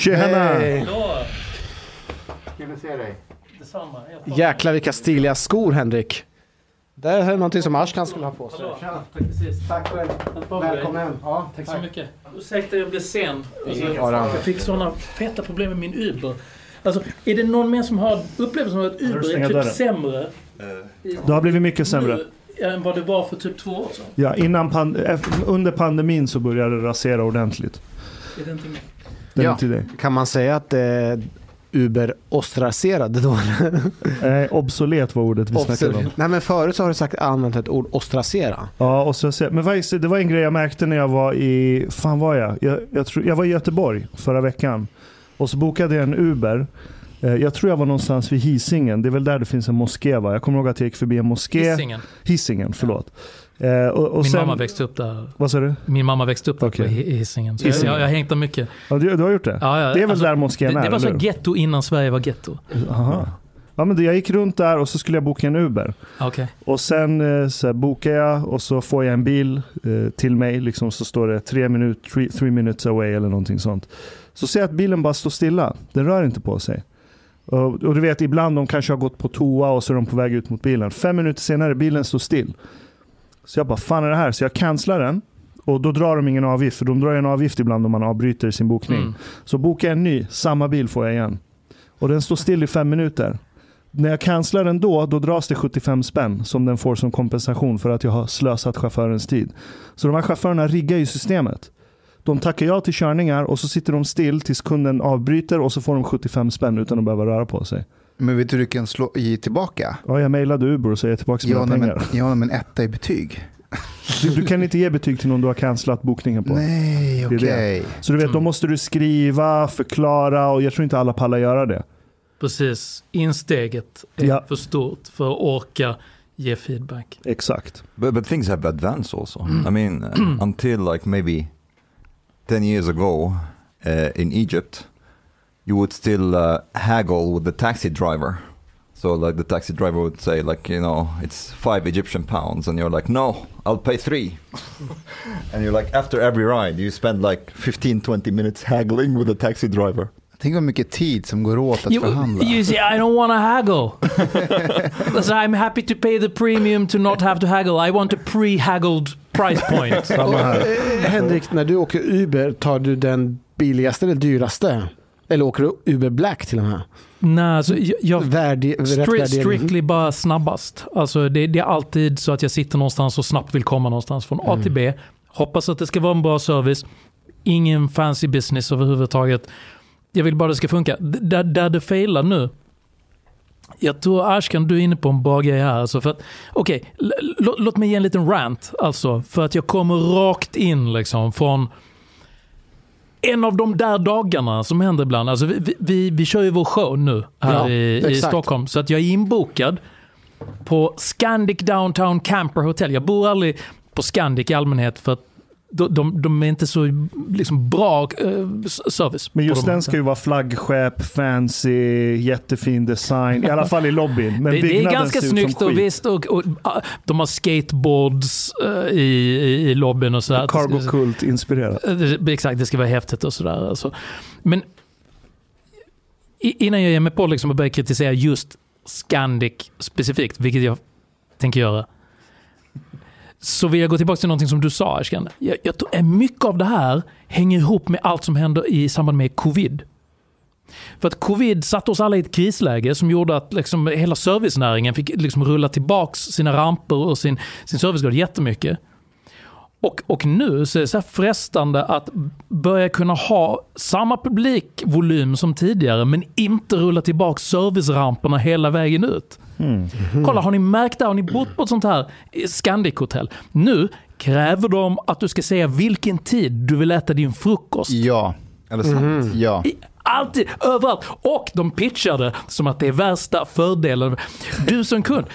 Tjena! Ja, Kul att se dig. detsamma. Jäklar vilka stiliga skor Henrik. Det här är någonting som Ashkan skulle ha på sig. Hallå. Tack precis. Tack själv. Välkommen. Ja, Tack så mycket. Ursäkta jag blev sen. Alltså, jag fick sådana feta problem med min Uber. Alltså, är det någon mer som har upplevelsen av att du Uber är typ dörren? sämre i- Det har blivit mycket sämre. nu än vad det var för typ två år sedan? Ja, innan pan- efter- under pandemin så började det rasera ordentligt. Är det inte? Den Ja. till dig. Kan man säga att det är Uber ostraserade då? Eh, obsolet var ordet vi snackade om. Nej men förut så har du sagt använt ett ord ostracera. Ja, så, men faktiskt, det var en grej jag märkte när jag var i, fan var jag? Jag, jag, tror, jag var i Göteborg förra veckan. Och så bokade jag en Uber. Eh, Jag tror jag var någonstans vid Hisingen. Det är väl där det finns en moské va? Jag kommer ihåg att jag gick förbi en moské. Hisingen. Hisingen, förlåt. Eh, och, och Min sen, mamma växte upp där. Vad sa du? Min mamma växte upp där Okej. på Hi- Hisingen. Så Hisingen. Jag, jag har hängt där mycket. Ja, du, du har gjort det? Ja, ja, det är väl alltså, där moskén är? det var så getto innan Sverige var getto. Aha. Ja, men jag gick runt där och så skulle jag boka en Uber. Okej. Och sen eh, så här, bokar jag och så får jag en bil eh, till mig. Liksom, så står det tre minut, three, three minutes away eller någonting sånt. Så ser jag att bilen bara står stilla. Den rör inte på sig. Och, och du vet, ibland de kanske har gått på toa och så är de på väg ut mot bilen. Fem minuter senare, bilen står still. Så jag bara, fan är det här? Så jag cancelar den. Och då drar de ingen avgift, för de drar ju en avgift ibland om man avbryter sin bokning. Mm. Så bokar en ny, samma bil får jag igen. Och den står still i fem minuter. När jag cancelar den då, då dras det 75 spänn som den får som kompensation för att jag har slösat chaufförens tid. Så de här chaufförerna riggar ju systemet. De tackar ja till körningar och så sitter de still tills kunden avbryter och så får de 75 spänn utan att behöva röra på sig. Men vet du hur du kan slå, ge tillbaka? Ja, jag mejlade Uber och så ger jag tillbaka mina Ja, nej, men, pengar. ja, men etta i betyg. Du, du kan inte ge betyg till någon du har cancelat bokningen på. Nej, okej. det. Så du vet, då måste du skriva, förklara och jag tror inte alla pallar göra det. Precis. Insteget är Ja. för stort för att orka ge feedback. Exakt. But, but things have advanced also. I mean, uh, until like maybe 10 years ago uh, in Egypt, you would still uh, haggle with the taxi driver. So like the taxi driver would say like, you know, it's five Egyptian pounds and you're like, no, I'll pay three. and you're like, after every ride, you spend like 15, 20 minutes haggling with the taxi driver. Tänk vad mycket tid som går åt att You, förhandla. you see, I don't want to haggle. so I'm happy to pay the premium to not have to haggle. I want a pre-haggled price point. Samma här. Eh, Henrik, när du åker Uber, tar du den billigaste eller dyraste? Eller åker du Uber Black till och med? Nej, alltså, jag, Värdi, Stri- strictly bara snabbast. Alltså det, det är alltid så att jag sitter någonstans och snabbt vill komma någonstans från A till B. Hoppas att det ska vara en bra service. Ingen fancy business överhuvudtaget. Jag vill bara att det ska funka. D- Där, där det failar nu. Jag tror Ashkan, du är inne på en bra grej här. Alltså för att, l- låt mig ge en liten rant. Alltså, för att jag kommer rakt in liksom från en av de där dagarna som händer ibland. Alltså vi, vi, vi kör ju vår show nu här Ja, i, i. Stockholm. Så att jag är inbokad på Scandic Downtown Camper Hotel. Jag bor aldrig på Scandic i allmänhet för att de, de, de är inte så liksom, bra s- service. Men just de- den ska ju vara flaggskepp, fancy, jättefin design. I alla fall i lobbyn. Men det, det är ganska ser snyggt och visst. Och, och, ah, de har skateboards eh, i, i, i lobbyn och sådär. Cargo Cult inspirerat. Eh, Exakt, det ska vara häftigt och sådär. Alltså. Men innan jag ger mig på liksom att börja kritisera just Scandic specifikt, vilket jag tänker göra, så vill jag gå tillbaka till någonting som du sa Ashkan. Jag, jag tror att mycket av det här hänger ihop med allt som händer i samband med covid. För att covid satte oss alla i ett krisläge som gjorde att liksom hela servicenäringen fick liksom rulla tillbaks sina ramper och sin, sin servicegrad jättemycket. Och, och nu så är det så här frestande att börja kunna ha samma publikvolym som tidigare men inte rulla tillbaka serviceramperna hela vägen ut. Kolla, har ni märkt det? Har ni bott på ett sånt här Scandic-hotell? Nu kräver de att du ska säga vilken tid du vill äta din frukost. Ja, Eller sant? ja. I- Alltid, överallt. Och de pitchar det som att det är värsta fördelen. Du som kund,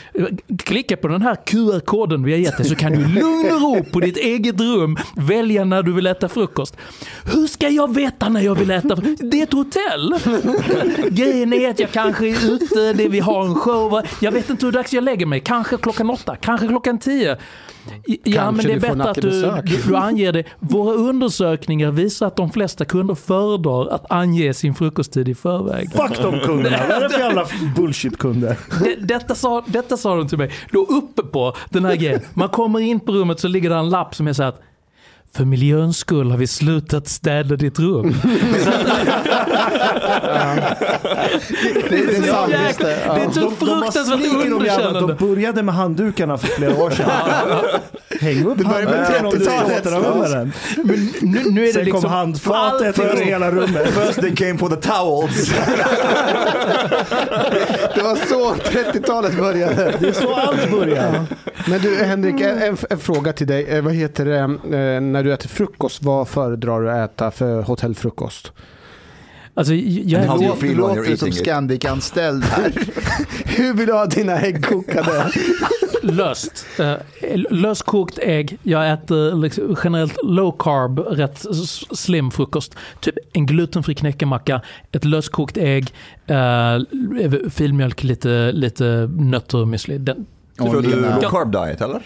klicka på den här QR-koden vi har gett dig så kan du i lugn och ro på ditt eget rum välja när du vill äta frukost. Hur ska jag veta när jag vill äta frukost? Det är ett hotell. Grejen är att jag kanske är ute, det vi har en show. Jag vet inte hur dags jag lägger mig. Kanske klockan åtta, kanske klockan tio. Ja, Kanske men det är bättre att du, du, du anger det. Våra undersökningar visar att de flesta kunder föredrar att ange sin frukosttid i förväg. Fuck de kunderna. Vad är det för jävla bullshit-kunder? Det, detta, sa, detta sa de till mig. Då uppe på den här grejen. Man kommer in på rummet så ligger det en lapp som är så här att för miljöns skull har vi slutat städa ditt rum. Så att, Det, det är sant, jäkla- just det. det är Ja. så fruktansvärt underkännande. De började med handdukarna för flera år sedan. Häng upp handduken om du ska 30-talet. återanvända den. Men nu, nu är det Sen liksom kom handfatet över hela rummet. First they came for the towels. Det var så 30-talet började. Det är så allt börjar. Men du Henrik, en, en, en fråga till dig. Eh, Vad heter det, eh, när du äter frukost, vad föredrar du att äta för hotellfrukost? Alltså, jag, you Du låter som? Scandic-anställd här. Hur vill du ha dina ägg kokade? löst. Uh, löskokt ägg. Jag äter liksom generellt low carb, rätt slim frukost. Typ en glutenfri knäckemacka, ett löskokt ägg, uh, filmjölk, lite, lite nötter och müsli. Den, Kör du low carb diet eller?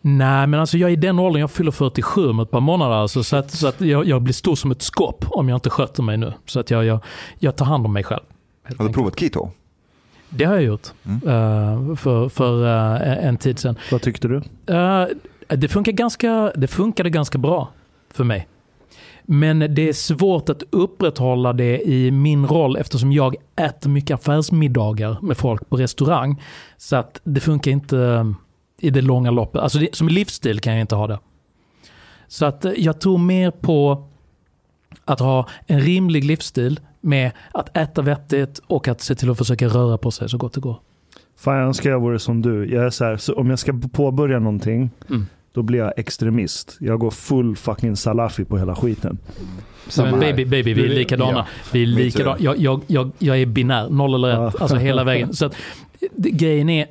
Nej, men alltså jag är i den åldern, jag fyller 47 om ett par månader. Alltså, så att, så att jag, jag blir stor som ett skåp om jag inte sköter mig nu. Så att jag, jag, jag tar hand om mig själv. Har du enkelt. provat keto? Det har jag gjort eh, för, för eh, en tid sedan. Vad tyckte du? Eh, det, funkar ganska, det funkade ganska bra för mig. Men det är svårt att upprätthålla det i min roll eftersom jag äter mycket affärsmiddagar med folk på restaurang. Så att det funkar inte i det långa loppet. Alltså det, som livsstil kan jag inte ha det. Så att eh, jag tror mer på att ha en rimlig livsstil med att äta vettigt och att se till att försöka röra på sig så gott det går. Fan jag önskar jag vore som du. Jag är så här, så om jag ska påbörja någonting, Mm. då blir jag extremist. Jag går full fucking salafi på hela skiten. Samma Men baby, baby, vi är likadana. ja. Vi är likadana. Jag, jag, jag, jag är binär, noll eller ett, Ja. alltså hela vägen. Så att, det, grejen är,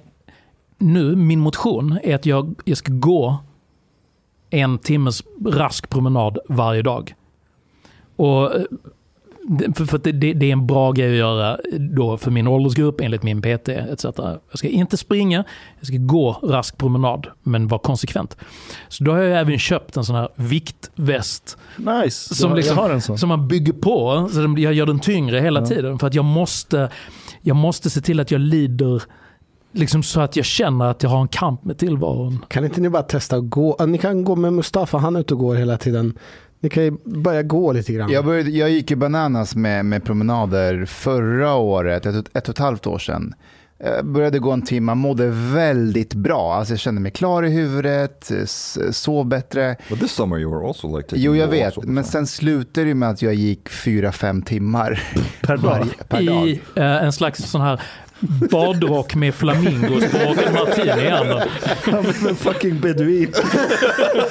nu, min motion är att jag, jag ska gå en timmes rask promenad varje dag. Och eh, för, för det, det, är en bra grej att göra då för min åldersgrupp enligt min PT etc. Jag ska inte springa, jag ska gå rask promenad men vara konsekvent. Så då har jag även köpt en sån här viktväst Nice. Som liksom- har sån. som man bygger på, så jag gör den tyngre hela Ja. tiden. För att jag måste, jag måste se till att jag lider, liksom så att jag känner att jag har en kamp med tillvaron. Kan inte ni bara testa att gå? Ni kan gå med Mustafa, han är ute och går hela tiden. Ni kan ju börja gå lite grann. Jag, började, jag gick ju bananas med, med promenader förra året, ett, ett och ett halvt år sedan. Jag började gå en timme, mådde väldigt bra. Alltså jag kände mig klar i huvudet, sov bättre. But this summer you were also like taking Jo, jag vet. Men sen slutade det med att jag gick fyra fem timmar Per dag. varje, per dag. I eh, en slags sån här badrock med flamingos på och en martini i handen. Han är en fucking beduin.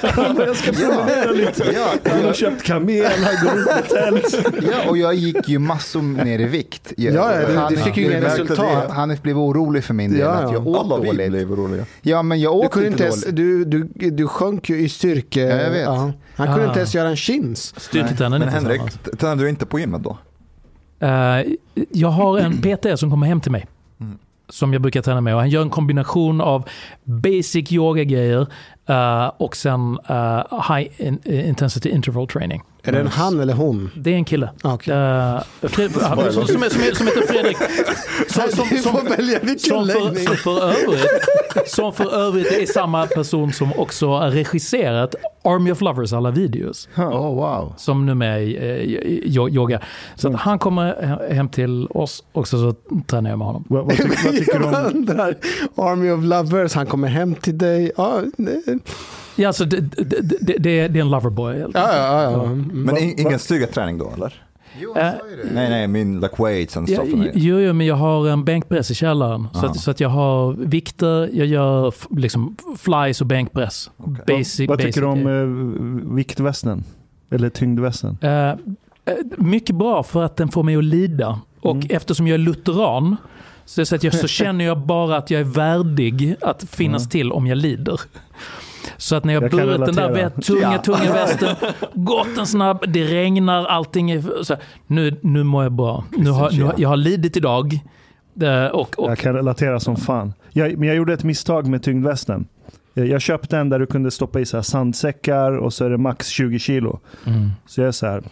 Han bara, jag ska promenera lite. Ja, Han har köpt kamel, han går ut med tält. ja, och jag gick ju massor ner i vikt. Jag, Ja, ja, du- Hanif du fick ju inga blev- resultat. Hanif blev orolig för min del, Ja, att ja. jag åt Alla vi dåligt. blev oroliga. Ja, men jag Du åt kunde inte ens, du, du, du sjönk ju i styrke. Ja, jag vet. Han kunde Ah. inte ens göra en chins. Styrketrenden är Men inte Henrik, samma. t- tränar du inte på gymmet då? Eh, jag har en PT som kommer hem till mig. Som jag brukar träna med. Och han gör en kombination av basic yoga-grejer uh, och sen uh, high in, eh, intensity interval training. Är det en han eller hon? Det är en kille. Ah, okej. Eh, Fred, som, som, som, är- som heter Fredrik. Som, som, som, vilken som, för, som, för övrigt, som för övrigt är samma person som också har regisserat Army of Lovers alla videos. Oh, wow. Som nu är med i eh, yo- yoga. Så att han kommer he- hem till oss och så, så tränar jag med honom. Vad, vad, tyck, vad tycker du om... Army of Lovers, han kommer hem till dig. Det- Ja, alltså, det, det, det, det, är- en loverboy. ja, ja. ja. Mm. Men in, ingen styrketräning då eller? Jo, Eh, han sa ju det. Nej, nej, min like weights and Ja, stuff. and- jo, jo, men jag har en bänkpress i källaren. Så att, så att jag har vikter, jag gör liksom flies och bänkpress. Okej. Basic, Vad basic tycker du om eh, viktvästen? Eller tyngdvästen? Eh, Eh, Mycket bra för att den får mig att lida. Och Mm. eftersom jag är lutheran så, så, att jag, så känner jag bara att jag är värdig att finnas Mm. till om jag lider. Så att när jag, Jag burit den där tunga, Ja. tunga västen, gått en snabb, det regnar, allting är... Så här, nu, nu mår jag bra. Nu har, nu jag har lidit idag. Eh, Och, och, Jag kan relatera som fan. Jag, men jag gjorde ett misstag med tyngdvästen. Eh, Jag köpte en där du kunde stoppa i så här sandsäckar och så är det max 20 kilo. mm. Så jag är så här,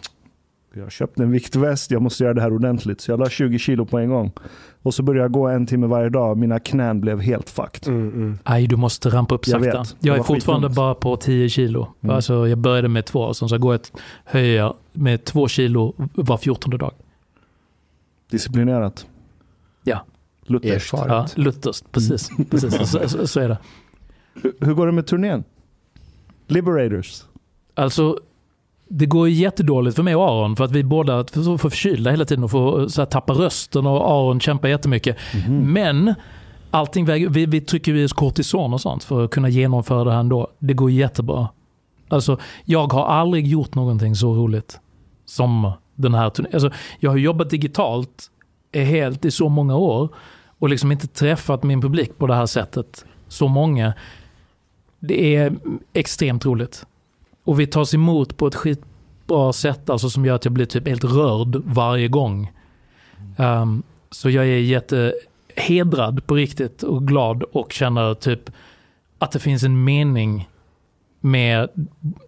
jag köpte en viktväst, jag måste göra det här ordentligt. Så jag la 20 kilo på en gång. Och så började jag gå en timme varje dag. Mina knän blev helt fucked. Mm, mm. Aj, du måste rampa upp Jag sakta. vet. Det Jag är fortfarande skitont. bara på 10 kilo. Mm. Alltså, jag började med två, sen så går jag ett, höjer jag med två kilo var 14 dag. Disciplinerat. Ja. Lutherskt. Ja, lutherskt, precis. precis. Så, så, så är det. Hur, hur går det med turnén? Liberators. Alltså, det går ju jättedåligt för mig och Aron för att vi båda får förkylda hela tiden och får så här, tappa rösten och Aron kämpar jättemycket. Mhm. Men allting väger, vi, vi trycker i oss kortison och sånt för att kunna genomföra det här ändå. Det går jättebra. Alltså, jag har aldrig gjort någonting så roligt som den här turnén. Alltså, jag har jobbat digitalt helt i så många år och liksom inte träffat min publik på det här sättet så många. Det är extremt roligt. Och vi tas emot på ett skitbra sätt alltså som gör att jag blir typ helt rörd varje gång. Um, så jag är jättehedrad på riktigt och glad och känner typ att det finns en mening med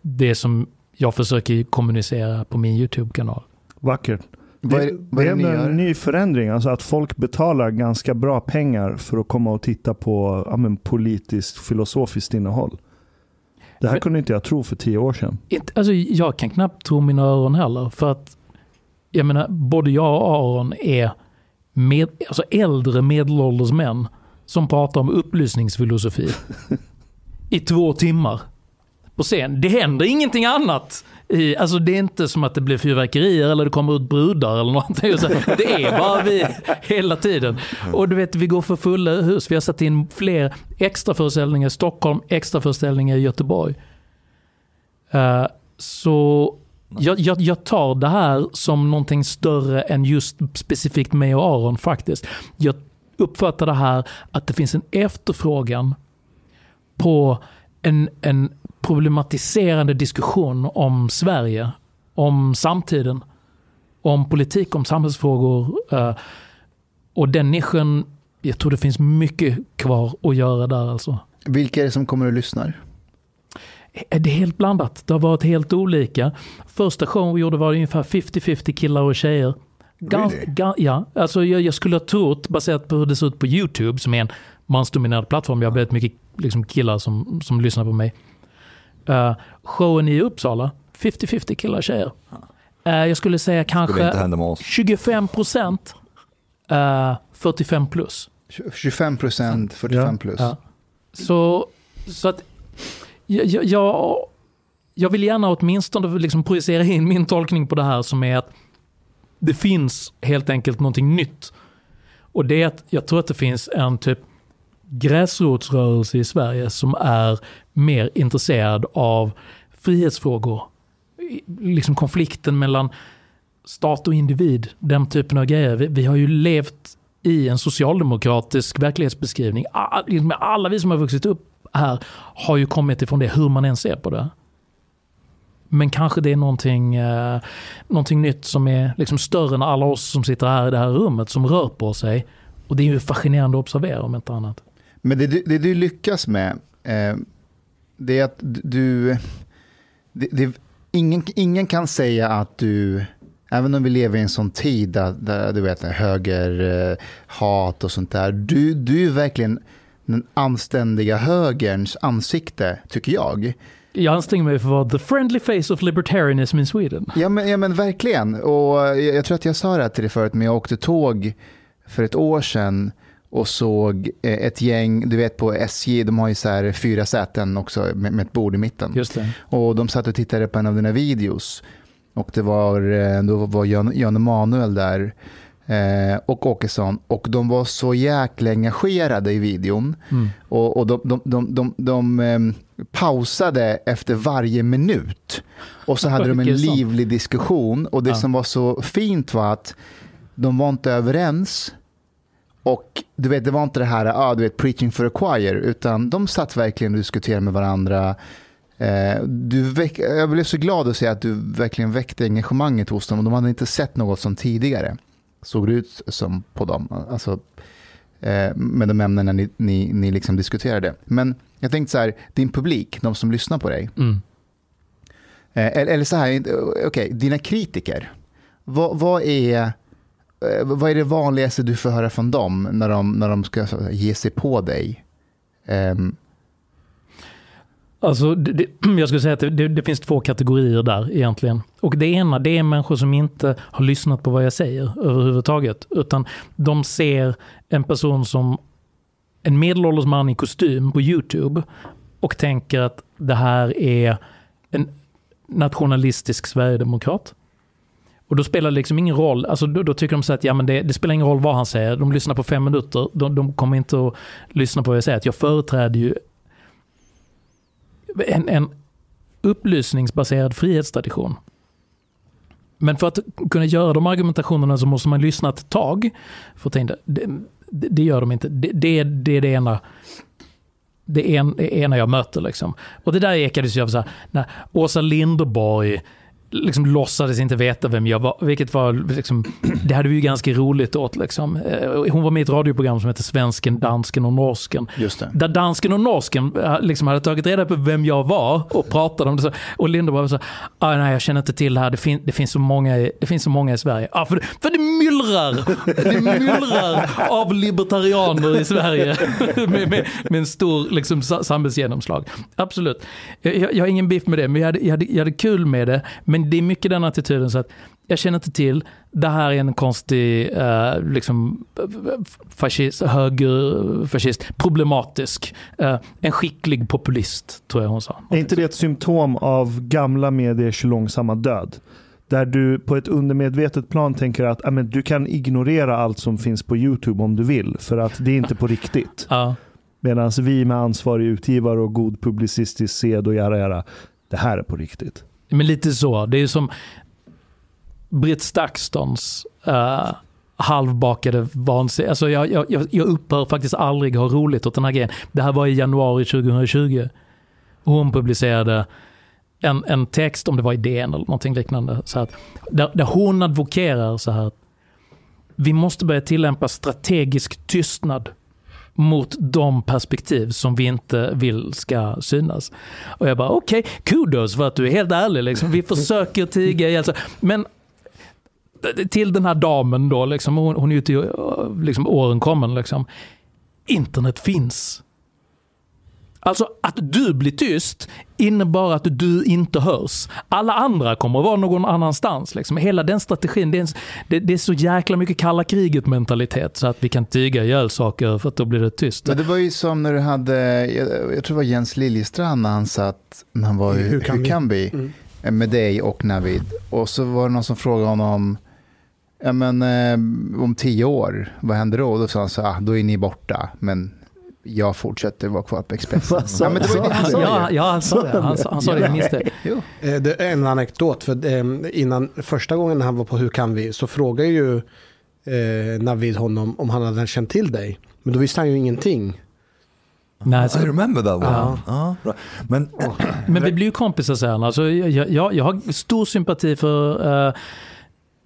det som jag försöker kommunicera på min YouTube-kanal. Vackert. Vad är, det, vad det är är det gör? en ny förändring. Alltså att folk betalar ganska bra pengar för att komma och titta på ja, men, politiskt filosofiskt innehåll. Det här Men- kunde inte jag tro för tio år sedan. Inte, alltså, jag kan knappt tro mina öron heller. För att jag menar, både jag och Aron är med, alltså äldre medelålders män som pratar om upplysningsfilosofi i två timmar på scen. Det händer ingenting annat. I, alltså det är inte som att det blir fyrverkerier eller det kommer ut brudar eller någonting. Så Det är bara vi hela tiden. Och du vet, vi går för fulla hus. Vi har satt in fler extra föreställningar i Stockholm, extra föreställningar i Göteborg. Uh, så jag, jag, jag tar det här som någonting större än just specifikt mig och Aron faktiskt. Jag uppfattar det här att det finns en efterfrågan på en, en problematiserande diskussion om Sverige, om samtiden, om politik, om samhällsfrågor. eh, och den nischen, jag tror det finns mycket kvar att göra där alltså. Vilka är det som kommer och lyssnar? är det helt blandat. Det har varit helt olika. Första showen vi gjorde var ungefär 50-50 killar och tjejer. Gans, Really? ga, ja, alltså jag, jag skulle ha trott, baserat på hur det ser ut på YouTube, som är en mansdominerad plattform, jag har väldigt mycket liksom, killar som, som lyssnar på mig. Uh, showen i Uppsala, 50-50 killar och tjejer. Eh, jag skulle säga Skulle inte kanske hända med oss. 25 procent uh, 45 plus. 25 procent, 45 plus. Ja. Så, så att jag, jag- jag, jag vill gärna åtminstone liksom projicera in min tolkning på det här som är att det finns helt enkelt någonting nytt. Och det är att jag tror att det finns en typ gräsrotsrörelse i Sverige som är mer intresserad av frihetsfrågor. Liksom konflikten mellan stat och individ, den typen av grejer. Vi, vi har ju levt i en socialdemokratisk verklighetsbeskrivning. Liksom alla vi som har vuxit upp här har ju kommit ifrån det, hur man än ser på det. Men kanske det är någonting, eh, någonting nytt som är liksom större än alla oss som sitter här i det här rummet som rör på sig. Och det är ju fascinerande att observera om inte annat. Men det, du- det du lyckas med, eh, det är att du... Det, det, ingen, ingen kan säga att du, även om vi lever i en sån tid där, där du vet, höger, eh, hat och sånt där, du, du är verkligen den anständiga högerns ansikte, tycker jag. Jag anstränger mig för att vara the friendly face of libertarianism in Sweden. Ja men, ja, men verkligen. Och jag, jag tror att jag sa det här till dig förut, men jag åkte tåg för ett år sedan och såg eh, ett gäng, du vet på SJ, de har ju så här fyra säten också med, med ett bord i mitten. Just det. Och de satt och tittade på en av dina videos. Och det var, eh, då var Jan, Jan Emanuel där. eh, och Åkesson och de var så jäkla engagerade i videon. Mm. Och, och de, de, de, de, de ehm, pausade efter varje minut. Och så hade de en livlig diskussion. Och det Ja. som var så fint var att de var inte överens. Och du vet, det var inte det här, ah, du vet, preaching for a choir, utan de satt verkligen och diskuterade med varandra. Eh, du väck, jag blev så glad att se att du verkligen väckte engagemanget hos dem. De hade inte sett något som tidigare såg det ut som på dem. Alltså, eh, med de ämnena ni, ni, ni liksom diskuterade. Men jag tänkte så här, din publik, de som lyssnar på dig, Mm. eh, eller, eller så här, okej, dina kritiker. Vad, vad, är, eh, Eh, vad är det vanligaste du får höra från dem när de, när de ska ge sig på dig? Um. Alltså, det, det, jag skulle säga att det, det, det finns två kategorier där egentligen. Och det ena det är människor som inte har lyssnat på vad jag säger överhuvudtaget. Utan de ser en person som en medelålders man i kostym på YouTube och tänker att det här är en nationalistisk sverigedemokrat. Och då spelar det liksom ingen roll, alltså då, då tycker de så att ja, men det, det spelar ingen roll vad han säger, de lyssnar på fem minuter, de, de kommer inte att lyssna på vad jag säger. Att jag företräder ju en, en upplysningsbaserad frihetstradition. Men för att kunna göra de argumentationerna så måste man lyssna ett tag. För att tänka, det, det, det gör de inte. Det, det, det är det ena det en, det ena jag möter. Liksom. Och det där ekades ju av så här, när Åsa Linderborg liksom låtsades inte veta vem jag var, vilket var liksom, det hade vi ju ganska roligt åt. Liksom. Eh, Hon var med i ett radioprogram som heter Svensken, Dansken och Norsken. just det. Där dansken och norsken eh, liksom hade tagit reda på vem jag var och pratade om det. Så. Och Linda bara så ah, nej jag känner inte till det här, det, fin det, finns, så många, i- det finns så många i Sverige. Ah, för, det, för det myllrar! Det myllrar av libertarianer i Sverige med, med, med en stor liksom, sa- samhällsgenomslag. Absolut. Jag, jag, jag har ingen biff med det, men jag hade, jag, hade, jag hade kul med det. Men det är mycket den attityden så att jag känner inte till, det här är en konstig eh, liksom, fascist, högerfascist, problematisk, eh, en skicklig populist, tror jag hon sa. Är inte det ett symptom av gamla mediers långsamma död? Där du på ett undermedvetet plan tänker att men du kan ignorera allt som finns på YouTube om du vill, för att det är inte på riktigt. Ja. Medan vi med ansvarig utgivare och god publicistisk sed och jara jara, det här är på riktigt. Men lite så. Det är ju som Britt Stakston's uh, eh, halvbakade vansinne. Alltså jag, jag, jag- upphör faktiskt aldrig ha roligt åt den här grejen. Det här var i januari 2020. Hon publicerade en, en text, om det var i DN eller någonting liknande, så att, där, där hon advokerar så här. Vi måste börja tillämpa strategisk tystnad mot de perspektiv som vi inte vill ska synas. Och jag bara okej, kudos för att du är helt ärlig. Liksom. Vi försöker tiga ihjäl. Men till den här damen då, liksom, hon, hon är ju till liksom, åren kommen. Liksom. Internet finns. Alltså att du blir tyst innebär att du inte hörs. Alla andra kommer att vara någon annanstans. Liksom. Hela den strategin, det är, en, det, det är så jäkla mycket kalla kriget mentalitet så att vi kan tyga ihjäl saker för att då blir det tyst. Men det var ju som när du hade, jag, jag tror det var Jens Liljestrand när han satt, när han var i Hur Hur kan kan, vi? vi? Mm. Eh, med dig och Navid. Och så var det någon som frågade honom, ja men eh, om tio år, vad händer då? Och då sa han så ah, då är ni borta, men jag fortsätter vara kvar på Expressen. Vad sa- ja, men det var ju det han sa Ja, ju. ja, han sa det. Han, sa- han sa det, jag minns det. Jo. Eh, Det är en anekdot, för eh, innan första gången han var på Hur kan vi så frågade ju eh, Navid honom om han hade känt till dig. Men då visste han ju ingenting. Nej, så, I remember that one. Ja. Ja, bra. Men men vi blir ju kompisar sen. Alltså, jag, jag, jag har stor sympati för, eh,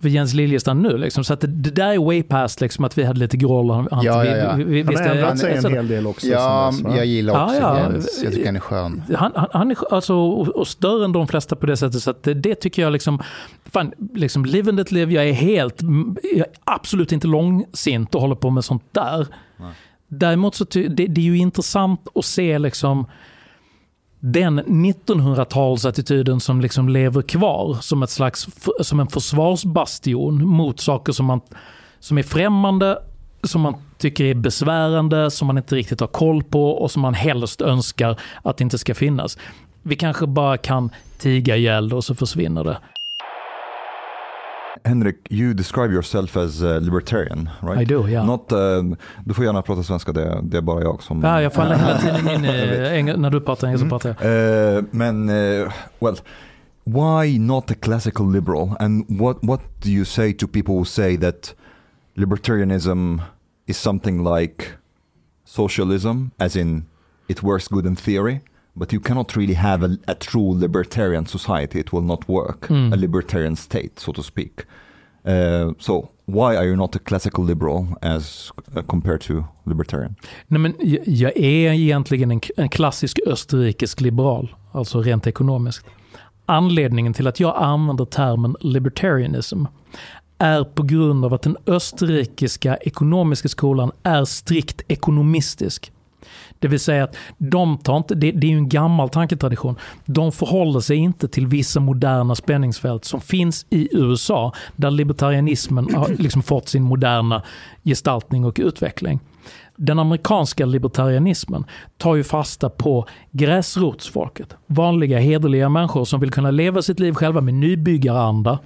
för Jens Liljestrand nu. Liksom, så att det, det där är way past liksom, att vi hade lite groll. Han, han, Ja, ja, ja. Vi, vi, Han har ändrat sig en hel del också. Ja, dess, jag gillar också Ja, ja. Jens. Jag tycker han är skön. Han, han, han är alltså, och, och större än de flesta på det sättet. Så att det, det tycker jag liksom, fan, liksom live and let live. Jag är helt, jag är absolut inte långsint och håller på med sånt där. Nej. Däremot så ty, det, det är ju intressant att se liksom den 1900-talsattityden som liksom lever kvar som ett slags som en försvarsbastion mot saker som, man, som är främmande, som man tycker är besvärande, som man inte riktigt har koll på och som man helst önskar att det inte ska finnas. Vi kanske bara kan tiga ihjäl det och så försvinner det. Henrik, you describe yourself as uh, libertarian, right? I do, yeah. Not, um, du får gärna prata svenska, det, det är bara jag som... Ja, jag faller hela tiden in i, när du pratar engelska Mm. pratar jag. Uh, men, uh, well, why not a classical liberal? And what, what do you say to people who say that libertarianism is something like socialism, as in it works good in theory, but you cannot really have a, a true libertarian society. It will not work. Mm. A libertarian state, so to speak. Uh, so why are you not a classical liberal as uh, compared to libertarian? Nej, men jag- är egentligen en, en klassisk österrikisk liberal, alltså rent ekonomiskt. Anledningen till att jag använder termen libertarianism är på grund av att den österrikiska ekonomiska skolan är strikt ekonomistisk. Det vill säga att de tar inte, det, det är ju en gammal tanketradition, de förhåller sig inte till vissa moderna spänningsfält som finns i USA, där libertarianismen har liksom fått sin moderna gestaltning och utveckling. Den amerikanska libertarianismen tar ju fasta på gräsrotsfolket. Vanliga hederliga människor som vill kunna leva sitt liv själva med nybyggaranda.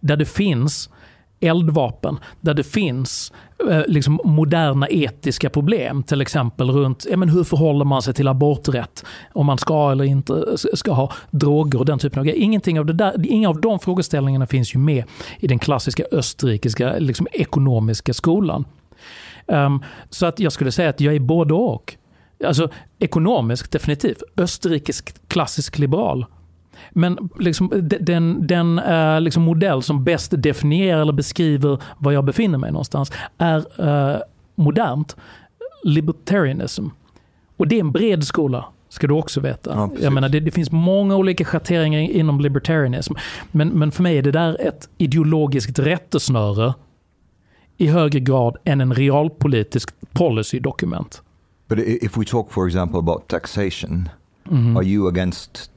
Där det finns eldvapen, där det finns eh, liksom moderna etiska problem. Till exempel runt ja, men hur förhåller man sig till aborträtt, om man ska eller inte ska ha droger och den typen av grejer. Ingenting av det där, inga av de frågeställningarna finns ju med i den klassiska österrikiska liksom, ekonomiska skolan. Um, så att jag skulle säga att jag är både och. Alltså ekonomiskt definitivt. Österrikisk klassisk liberal. Men liksom, de- den, den eh, liksom modell som bäst definierar eller beskriver var jag befinner mig någonstans är eh, modernt libertarianism. Och det är en bred skola, ska du också veta. Ja, jag menar, det, det finns många olika schatteringar inom libertarianism. Men, men för mig är det där ett ideologiskt rättesnöre i högre grad än en realpolitisk policydokument. But i- if we talk, for example, about taxation, Mhm. are you against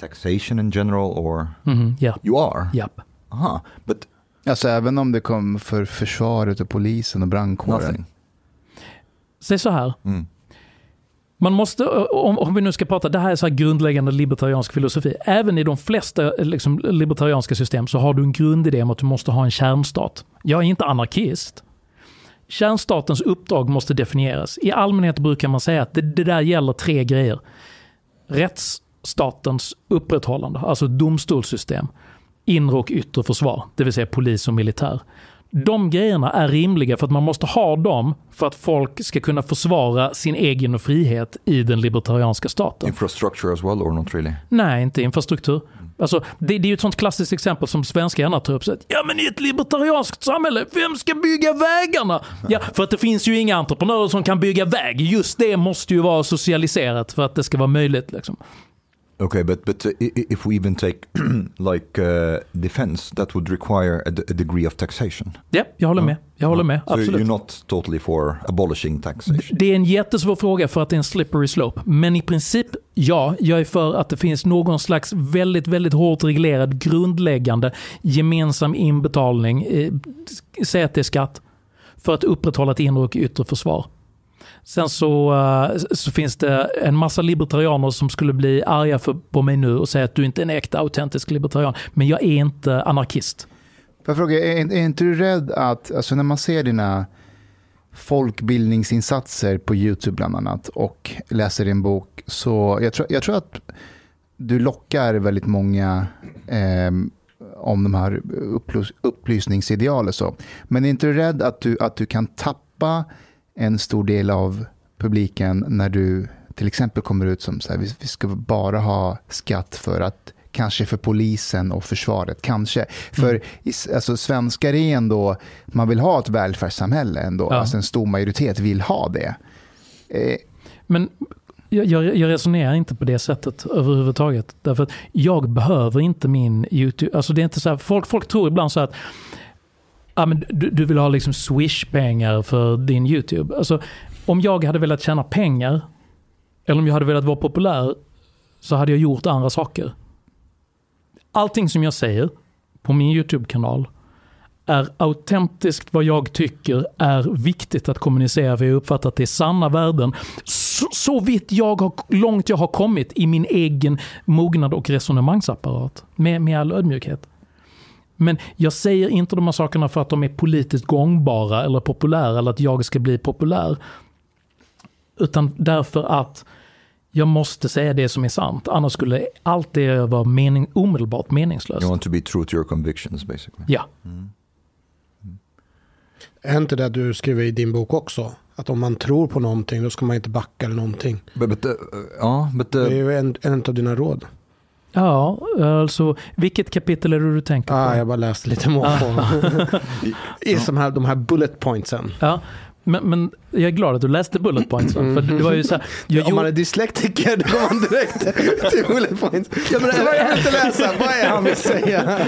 taxation in general, or Mhm, Ja, you are? japp. Aha, but Alltså även om det kom för försvaret och polisen och brandkåren. nothing. Säg så här, Mm. Man måste, om, om vi nu ska prata, det här är så här grundläggande libertariansk filosofi. Även i de flesta liksom, libertarianska system så har du en grundidé om att du måste ha en kärnstat. Jag är inte anarkist. Kärnstatens uppdrag måste definieras. I allmänhet brukar man säga att det, det där gäller tre grejer. Rättsstatens upprätthållande, alltså domstolssystem. Inre och yttre försvar, det vill säga polis och militär. De grejerna är rimliga för att man måste ha dem för att folk ska kunna försvara sin egen frihet i den libertarianska staten. Infrastructure as well, or not really? Nej, inte infrastruktur. Alltså, det, det är ju ett sånt klassiskt exempel som svenskar gärna tar upp. Så att, ja, men i ett libertarianskt samhälle, vem ska bygga vägarna? Ja, för att det finns ju inga entreprenörer som kan bygga väg. Just det måste ju vara socialiserat för att det ska vara möjligt. Liksom. Okay, but but if we even take like uh, defense, that would require a, a degree of taxation. Ja, jag håller med. Jag håller med, So absolut. you're not totally for abolishing taxation. Det är en jättesvår fråga för att det är en slippery slope. Men i princip, ja, jag är för att det finns någon slags väldigt, väldigt hårt reglerad grundläggande gemensam inbetalning, eh, är skatt, för att upprätthålla ett inre och yttre försvar. Sen så, eh, så finns det en massa libertarianer som skulle bli arga för, på mig nu och säga att du inte är en äkta autentisk libertarian. Men jag är inte anarkist. Får jag fråga, är, är inte du rädd att, alltså när man ser dina folkbildningsinsatser på YouTube bland annat och läser din bok, så jag tror, jag tror att du lockar väldigt många eh, om de här upplys, upplysningsidealen. så. Men är inte du rädd att du, att du kan tappa en stor del av publiken när du till exempel kommer ut som så här, vi, vi ska bara ha skatt för att kanske för polisen och försvaret, kanske. För i, alltså, svenskar är ändå, man vill ha ett välfärdssamhälle ändå, Ja. alltså en stor majoritet vill ha det. Eh, Men jag, jag, jag resonerar inte på det sättet överhuvudtaget. Därför att jag behöver inte min YouTube. Alltså det är inte så här, folk, folk tror ibland så att ah, men du, du vill ha liksom swish-pengar för din YouTube. Alltså, om jag hade velat tjäna pengar, eller om jag hade velat vara populär, så hade jag gjort andra saker. Allting som jag säger på min YouTube-kanal är autentiskt vad jag tycker är viktigt att kommunicera för jag uppfattar att det är sanna värden. Så, så vitt jag har, långt jag har kommit i min egen mognad och resonemangsapparat. Med, med all ödmjukhet. Men jag säger inte de här sakerna för att de är politiskt gångbara eller populära eller att jag ska bli populär. Utan därför att jag måste säga det som är sant. Annars skulle allt det vara mening, omedelbart meningslöst. You want to be true to your convictions basically. Ja, Är inte det du skriver i din bok också? Att om man tror på någonting då ska man inte backa eller någonting. But, but uh, ja, but Det är uh, ju en, en av dina råd. Ja alltså vilket kapitel är det du tänker på? Ah, jag bara läste lite måfå. I som här, de här bullet pointsen. Ja, men, men jag är glad att du läste bullet points. va? För det var ju så här, jag Om man är dyslektiker då går man direkt till bullet points. Ja, men jag vill inte läsa, vad är han vill säga?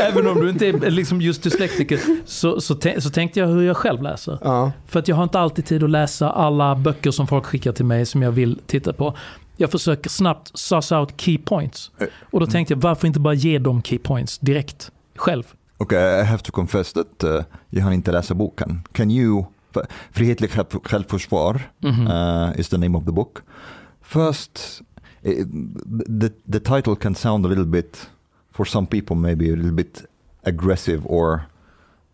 även om du inte är liksom just dyslektiker, så, så, så tänkte jag hur jag själv läser. Ja. För att jag har inte alltid tid att läsa alla böcker som folk skickar till mig som jag vill titta på. Jag försöker snabbt suss out key points. Och då tänkte jag, varför inte bara ge dem key points direkt, själv? okay, I have to confess that uh, jag hann inte läsa boken. Can you, Frihetlig själv- självförsvar Mhm. uh, is the name of the book. First, the, the title can sound a little bit, for some people maybe a little bit aggressive or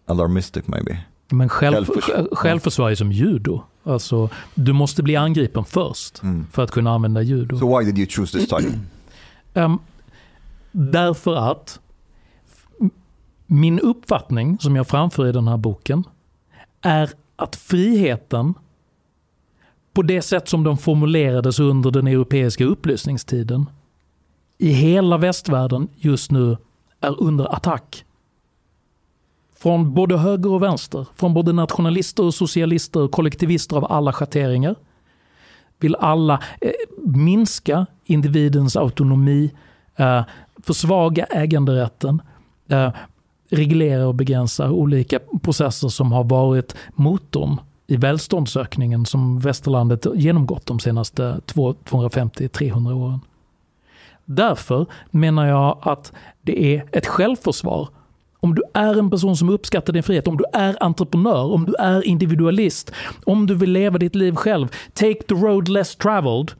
alarmistic maybe. Men själv, självförsvar är som judo. Alltså, du måste bli angripen först Mm. för att kunna använda judo. So why did you choose this title? Ehm, därför att min uppfattning som jag framför i den här boken är att friheten på det sätt som den formulerades under den europeiska upplysningstiden i hela västvärlden just nu är under attack. Från både höger och vänster, från både nationalister och socialister och kollektivister av alla schatteringar vill alla eh, minska individens autonomi, eh, försvaga äganderätten, eh, reglera och begränsa olika processer som har varit motorn i välståndsökningen som västerlandet genomgått de senaste 250-300 åren. Därför menar jag att det är ett självförsvar om du är en person som uppskattar din frihet, om du är entreprenör, om du är individualist, om du vill leva ditt liv själv, take the road less traveled,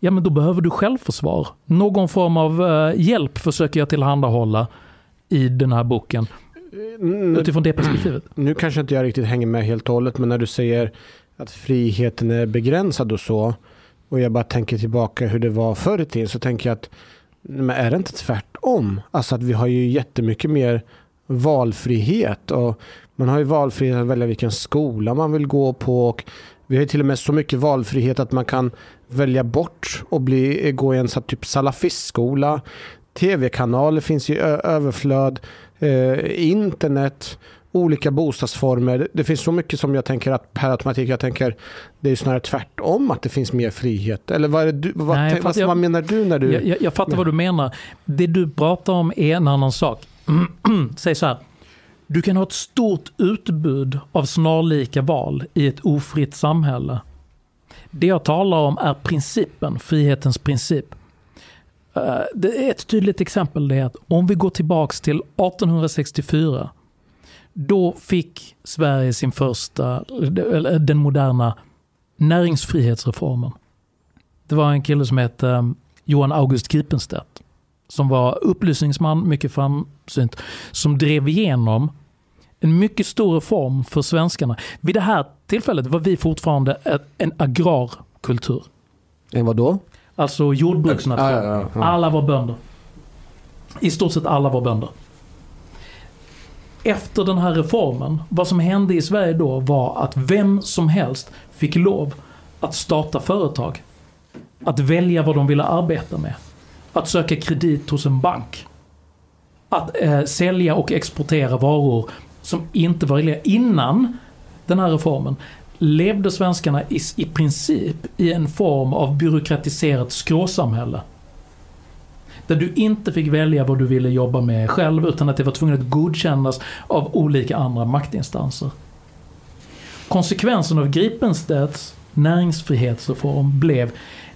ja men då behöver du självförsvar. Någon form av eh, hjälp försöker jag tillhandahålla i den här boken Mm, utifrån det perspektivet. Nu kanske inte jag riktigt hänger med helt och hållet, men när du säger att friheten är begränsad och så, och jag bara tänker tillbaka hur det var förr i tiden, så tänker jag att men är det inte tvärtom? Alltså att vi har ju jättemycket mer valfrihet och man har ju valfrihet att välja vilken skola man vill gå på och vi har till och med så mycket valfrihet att man kan välja bort och bli, gå i en här typ salafistskola. Tv-kanaler finns i överflöd, eh, internet, olika bostadsformer. Det finns så mycket som jag tänker att per automatik, jag tänker det är snarare tvärtom att det finns mer frihet. Eller vad, du, vad, Nej, att vad, vad menar du när du... Jag, jag, jag fattar vad du menar. Det du pratar om är en annan sak. Mm. Säg så här. Du kan ha ett stort utbud av snarlika val i ett ofritt samhälle. Det jag talar om är principen, frihetens princip. Eh, det är ett tydligt exempel det är att om vi går tillbaks till 1864. Då fick Sverige sin första, eller eh, den moderna näringsfrihetsreformen. Det var en kille som hette eh, Johan August Gripenstedt. Som var upplysningsman, mycket framsynt. Som drev igenom en mycket stor reform för svenskarna. Vid det här tillfället var vi fortfarande en agrarkultur. Eh, vad då? Alltså jordbruksnation. Ja, ja, ja. Alla var bönder. I stort sett alla var bönder. Efter den här reformen, vad som hände i Sverige då var att vem som helst fick lov att starta företag. Att välja vad de ville arbeta med. Att söka kredit hos en bank. Att eh, sälja och exportera varor som inte var reglerade. Innan den här reformen levde svenskarna i, i princip i en form av byråkratiserat skråsamhälle. Där du inte fick välja vad du ville jobba med själv utan att det var tvunget att godkännas av olika andra maktinstanser. Konsekvensen av Gripenstedts näringsfrihetsreform blev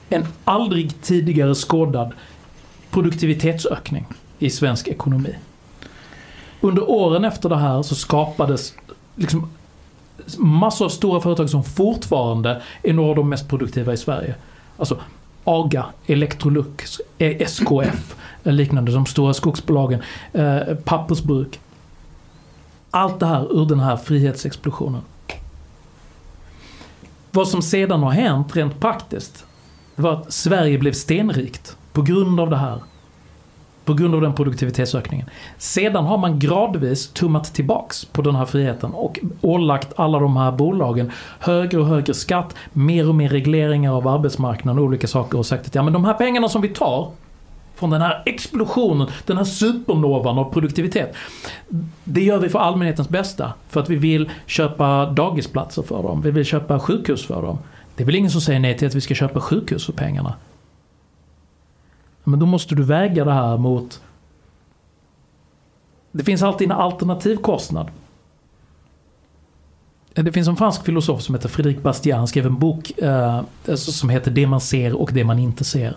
en aldrig tidigare skådad produktivitetsökning i svensk ekonomi. Under åren efter det här så skapades liksom massor av stora företag som fortfarande är några av de mest produktiva i Sverige. Alltså AGA, Electrolux, SKF, eh, liknande, de stora skogsbolagen, eh, pappersbruk. Allt det här ur den här frihetsexplosionen. Vad som sedan har hänt rent praktiskt var att Sverige blev stenrikt på grund av det här. På grund av den produktivitetsökningen. Sedan har man gradvis tummat tillbaks på den här friheten och ålagt alla de här bolagen högre och högre skatt, mer och mer regleringar av arbetsmarknaden och olika saker och sagt att ja men de här pengarna som vi tar från den här explosionen, den här supernovan av produktivitet. Det gör vi för allmänhetens bästa. För att vi vill köpa dagisplatser för dem. Vi vill köpa sjukhus för dem. Det är väl ingen som säger nej till att vi ska köpa sjukhus för pengarna. Men då måste du väga det här mot... Det finns alltid en alternativ kostnad. Eh, det finns en fransk filosof som heter Frédéric Bastiat. Han skrev en bok eh, alltså som heter Det man ser och det man inte ser.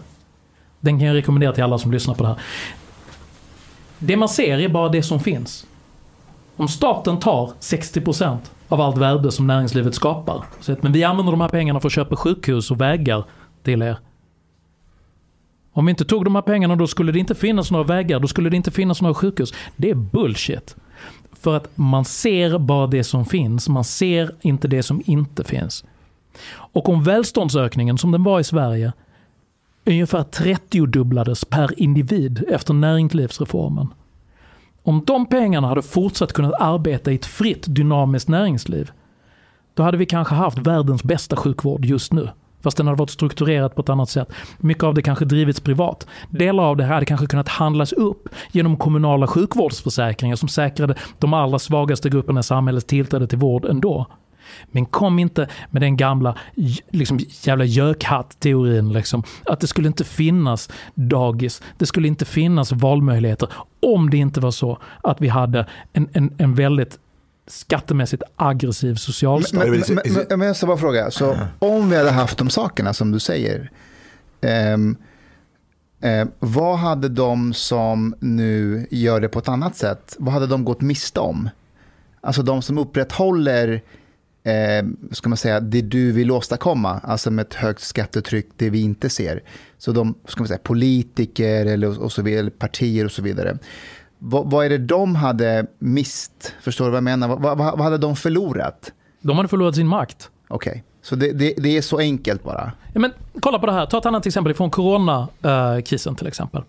Den kan jag rekommendera till alla som lyssnar på det här. Det man ser är bara det som finns. Om staten tar 60% av allt värde som näringslivet skapar. Men vi använder de här pengarna för att köpa sjukhus och vägar till er. Om vi inte tog de här pengarna då skulle det inte finnas några vägar, då skulle det inte finnas några sjukhus. Det är bullshit. För att man ser bara det som finns, man ser inte det som inte finns. Och om välståndsökningen som den var i Sverige ungefär 30-dubblades per individ efter näringslivsreformen. Om de pengarna hade fortsatt kunnat arbeta i ett fritt dynamiskt näringsliv, då hade vi kanske haft världens bästa sjukvård just nu. Fast den hade varit strukturerat på ett annat sätt. Mycket av det kanske drivits privat. Delar av det här hade kanske kunnat handlas upp genom kommunala sjukvårdsförsäkringar som säkrade de allra svagaste grupperna i samhället tillträde till vård ändå. Men kom inte med den gamla liksom, jävla gökhatt-teorin. Liksom, att det skulle inte finnas dagis, det skulle inte finnas valmöjligheter om det inte var så att vi hade en, en, en väldigt skattemässigt aggressiv socialstat. Men, men, men, men jag ska bara fråga, så om vi hade haft de sakerna som du säger, um, Eh, vad hade de som nu gör det på ett annat sätt, vad hade de gått miste om? Alltså de som upprätthåller eh, ska man säga, det du vill åstadkomma, alltså med ett högt skattetryck, det vi inte ser. Så de, ska man säga, politiker eller, och så vidare, partier och så vidare. Vad, vad är det de hade mist? Förstår du vad jag menar? Vad, vad, vad hade de förlorat? De hade förlorat sin makt. Okej, okay. så det, det, det, är så enkelt bara? Ja, men kolla på det här, ta ett annat exempel från coronakrisen till exempel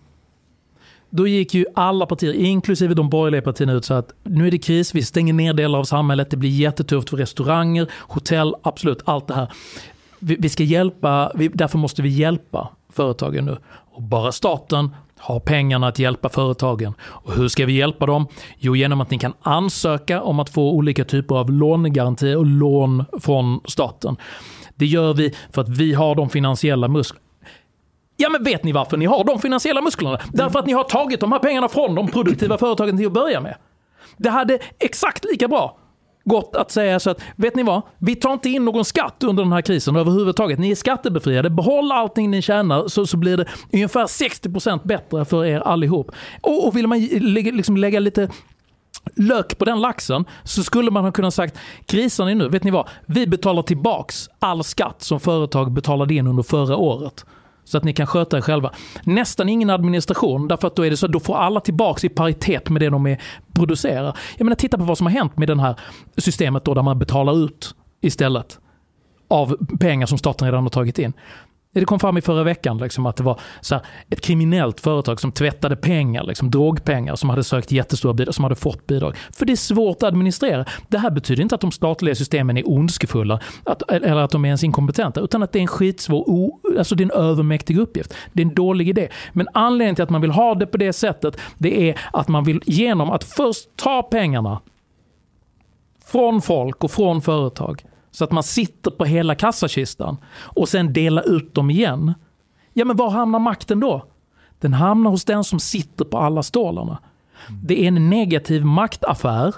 då gick ju alla partier, inklusive de borgerliga partierna, ut så att nu är det kris, vi stänger ner delar av samhället, det blir jättetufft för restauranger, hotell, absolut allt det här. Vi, vi ska hjälpa, vi, därför måste vi hjälpa företagen nu. Och bara staten har pengarna att hjälpa företagen. Och hur ska vi hjälpa dem? Jo, genom att ni kan ansöka om att få olika typer av lånegarantier och lån från staten. Det gör vi för att vi har de finansiella musklerna. Ja men vet ni varför ni har de finansiella musklerna? Därför att ni har tagit de här pengarna från de produktiva företagen till att börja med. Det hade exakt lika bra gått att säga så att, vet ni vad? Vi tar inte in någon skatt under den här krisen överhuvudtaget. Ni är skattebefriade. Behåll allting ni tjänar så, så blir det ungefär 60% bättre för er allihop. Och, och vill man lägga, liksom lägga lite lök på den laxen så skulle man ha kunnat sagt krisen är nu, vet ni vad? Vi betalar tillbaks all skatt som företag betalade in under förra året. Så att ni kan sköta er själva. Nästan ingen administration, därför att då är det så då får alla tillbaka i paritet med det de är, producerar. Jag menar, titta på vad som har hänt med det här systemet då där man betalar ut istället av pengar som staten redan har tagit in. Det kom fram i förra veckan liksom, att det var så här, ett kriminellt företag som tvättade pengar, liksom, drogpengar, som hade sökt jättestora bidrag, som hade fått bidrag. För det är svårt att administrera. Det här betyder inte att de statliga systemen är ondskefulla att, eller att de är ens inkompetenta, utan att det är en skitsvår, o, alltså det är en övermäktig uppgift. Det är en dålig idé. Men anledningen till att man vill ha det på det sättet, det är att man vill genom att först ta pengarna från folk och från företag så att man sitter på hela kassakistan och sen delar ut dem igen. Ja, men var hamnar makten då? Den hamnar hos den som sitter på alla stålarna. Det är en negativ maktaffär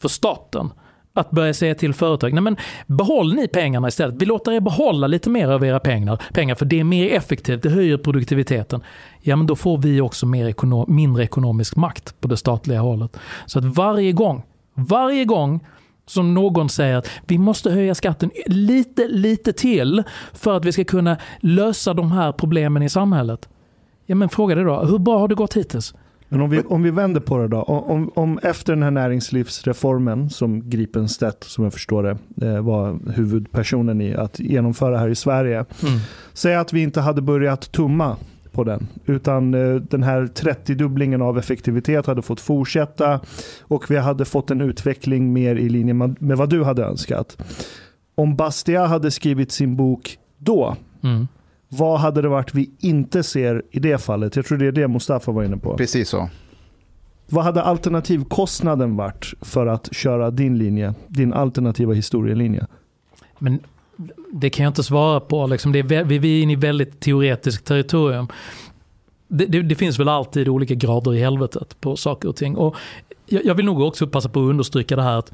för staten att börja säga till företag, nej men behåll ni pengarna istället. Vi låter er behålla lite mer av era pengar, pengar för det är mer effektivt, det höjer produktiviteten. Ja men då får vi också mer ekonom, mindre ekonomisk makt på det statliga hållet. Så att varje gång, varje gång som någon säger att vi måste höja skatten lite, lite till för att vi ska kunna lösa de här problemen i samhället. Ja men fråga dig då, hur bra har det gått hittills? Men om vi, om vi vänder på det då. Om, om efter den här näringslivsreformen som Gripenstedt, som jag förstår det, eh, var huvudpersonen i att genomföra här i Sverige. Mm. Säg att vi inte hade börjat tumma på den. Utan eh, den här 30-dubblingen av effektivitet hade fått fortsätta. Och vi hade fått en utveckling mer i linje med, med vad du hade önskat. Om Bastia hade skrivit sin bok då, Mm. vad hade det varit vi inte ser i det fallet? Jag tror det är det Mustafa var inne på. Precis så. Vad hade alternativkostnaden varit för att köra din linje? Din alternativa historielinje? Men det kan jag inte svara på. Liksom det är, vi vi är inne i väldigt teoretiskt territorium. Det, det, det finns väl alltid olika grader i helvetet på saker och ting. Och jag, jag vill nog också passa på att understryka det här att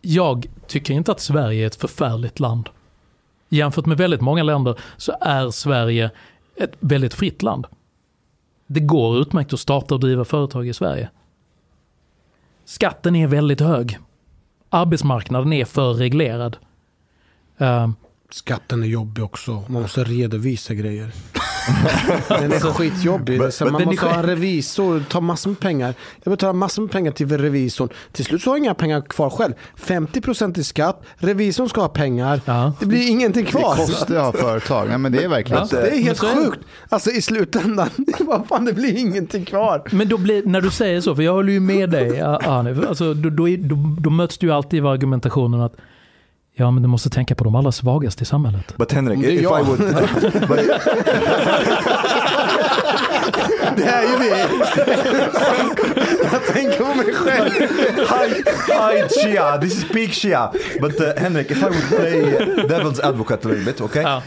jag tycker inte att Sverige är ett förfärligt land. Jämfört med väldigt många länder så är Sverige ett väldigt fritt land. Det går utmärkt att starta och driva företag i Sverige. Skatten är väldigt hög. Arbetsmarknaden är för reglerad. Eh, Skatten är jobbig också. Man måste redovisa grejer. Den är skitjobbig. Men- Så men man måste ha en revisor, ta massor med pengar. Jag betalar massor med pengar till revisorn. Till slut så har jag inga pengar kvar själv. 50% i skatt, revisorn ska ha pengar. ja. Det blir ingenting Det kvar. kostar att ha företag. Ja, men det är verkligen Ja. så. Det är helt det. sjukt. Alltså i slutändan, vad fan det blir ingenting kvar. Men då blir, när du säger så, för jag håller ju med dig Arne, alltså, då, då, då, då möts du alltid av argumentationen att ja men du måste tänka på de allra svagaste i samhället. But Henrik, Det if jag. I would, but Det är ju vi. Jag tänker på mig själv. hi, hi, Shia. This is peak Shia. But uh, Henrik, if I would play devil's advocate a little bit, okay? Ja.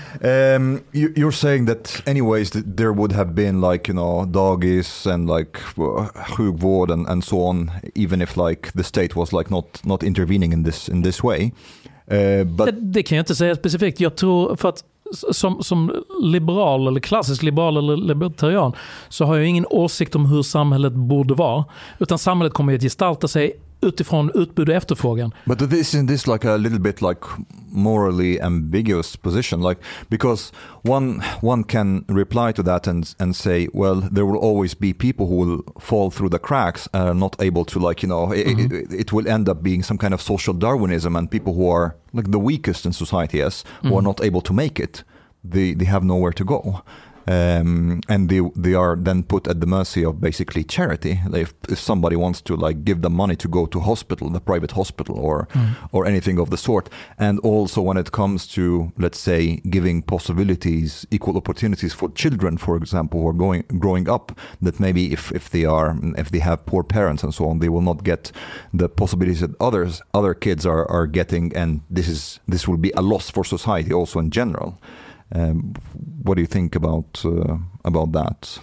Um, you, you're saying that anyways th- there would have been like you know doggies and like uh, sjukvård and, and so on, even if like the state was like not not intervening in this in this way. Uh, but Det, det kan jag inte säga specifikt. Jag tror för att som, som liberal eller klassisk liberal eller libertarian så har jag ingen åsikt om hur samhället borde vara. Utan samhället kommer ju att gestalta sig utifrån utbud och efterfrågan. But this isn't this like a little bit like morally ambiguous position, like because one one can reply to that and and say, well, there will always be people who will fall through the cracks and are not able to like you know i Mhm. it, it will end up being some kind of social Darwinism and people who are like the weakest in society, yes, who are Mhm. not able to make it, they they have nowhere to go. Um, and they they are then put at the mercy of basically charity. If, if somebody wants to like give them money to go to hospital, the private hospital, or Mm. or anything of the sort. And also when it comes to, let's say, giving possibilities, equal opportunities for children, for example, who are going growing up, that maybe if, if they are if they have poor parents and so on, they will not get the possibilities that others other kids are, are getting, and this is this will be a loss for society also in general. Um, what do you think about uh, about that?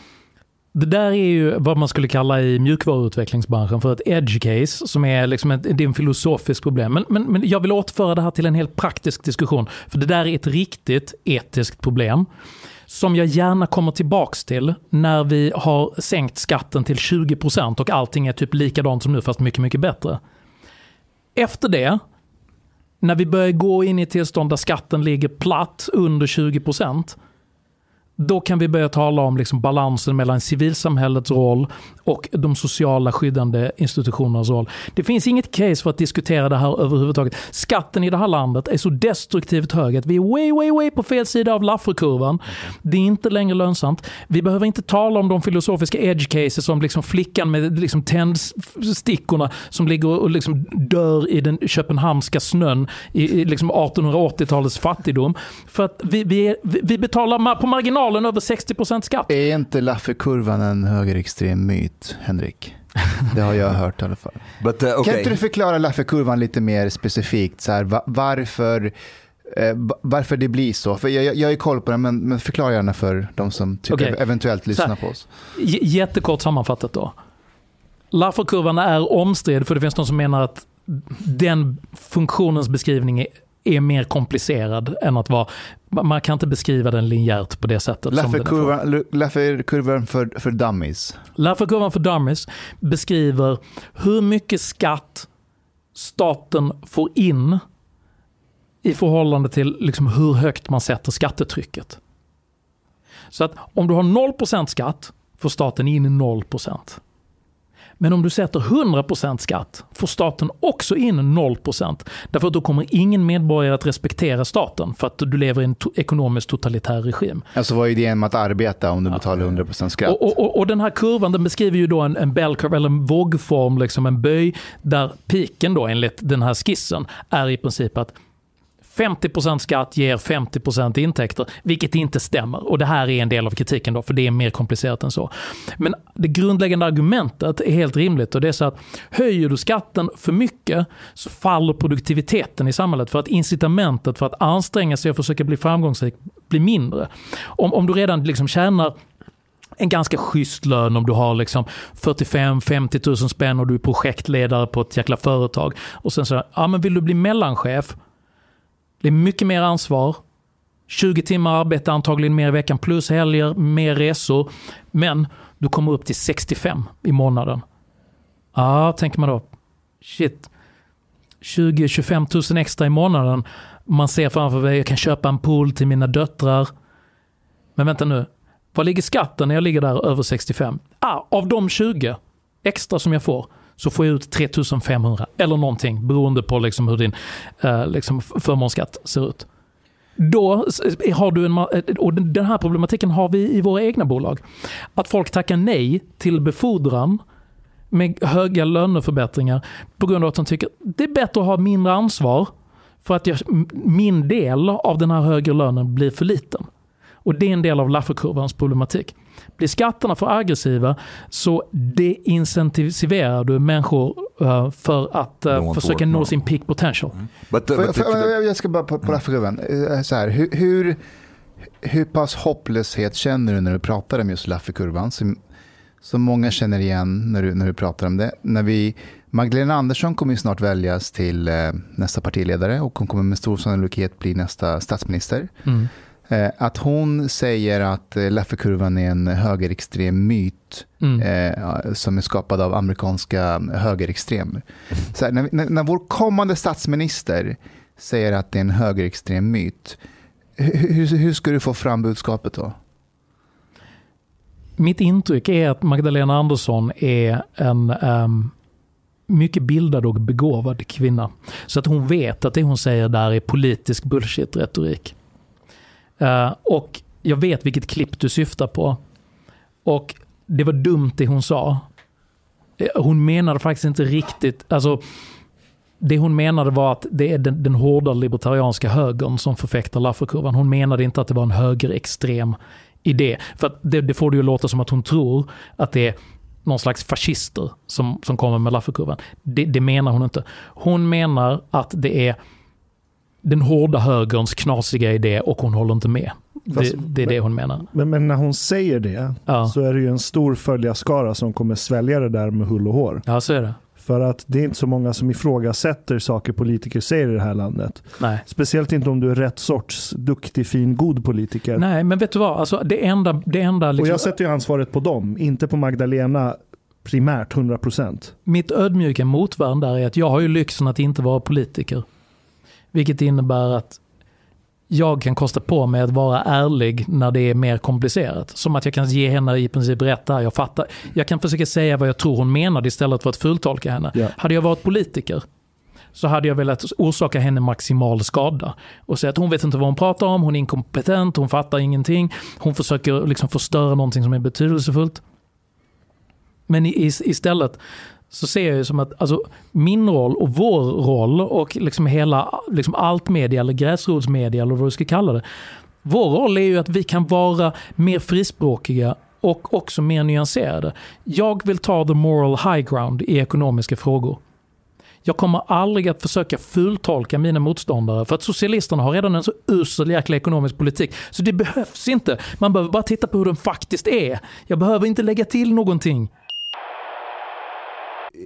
Det där är ju vad man skulle kalla i mjukvaruutvecklingsbranschen för ett edge case, som är, liksom ett, det är en filosofisk problem. Men, men, men jag vill återföra det här till en helt praktisk diskussion, för det där är ett riktigt etiskt problem. Som jag gärna kommer tillbaks till när vi har sänkt skatten till 20% och allting är typ likadant som nu fast mycket, mycket bättre. Efter det, när vi börjar gå in i ett tillstånd där skatten ligger platt under 20%, då kan vi börja tala om liksom balansen mellan civilsamhällets roll och de sociala skyddande institutionernas roll. Det finns inget case för att diskutera det här överhuvudtaget. Skatten i det här landet är så destruktivt hög att vi är way, way, way på fel sida av Lafferkurvan. Det är inte längre lönsamt. Vi behöver inte tala om de filosofiska edge cases som liksom flickan med liksom tändstickorna som ligger och liksom dör i den köpenhamnska snön i, i liksom 1880-talets fattigdom. För att vi, vi, är, vi vi betalar på marginalen över 60% skatt. Är inte Lafferkurvan en högerextrem myt, Henrik? Det har jag hört i alla fall. But uh, Kan okay, inte du förklara Lafferkurvan lite mer specifikt? Så här, va- varför, eh, va- varför det blir så? För jag, jag, jag ju koll på det, men, men förklara gärna för de som tycker Okej. eventuellt lyssnar här. på oss. J- Jättekort sammanfattat då. Lafferkurvan är omstridd för det finns de som menar att den funktionens beskrivning är, är mer komplicerad än att vara... Man kan inte beskriva den linjärt på det sättet. Lafferkurvan för, för dummies. Lafferkurvan för dummies beskriver hur mycket skatt staten får in i förhållande till liksom hur högt man sätter skattetrycket. Så att om du har 0% skatt får staten in 0%. Men om du sätter 100% skatt får staten också in 0%. Därför att då kommer ingen medborgare att respektera staten för att du lever i en to ekonomiskt totalitär regim. Alltså vad är idén med att arbeta om du betalar 100% skatt? Och, och, och, den här kurvan den beskriver ju då en, en bell curve, eller en vågform, liksom en böj, där piken då enligt den här skissen är i princip att 50% skatt ger 50% intäkter, vilket inte stämmer. Och det här är en del av kritiken då, för det är mer komplicerat än så. Men det grundläggande argumentet är helt rimligt och det är så att höjer du skatten för mycket så faller produktiviteten i samhället för att incitamentet för att anstränga sig och försöka bli framgångsrik blir mindre. Om, om du redan liksom tjänar en ganska schysst lön om du har liksom 45-50 000 spänn och du är projektledare på ett jäkla företag. Och sen så, ja men vill du bli mellanchef det är mycket mer ansvar. 20 timmar arbete antagligen mer i veckan plus helger, mer resor. Men du kommer upp till 65 i månaden. Ja, tänker man då. Shit. 20-25 000 extra i månaden. Man ser framför sig, jag kan köpa en pool till mina döttrar. Men vänta nu. Var ligger skatten när jag ligger där över 65? Ah, av de 20 extra som jag får så får jag ut 3500 eller någonting beroende på liksom hur din eh, liksom förmånsskatt ser ut. Då har du en, eh, och den här problematiken har vi i våra egna bolag. Att folk tackar nej till befordran med höga löneförbättringar på grund av att de tycker det är bättre att ha mindre ansvar för att jag, min del av den här högre lönen blir för liten. Och det är en del av Lafferkurvans problematik. Blir skatterna för aggressiva så deincentiverar du människor uh, för att uh, försöka nå sin peak potential. Mm. But, uh, but, för, jag ska bara på, på. Eh, så här, hur, hur, hur pass hopplöshet känner du när du pratar om just Lafferkurvan? Som, som många känner igen när du, när du pratar om det. När vi, Magdalena Andersson kommer snart väljas till eh, nästa partiledare och hon kommer med stor sannolikhet bli nästa statsminister. Mm. Eh, att hon säger att eh, Lafferkurvan är en högerextrem myt mm. eh, som är skapad av amerikanska högerextremer. Så här, när, när, vår kommande statsminister säger att det är en högerextrem myt, hur, hur ska du få fram budskapet då? Mitt intryck är att Magdalena Andersson är en um, mycket bildad och begåvad kvinna. Så att hon vet att det hon säger där är politisk bullshit-retorik. Uh, och jag vet vilket klipp du syftar på. Och det var dumt det hon sa. Eh, hon menade faktiskt inte riktigt, alltså det hon menade var att det är den, den hårda libertarianska högern som förfäktar Lafferkurvan. Hon menade inte att det var en högerextrem idé. För det, det, får det ju låta som att hon tror att det är någon slags fascister som, som kommer med Lafferkurvan. Det, det menar hon inte. Hon menar att det är den hårda högerns knasiga idé och hon håller inte med. Fast, det, det, är men, det hon menar. Men, men, när hon säger det ja. så är det ju en stor följarskara som kommer svälja det där med hull och hår. Ja, så är det. För att det är inte så många som ifrågasätter saker politiker säger i det här landet. Nej. Speciellt inte om du är rätt sorts duktig, fin, god politiker. Nej, men vet du vad? Alltså, det enda... Det enda liksom... Och jag sätter ju ansvaret på dem, inte på Magdalena primärt 100%. Mitt ödmjuka motvärn där är att jag har ju lyxen att inte vara politiker. Vilket innebär att jag kan kosta på mig att vara ärlig när det är mer komplicerat. Som att jag kan ge henne i princip rätt där. Jag fattar. Jag kan försöka säga vad jag tror hon menade istället för att fulltolka henne. Yeah. Hade jag varit politiker så hade jag velat orsaka henne maximal skada. Och säga att hon vet inte vad hon pratar om, hon är inkompetent, hon fattar ingenting. Hon försöker liksom förstöra någonting som är betydelsefullt. Men istället så ser jag ju som att alltså, min roll och vår roll och liksom hela liksom allt media eller gräsrotsmedia eller vad du ska kalla det. Vår roll är ju att vi kan vara mer frispråkiga och också mer nyanserade. Jag vill ta the moral high ground i ekonomiska frågor. Jag kommer aldrig att försöka fultolka mina motståndare för att socialisterna har redan en så usel jäkla ekonomisk politik. Så det behövs inte. Man behöver bara titta på hur den faktiskt är. Jag behöver inte lägga till någonting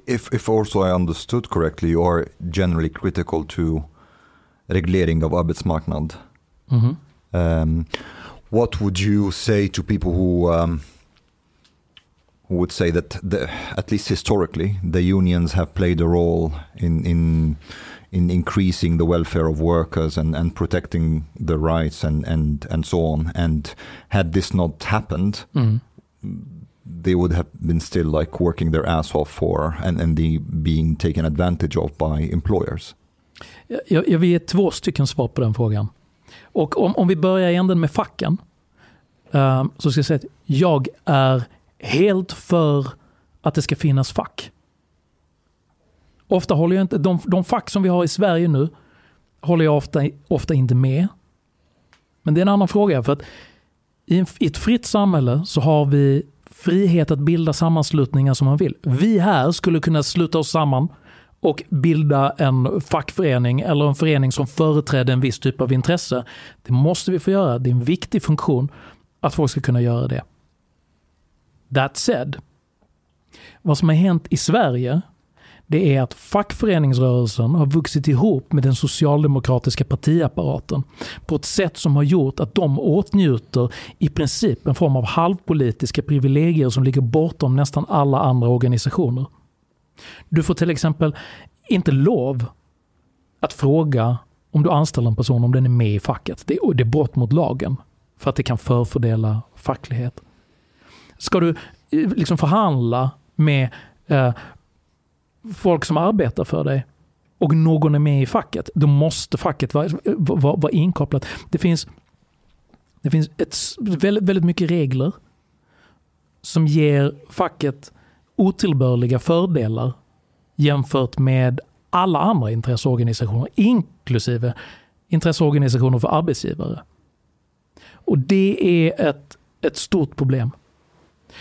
if, if also I understood correctly, you are generally critical to reglering of arbetsmarknad. Mm -hmm. um, what would you say to people who um, who would say that the, at least historically the unions have played a role in in in increasing the welfare of workers and, and protecting the rights and, and, and so on. And had this not happened, Mm. They would have been still like working their ass off for and, and the being taken advantage of by employers. Jag, jag vill ge två stycken svar på den frågan. Och om, om vi börjar i änden med facken. Um, så ska jag säga att jag är helt för att det ska finnas fack. Ofta håller jag inte, de, de fack som vi har i Sverige nu håller jag ofta, ofta inte med. Men det är en annan fråga. för att i, en, I ett fritt samhälle så har vi frihet att bilda sammanslutningar som man vill. Vi här skulle kunna sluta oss samman och bilda en fackförening eller en förening som företräder en viss typ av intresse. Det måste vi få göra. Det är en viktig funktion att folk ska kunna göra det. That said, vad som har hänt i Sverige det är att fackföreningsrörelsen har vuxit ihop med den socialdemokratiska partiapparaten på ett sätt som har gjort att de åtnjuter i princip en form av halvpolitiska privilegier som ligger bortom nästan alla andra organisationer. Du får till exempel inte lov att fråga om du anställer en person om den är med i facket. Det är, det är brott mot lagen för att det kan förfördela facklighet. Ska du eh, liksom förhandla med eh, folk som arbetar för dig och någon är med i facket, då måste facket vara, vara, vara inkopplat. Det finns, det finns ett, väldigt, väldigt mycket regler som ger facket otillbörliga fördelar jämfört med alla andra intresseorganisationer, inklusive intresseorganisationer för arbetsgivare. Och det är ett, ett stort problem.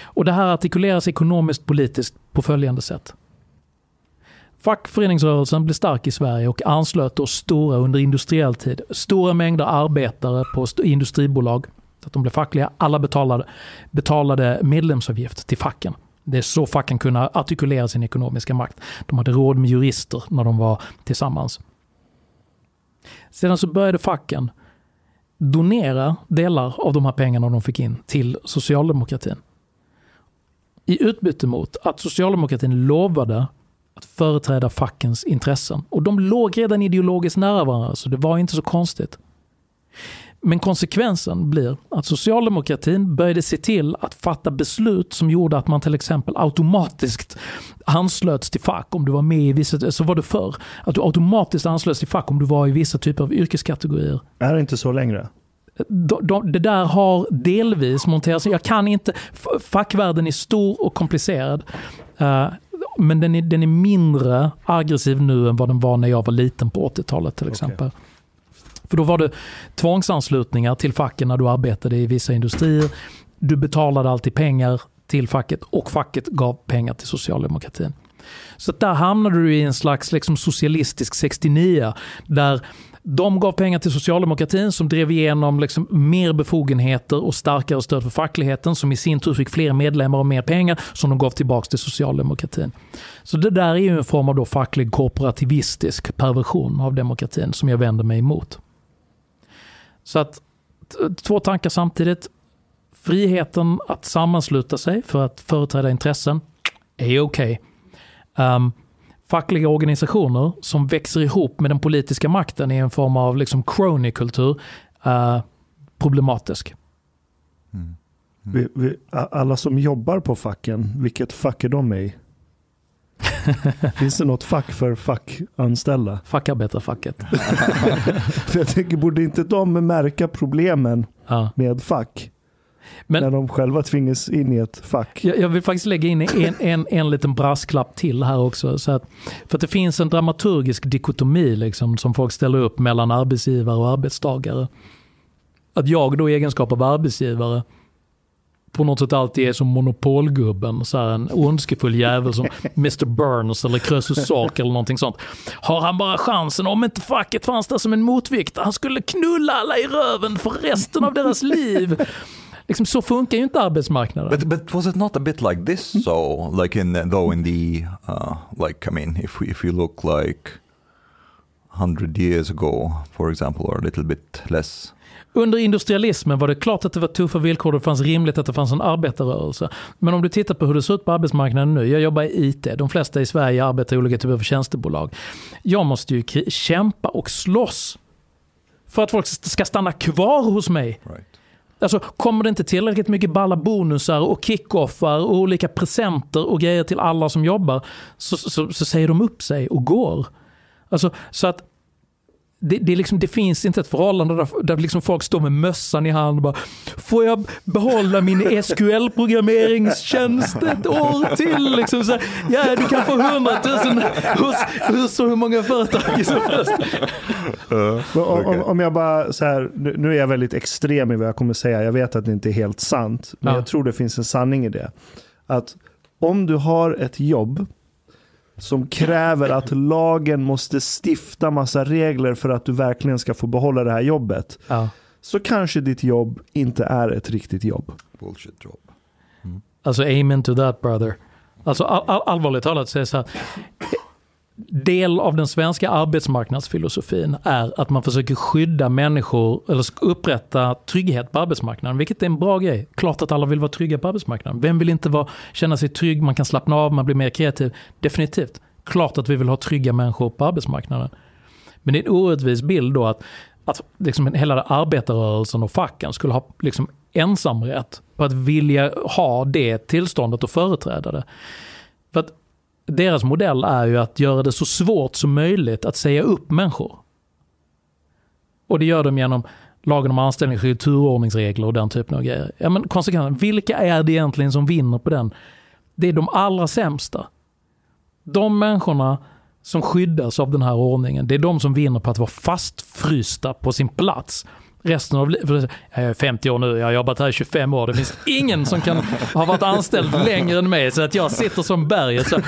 Och det här artikuleras ekonomiskt politiskt på följande sätt. Fackföreningsrörelsen blev stark i Sverige och anslöt då stora under industriell tid. Stora mängder arbetare på industribolag. Så att de blev fackliga. Alla betalade, betalade medlemsavgift till facken. Det är så facken kunde artikulera sin ekonomiska makt. De hade råd med jurister när de var tillsammans. Sedan så började facken donera delar av de här pengarna de fick in till socialdemokratin. I utbyte mot att socialdemokratin lovade att företräda fackens intressen. Och de låg redan ideologiskt nära varandra, så det var inte så konstigt. Men konsekvensen blir att socialdemokratin började se till att fatta beslut som gjorde att man till exempel automatiskt anslöts till fack om du var med i vissa, så var det förr, att du automatiskt anslöts till fack om du var i vissa typer av yrkeskategorier. Är det inte så längre? De, de, det där har delvis monterats Jag kan inte, fackvärlden är stor och komplicerad. Eh, men den är, den är mindre aggressiv nu än vad den var när jag var liten på 80-talet till exempel. För då var det tvångsanslutningar till facken när du arbetade i vissa industrier. Du betalade alltid pengar till facket och facket gav pengar till socialdemokratin. Så där hamnade du i en slags liksom socialistisk 69 där de gav pengar till socialdemokratin som drev igenom liksom mer befogenheter och starkare stöd för fackligheten som i sin tur fick fler medlemmar och mer pengar som de gav tillbaka till socialdemokratin. Så det där är ju en form av då facklig korporativistisk perversion av demokratin som jag vänder mig emot. Så att två tankar samtidigt. Friheten att sammansluta sig för att företräda intressen är okej. Um, fackliga organisationer som växer ihop med den politiska makten i en form av liksom crony-kultur är problematisk. Mm. Vi, vi, a- alla som jobbar på facken, vilket fack är de i? Finns det något fack för fackanställda? Fackarbetarfacket. För jag tänker, borde inte de märka problemen Ja. med fack? Men- när de själva tvingas in i ett fack. Jag, jag vill faktiskt lägga in en, en, en liten brasklapp till här också. Så att, för att det finns en dramaturgisk dikotomi liksom, som folk ställer upp mellan arbetsgivare och arbetstagare. Att jag då i egenskap av arbetsgivare på något sätt alltid är som monopolgubben, så här en ondskefull jävel som Mr Burns eller Krösus Sork eller någonting sånt. Har han bara chansen, om inte facket fanns där som en motvikt, han skulle knulla alla i röven för resten av deras liv. Liksom, så funkar ju inte arbetsmarknaden. But but was it not a bit like this? So like in the, though in the uh, like I mean if we if we look like 100 years ago, for example, or a little bit less. Under industrialismen var det klart att det var tuffa villkor och det fanns rimligt att det fanns en arbetarrörelse. Men om du tittar på hur det ser ut på arbetsmarknaden nu. Jag jobbar i IT. De flesta i Sverige arbetar i olika typer av tjänstebolag. Jag måste ju kämpa och slåss för att folk ska stanna kvar hos mig. Right. Alltså, kommer det inte tillräckligt mycket balla bonusar och kickoffar och olika presenter och grejer till alla som jobbar så, så, så säger de upp sig och går. Alltså, så att det, det, är liksom, det finns inte ett förhållande där, där liksom folk står med mössan i hand och bara Får jag behålla min SQL-programmeringstjänst ett år till? Liksom så här, ja, du kan få hundratusen hos, hos så hur många företag som helst. Men om, om, om jag bara så här, nu nu är jag väldigt extrem i vad jag kommer säga. Jag vet att det inte är helt sant. Men Ja. jag tror det finns en sanning i det. Att om du har ett jobb som kräver att lagen måste stifta massa regler för att du verkligen ska få behålla det här jobbet. Ja. Så kanske ditt jobb inte är ett riktigt jobb. Bullshit job. Alltså amen to that brother. Alltså all, all, allvarligt talat så är det så här. Del av den svenska arbetsmarknadsfilosofin är att man försöker skydda människor eller upprätta trygghet på arbetsmarknaden, vilket är en bra grej. Klart att alla vill vara trygga på arbetsmarknaden. Vem vill inte vara, känna sig trygg, man kan slappna av, man blir mer kreativ. Definitivt. Klart att vi vill ha trygga människor på arbetsmarknaden. Men det är en orättvis bild då att, att liksom hela arbetarrörelsen och facken skulle ha liksom ensamrätt på att vilja ha det tillståndet och företräda det. För att deras modell är ju att göra det så svårt som möjligt att säga upp människor. Och det gör de genom lagen om anställningsskydd, turordningsregler och den typen av grejer. Ja, men konsekvensen, vilka är det egentligen som vinner på den? Det är de allra sämsta. De människorna som skyddas av den här ordningen, det är de som vinner på att vara fastfrysta på sin plats. Resten av livet, jag är 50 år nu, jag har jobbat här i 25 år, det finns ingen som kan ha varit anställd längre än mig så att jag sitter som berget. Så,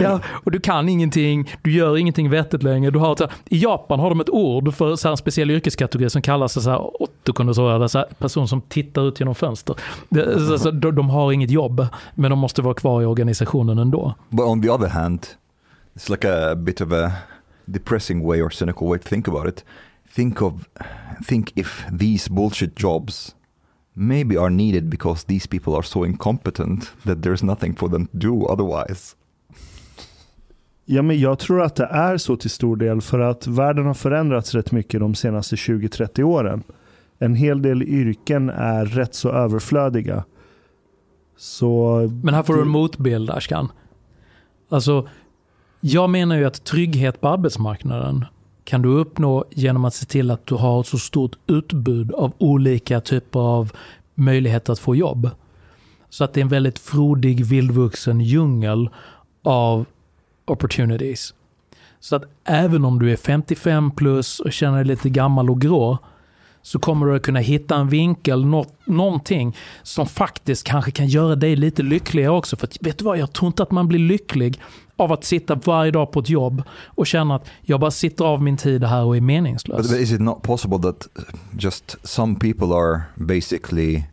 ja, och du kan ingenting, du gör ingenting vettigt längre. Du har, så, I Japan har de ett ord för så här, en speciell yrkeskategori som kallas så här, ottokonnoissörer, så här, person som tittar ut genom fönster. Det, så, så, de, de har inget jobb, men de måste vara kvar i organisationen ändå. But on the other hand, it's like a bit of a depressing way or cynical way to think about it. Think of, think if these bullshit jobs maybe are needed because these people are so incompetent that there's nothing for them to do otherwise. Ja, men jag tror att det är så till stor del för att världen har förändrats rätt mycket de senaste 20-30 åren. En hel del yrken är rätt så överflödiga. Så Men här får du en motbild, Ashkan. Alltså, jag menar ju att trygghet på arbetsmarknaden kan du uppnå genom att se till att du har ett så stort utbud av olika typer av möjligheter att få jobb. Så att det är en väldigt frodig, vildvuxen djungel av opportunities. Så att även om du är 55 plus och känner dig lite gammal och grå, så kommer du att kunna hitta en vinkel, något, någonting som faktiskt kanske kan göra dig lite lyckligare också. För att, vet du vad, jag tror inte att man blir lycklig av att sitta varje dag på ett jobb och känna att jag bara sitter av min tid här och är meningslös. But, is it not possible that just some people are basically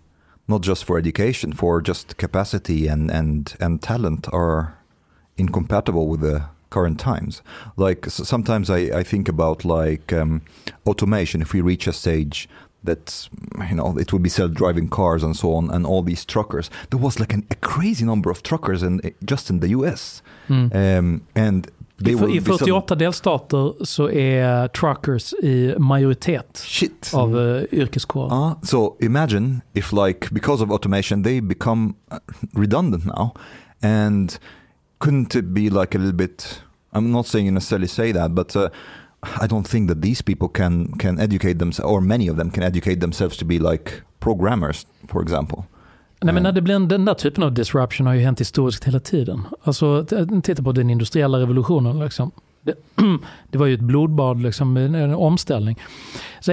not just for education, for just capacity and and and talent are incompatible with the current times? Like sometimes I, I think about like um, automation. If we reach a stage that you know it would be self-driving cars and so on, and all these truckers, there was like an, a crazy number of truckers in just in the U.S. Mm. Um, I, I be sudden- 48 delstater så är truckers i majoritet shit av uh, yrkeskåren. Uh, so imagine if like because of automation they become uh, redundant now and couldn't it be like a little bit I'm not saying you necessarily say that but uh, I don't think that these people can can educate themselves or many of them can educate themselves to be like programmers for example. Nej, men när det blir en, den där typen av disruption har ju hänt historiskt hela tiden. Alltså, titta på den industriella revolutionen. Liksom. Det, det var ju ett blodbad, liksom, en, en omställning. Så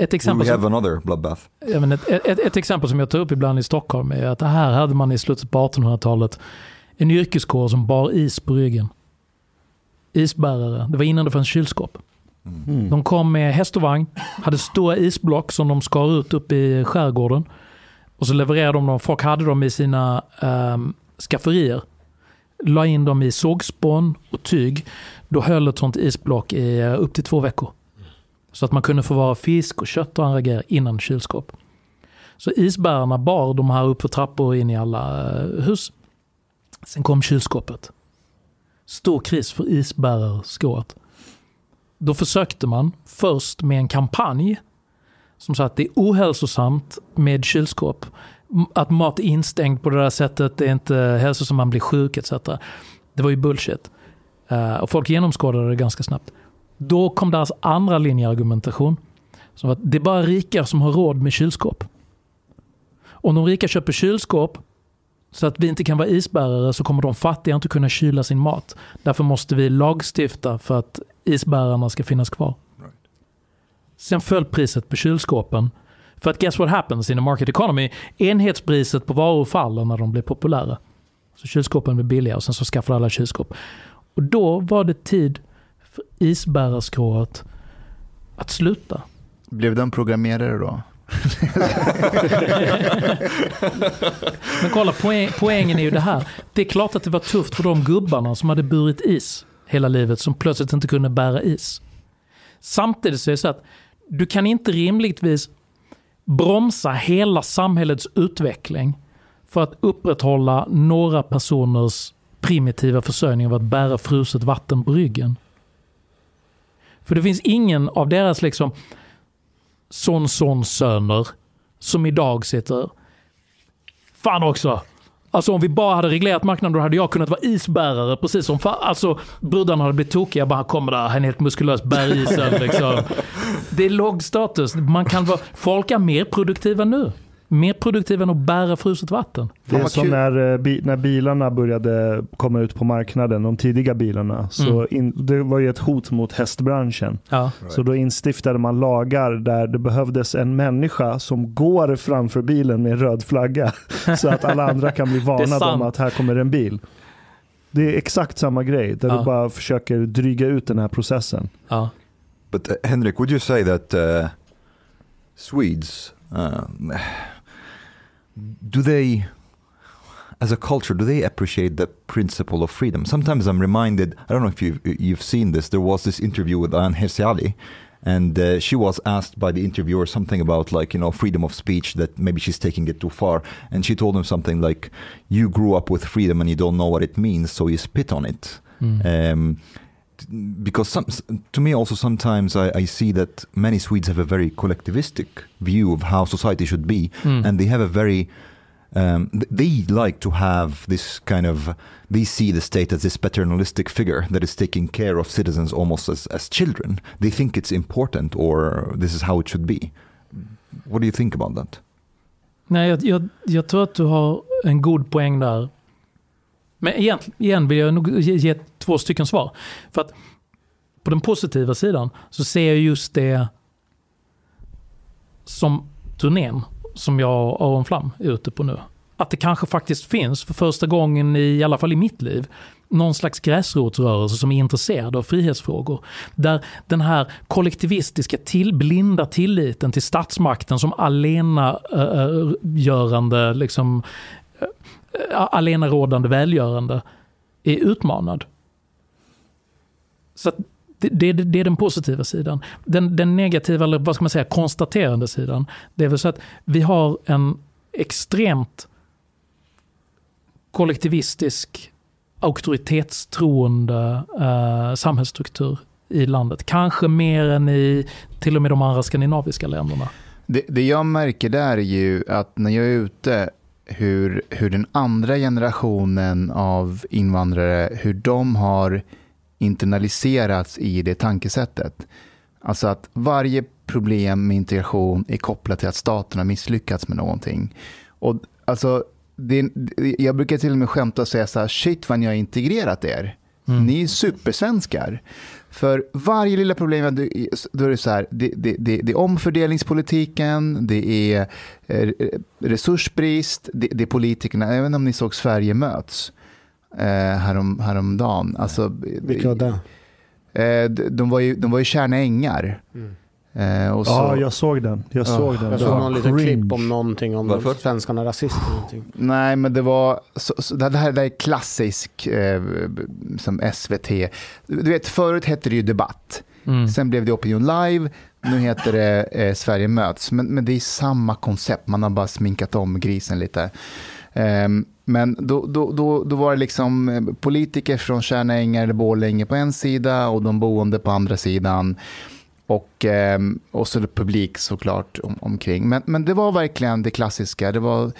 ett, exempel we som, have another bloodbath. ja, men ett, ett, ett exempel som jag tar upp ibland i Stockholm är att här hade man i slutet på 1800-talet en yrkeskår som bar is på ryggen. Isbärare. Det var innan det fanns kylskåp. mm. De kom med häst och vagn, hade stora isblock som de skar ut upp i skärgården. Och så levererade de dem, folk hade dem i sina um, skafferier. la in dem i sågspån och tyg, då höll ett sånt isblock i eh, upp till två veckor. Så att man kunde förvara fisk och kött och andra grejer innan kylskåp. Så isbärarna bar de här upp för trappor in i alla eh, hus. Sen kom kylskåpet. Stor kris för isbärarskået. Då försökte man först med en kampanj som sa att det är ohälsosamt med kylskåp. Att mat är instängd på det där sättet, det är inte hälsosamt, man blir sjuk etc. Det var ju bullshit. Eh, och folk genomskådade det ganska snabbt. Då kom deras andra linjeargumentation. Som att det är bara rika som har råd med kylskåp. Om de rika köper kylskåp så att vi inte kan vara isbärare så kommer de fattiga inte kunna kyla sin mat. Därför måste vi lagstifta för att isbärarna ska finnas kvar. Sen föll priset på kylskåpen. För att guess what happens in a market economy? Enhetspriset på varor faller när de blir populära. Så kylskåpen blir billiga och sen så skaffar alla kylskåp. Och då var det tid för isbärarskrået att sluta. Blev de programmerare då? Men kolla, poäng, poängen är ju det här. Det är klart att det var tufft för de gubbarna som hade burit is hela livet, som plötsligt inte kunde bära is. Samtidigt så är det så att du kan inte rimligtvis bromsa hela samhällets utveckling för att upprätthålla några personers primitiva försörjning av att bära fruset vatten på ryggen. För det finns ingen av deras liksom son, son, söner som idag sitter Fan också! Alltså om vi bara hade reglerat marknaden då hade jag kunnat vara isbärare precis som fa- Alltså brudarna hade blivit tokiga, bara han kommer där, han är helt muskulös, bär isen liksom. Det är låg status. Man kan vara, folk är mer produktiva nu. Mer produktiva än att bära fruset vatten. Det är som när, eh, när bilarna började komma ut på marknaden, de tidiga bilarna. Så Mm. in, det var ju ett hot mot hästbranschen. Ja. Så då instiftade man lagar där det behövdes en människa som går framför bilen med en röd flagga. Så att alla andra kan bli varnade om att här kommer en bil. Det är exakt samma grej, där Ja. du bara försöker dryga ut den här processen. Ja. But uh, Henrik, would you say that uh, Swedes um, do they, as a culture, do they appreciate the principle of freedom? Sometimes I'm reminded. I don't know if you've you've seen this. There was this interview with Anne Hersiali, and uh, she was asked by the interviewer something about like you know freedom of speech that maybe she's taking it too far, and she told him something like, "You grew up with freedom and you don't know what it means, so you spit on it." Mm. um, because some, to me also sometimes I, I see that many Swedes have a very collectivistic view of how society should be, Mm. and they have a very um, th- they like to have this kind of they see the state as this paternalistic figure that is taking care of citizens almost as, as children. They think it's important or this is how it should be. What do you think about that? Nej, jag, jag, jag tror att du har en god poäng där. Men igen, igen vill jag nog ge, ge två stycken svar. För att på den positiva sidan så ser jag just det som turnén som jag och Aron Flam är ute på nu. Att det kanske faktiskt finns, för första gången i, i alla fall i mitt liv, någon slags gräsrotsrörelse som är intresserad av frihetsfrågor. Där den här kollektivistiska, till, blinda tilliten till statsmakten som alena äh, görande, liksom, äh, alena rådande välgörande är utmanad. Så att det, det, det är den positiva sidan. Den, den negativa, eller vad ska man säga, konstaterande sidan, det är väl så att vi har en extremt kollektivistisk, auktoritetstroende eh, samhällsstruktur i landet. Kanske mer än i till och med de andra skandinaviska länderna. Det, det jag märker där är ju att när jag är ute, hur, hur den andra generationen av invandrare, hur de har internaliserats i det tankesättet. Alltså att varje problem med integration är kopplat till att staten har misslyckats med någonting. Och alltså, det, jag brukar till och med skämta och säga så här, shit vad ni har integrerat er. Mm. Ni är supersvenskar. För varje lilla problem, då är det så här, det, det, det, det är omfördelningspolitiken, det är eh, resursbrist, det, är politikerna, inte om ni såg Sverige möts eh, härom, häromdagen. Alltså, Vilka var det? eh, de, var ju, de var ju Tjärna Ängar. Mm. Eh, och så, Ja, jag såg den. Jag såg den. Jag såg någon liten klipp om någonting om Varför? svenskarna rasister. Någonting. Nej, men det var, så, så, det här det här är klassisk eh, som SVT. Du vet, förut hette det ju Debatt. Mm. Sen blev det Opinion Live. Nu heter det eh, Sverige möts. Men, men det är samma koncept. Man har bara sminkat om grisen lite. Ehm, men då, då, då, då var det liksom eh, politiker från Tjärna Ängar eller Borlänge på en sida och de boende på andra sidan. Och, ehm, och så publik såklart om, omkring. Men, men det var verkligen det klassiska. Det var,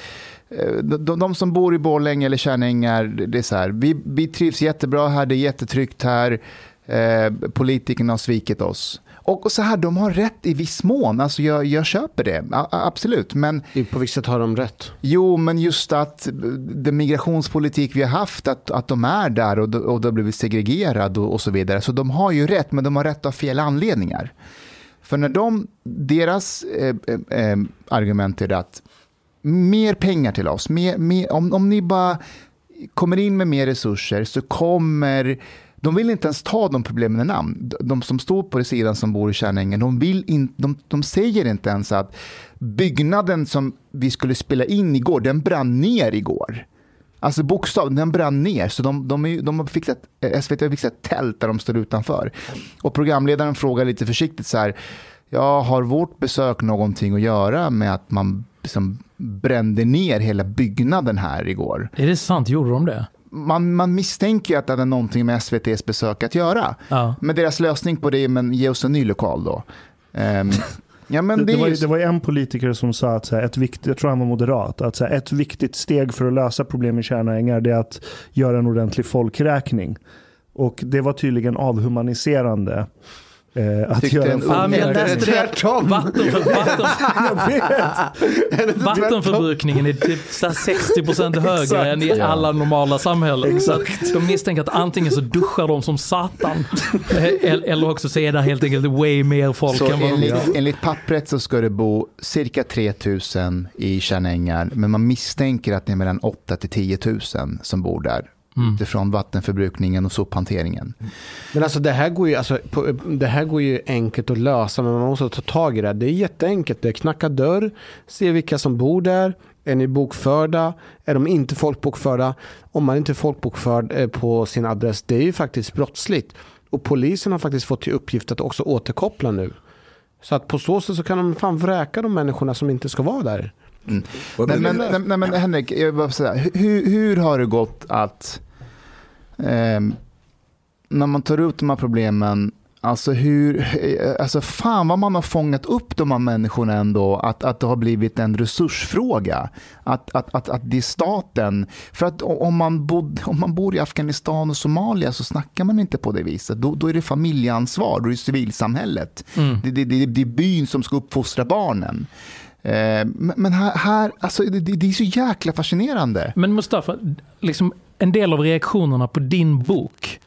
eh, de, de, som bor i Borlänge eller Tjärna Ängar, det det är så här, vi, vi trivs jättebra här, det är jättetryggt här. Eh, politikerna har svikit oss. Och, så här, de har rätt i viss mån, alltså jag, jag köper det, A, absolut. Men På vilket sätt har de rätt? Jo, men just att den migrationspolitik vi har haft, att, att de är där och, och det har blivit segregerad och, och så vidare. Så de har ju rätt, men de har rätt av fel anledningar. För när de, deras eh, eh, eh, argument är att mer pengar till oss, mer, mer, om, om ni bara kommer in med mer resurser så kommer de vill inte ens ta de problemen i namn. De- som står på sidan som bor i Kärnängen, de, vill in, de, de säger inte ens att byggnaden som vi skulle spela in igår, den brann ner igår. Alltså bokstavligen, den brann ner. Så de, de, är, de har fixat, eh, SVT har fixat tält där de står utanför. Och programledaren frågar lite försiktigt så här, ja, har vårt besök någonting att göra med att man liksom brände ner hela byggnaden här igår? Är det sant? Gjorde de det? Man, man misstänker ju att det hade någonting med SVTs besök att göra. Ja. Men deras lösning på det är, men ge oss en ny lokal då. Ehm, ja, men Det, det, det, var, är ju- ju- det var en politiker som sa att så här, ett viktigt, jag tror han var moderat, att så här, ett viktigt steg för att lösa problem i Tjärna Ängar det är att göra en ordentlig folkräkning. Och det var tydligen avhumaniserande. Eh, att Tyckte göra en tvärtom. Vattenför, vatten, vattenförbrukningen är typ så här 60% högre Exakt. än i alla normala samhällen. Så de misstänker att antingen så duschar de som satan eller eller också så är det helt enkelt way mer folk Så än vad de enligt, enligt pappret så ska det bo cirka 3 000 i Tjärnängar, men man misstänker att det är mellan 8 till 10 000 som bor där. Mm. Utifrån vattenförbrukningen och sophanteringen. Men alltså det här går ju, alltså, på, det här går ju enkelt att lösa men man måste ta tag i det. Det är jätteenkelt. Det är knacka dörr, se vilka som bor där. Är ni bokförda? Är de inte folkbokförda? Om man inte är folkbokförd eh, på sin adress, det är ju faktiskt brottsligt. Och polisen har faktiskt fått till uppgift att också återkoppla nu. Så att på så sätt så kan de fan vräka de människorna som inte ska vara där. Nej, men, nej, nej, men Henrik, jag vill bara säga, hur, hur har det gått att ehm, när man tar ut de här problemen, alltså hur, eh, alltså fan vad man har fångat upp de här människorna ändå, att, att det har blivit en resursfråga. Att, att, att, att det är staten, för att om man, bod, om man bor i Afghanistan och Somalia så snackar man inte på det viset. Då, då är det familjeansvar, då är det civilsamhället. Mm. Det, det, det, det är byn som ska uppfostra barnen. Eh, Men här, här alltså det, det det är så jäkla fascinerande. Men Mustafa, liksom en del av reaktionerna på din bok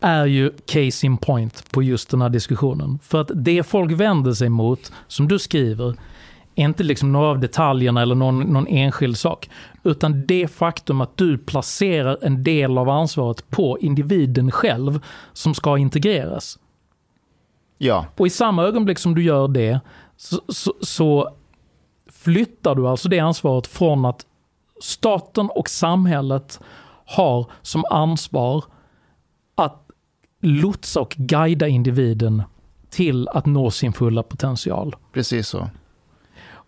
är ju case in point på just den här diskussionen. För att det folk vänder sig mot, som du skriver, är inte liksom några av detaljerna eller någon, någon enskild sak. Utan det faktum att du placerar en del av ansvaret på individen själv som ska integreras. Ja, Och i samma ögonblick som du gör det så, så, så flyttar du alltså det ansvaret från att staten och samhället har som ansvar att lotsa och guida individen till att nå sin fulla potential. precis så.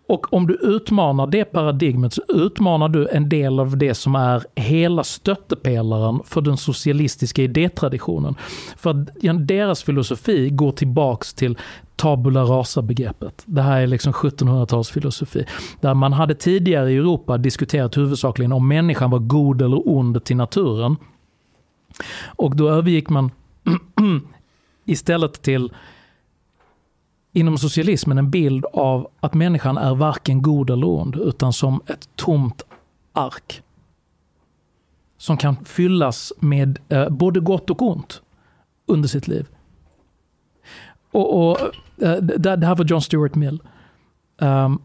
Och om du utmanar det paradigmet så utmanar du en del av det som är hela stöttepelaren för den socialistiska idétraditionen. För att deras filosofi går tillbaks till tabula rasa-begreppet. Det här är liksom 1700-talsfilosofi. Där man hade tidigare i Europa diskuterat huvudsakligen om människan var god eller ond till naturen. Och då övergick man istället till inom socialismen en bild av att människan är varken god eller ond, utan som ett tomt ark. Som kan fyllas med eh, både gott och ont under sitt liv. Och, och eh, det, det här var John Stuart Mill. Um,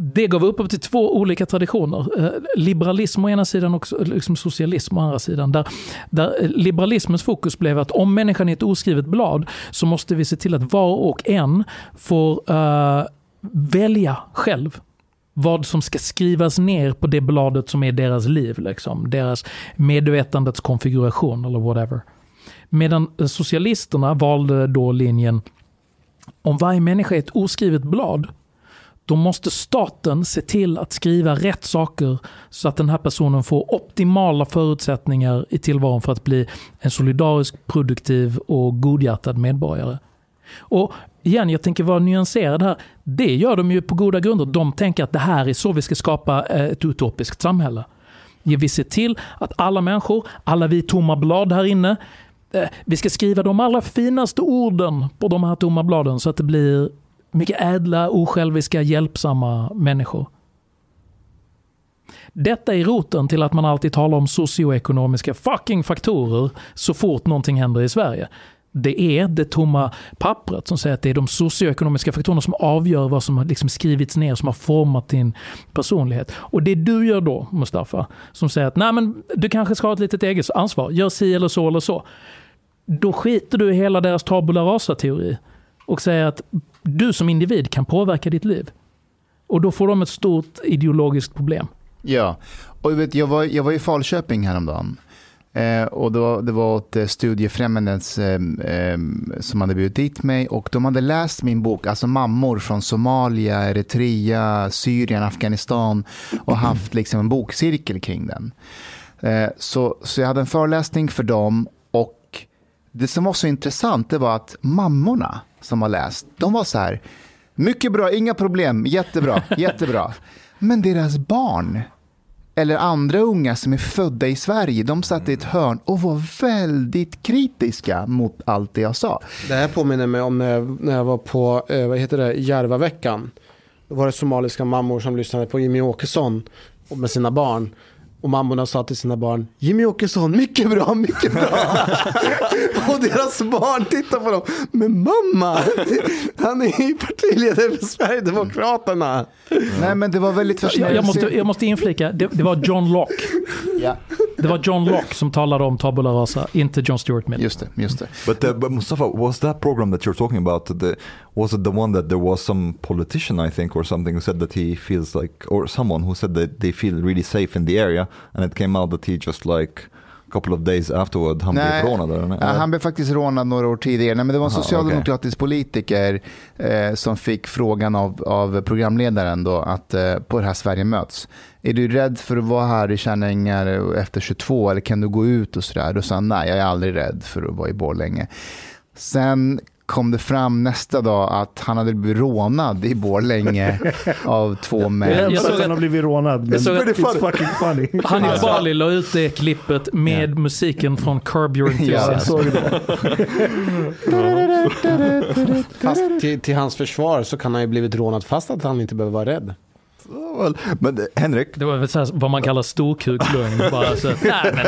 det gav upphov till två olika traditioner. Eh, liberalism å ena sidan och liksom socialism å andra sidan. Där, där eh, liberalismens fokus blev att om människan är ett oskrivet blad så måste vi se till att var och en får uh, välja själv vad som ska skrivas ner på det bladet som är deras liv. Liksom. Deras medvetandets konfiguration eller whatever. Medan socialisterna valde då linjen om varje människa är ett oskrivet blad då måste staten se till att skriva rätt saker så att den här personen får optimala förutsättningar i tillvaron för att bli en solidarisk, produktiv och godhjärtad medborgare. Och igen, jag tänker vara nyanserad här. Det gör de ju på goda grunder. De tänker att det här är så vi ska skapa eh, ett utopiskt samhälle. Vi ser till att alla människor, alla vi tomma blad här inne, Eh, vi ska skriva de allra finaste orden på de här tomma bladen så att det blir mycket ädla, osjälviska, hjälpsamma människor. Detta är roten till att man alltid talar om socioekonomiska fucking faktorer så fort någonting händer i Sverige. Det är det tomma pappret som säger att det är de socioekonomiska faktorerna som avgör vad som har liksom skrivits ner, som har format din personlighet. Och det du gör då, Mustafa, som säger att Nej, men du kanske ska ha ett litet eget ansvar, gör si eller så eller så. Då skiter du i hela deras tabula rasa-teori och säger att du som individ kan påverka ditt liv. Och då får de ett stort ideologiskt problem. Ja, och vet, jag, var, jag var i Falköping häromdagen. Eh, och då, det var åt eh, Studiefrämjandets eh, eh, som hade bjudit dit mig och de hade läst min bok, alltså mammor från Somalia, Eritrea, Syrien, Afghanistan och haft liksom en bokcirkel kring den. Eh, så, så jag hade en föreläsning för dem och det som var så intressant det var att mammorna som har läst, de var så här, mycket bra, inga problem, jättebra, jättebra. Men deras barn, eller andra unga som är födda i Sverige, de satt i ett hörn och var väldigt kritiska mot allt det jag sa. Det här påminner mig om när jag, när jag var på, eh, vad heter det, Järvaveckan. Då var det somaliska mammor som lyssnade på Jimmy Åkesson med sina barn. Och mammorna sa till sina barn, Jimmy Åkesson, mycket bra, mycket bra. och deras barn tittar på dem, men mamma, han är ju partiledare för Sverigedemokraterna. Nej men det var väldigt jag, jag, måste, jag måste inflika, det, det var John Locke. ja. Det var John Locke som talade om tabula rasa, inte John Stuart Mill. Just det, just det. But, uh, but Mustafa, was that program that you're talking about, the, was it the one that there was some politician I think or something who said that he feels like, or someone who said that they feel really safe in the area and it came out that he just like couple of days afterward han Nej, blev rånad? Ja, han blev faktiskt rånad några år tidigare. Nej, men det var en Aha, socialdemokratisk okay. politiker eh, som fick frågan av, av programledaren då att eh, på det här Sverige möts. Är du rädd för att vara här i Kärnängar efter 22 eller kan du gå ut och sådär? Då sa han nej, jag är aldrig rädd för att vara i Borlänge. Sen kom det fram nästa dag att han hade blivit rånad i Borlänge av två män. Jag, jag såg att han har blivit rånad, men såg it's funny. fucking funny. Hanif Bali la ut det klippet med yeah. musiken från Curb Your Enthusiasm. Ja, fast till, till, hans försvar så kan han ju blivit rånad fast att han inte behöver vara rädd. Men Henrik? Det var väl så här, vad man kallar storkukslugn. Bara så, nej, men,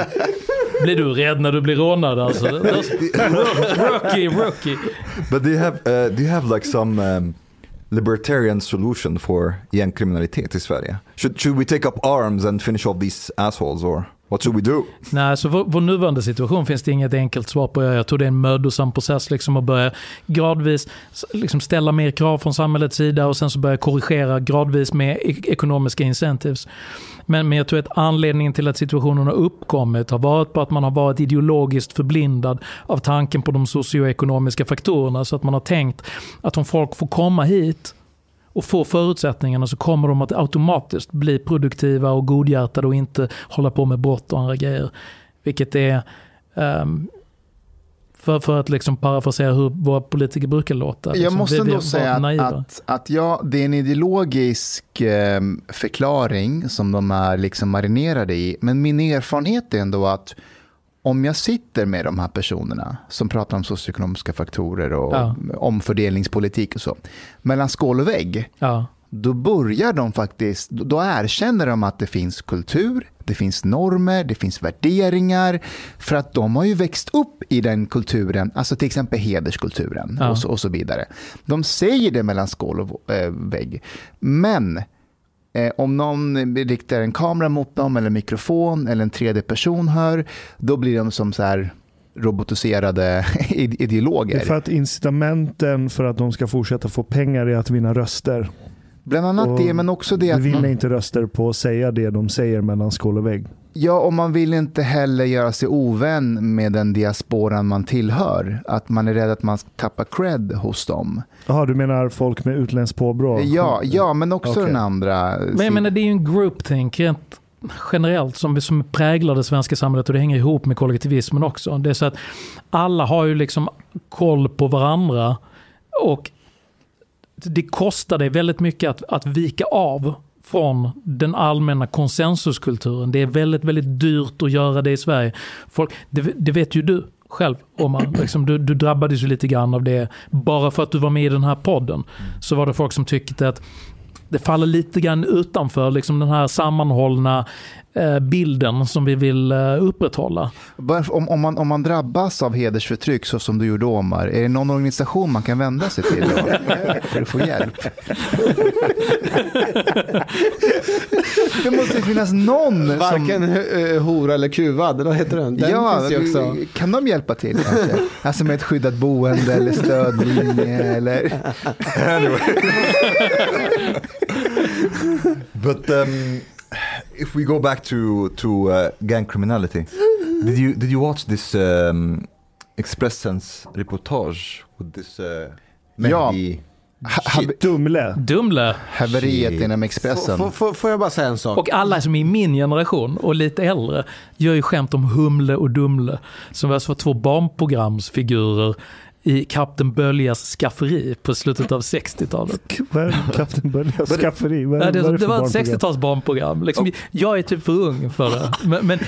blir du rädd när du blir rånad alltså? rookie, rookie. But do you have, uh, do you have like some um, libertarian solution for gängkriminalitet i Sverige? Should, should we take up arms and finish off these assholes or? What should we do? Nej, så vår, vår nuvarande situation finns det inget enkelt svar på. Jag tror det är en mödosam process liksom att börja gradvis liksom ställa mer krav från samhällets sida och sen så börja korrigera gradvis med e, ekonomiska incentives. Men, men jag tror att anledningen till att situationen har uppkommit har varit på att man har varit ideologiskt förblindad av tanken på de socioekonomiska faktorerna. Så att man har tänkt att om folk får komma hit och få förutsättningarna så kommer de att automatiskt bli produktiva och godhjärtade och inte hålla på med brott och andra grejer. Vilket är, um, för, för att liksom parafrasera hur våra politiker brukar låta. Liksom. Jag måste ändå säga att, att, att ja, det är en ideologisk eh, förklaring som de är liksom marinerade i. Men min erfarenhet är ändå att om jag sitter med de här personerna som pratar om socioekonomiska faktorer och ja. omfördelningspolitik och så, mellan skål och vägg, ja. då börjar de faktiskt, då erkänner de att det finns kultur, det finns normer, det finns värderingar, för att de har ju växt upp i den kulturen, alltså till exempel hederskulturen ja. och, så, och så vidare. De säger det mellan skål och äh, vägg, men Eh, om någon riktar en kamera mot dem eller en mikrofon eller en tredje person hör, då blir de som så här robotiserade ide- Det ideologer. är för att incitamenten för att de ska fortsätta få pengar är att vinna röster. Bland annat Och det, men också det att vinner inte röster på att säga det de säger mellan skål och vägg. Ja, och man vill inte heller göra sig ovän med den diasporan man tillhör. Att man är rädd att man ska tappa cred hos dem. Jaha, du menar folk med utländskt påbrå? Ja, ja men också Okej. den andra. Men jag menar det är ju en groupthink rent generellt som, som präglar det svenska samhället och det hänger ihop med kollektivismen också. Det är så att alla har ju liksom koll på varandra och det kostar dig väldigt mycket att, att vika av från den allmänna konsensuskulturen. Det är väldigt, väldigt dyrt att göra det i Sverige. Folk, det, det vet ju du själv, Omar. Liksom, du, du drabbades ju lite grann av det. Bara för att du var med i den här podden så var det folk som tyckte att det faller lite grann utanför liksom den här sammanhållna bilden som vi vill eh, upprätthålla. Om, om, man, om man drabbas av hedersförtryck så som du gjorde Omar, är det någon organisation man kan vända sig till för att få hjälp? det måste ju finnas någon som... Varken eh, hora eller kuvad, vad heter den? Den ja, finns ju också. kan de hjälpa till? Kanske? Alltså med ett skyddat boende eller stödlinje eller... But um, if we go back to to uh, gang criminality, did you did you watch this um, Expressens reportage with this uh, Ja. Mehdi Ha- shit? Dumle. Dumle Haveriet Shit. inom Expressen. får- får, jag bara säga en sak? och alla som är i min generation och lite äldre gör ju skämt om Humle och Dumle. Som alltså var två barnprogramsfigurer i Kapten Böljas skafferi på slutet av 60-talet. Vad är Kapten Böljas skafferi? Vad är- det, vad är det, för var ett barnprogram? 60-tals barnprogram. Liksom, Jag är typ för ung för det. Men, men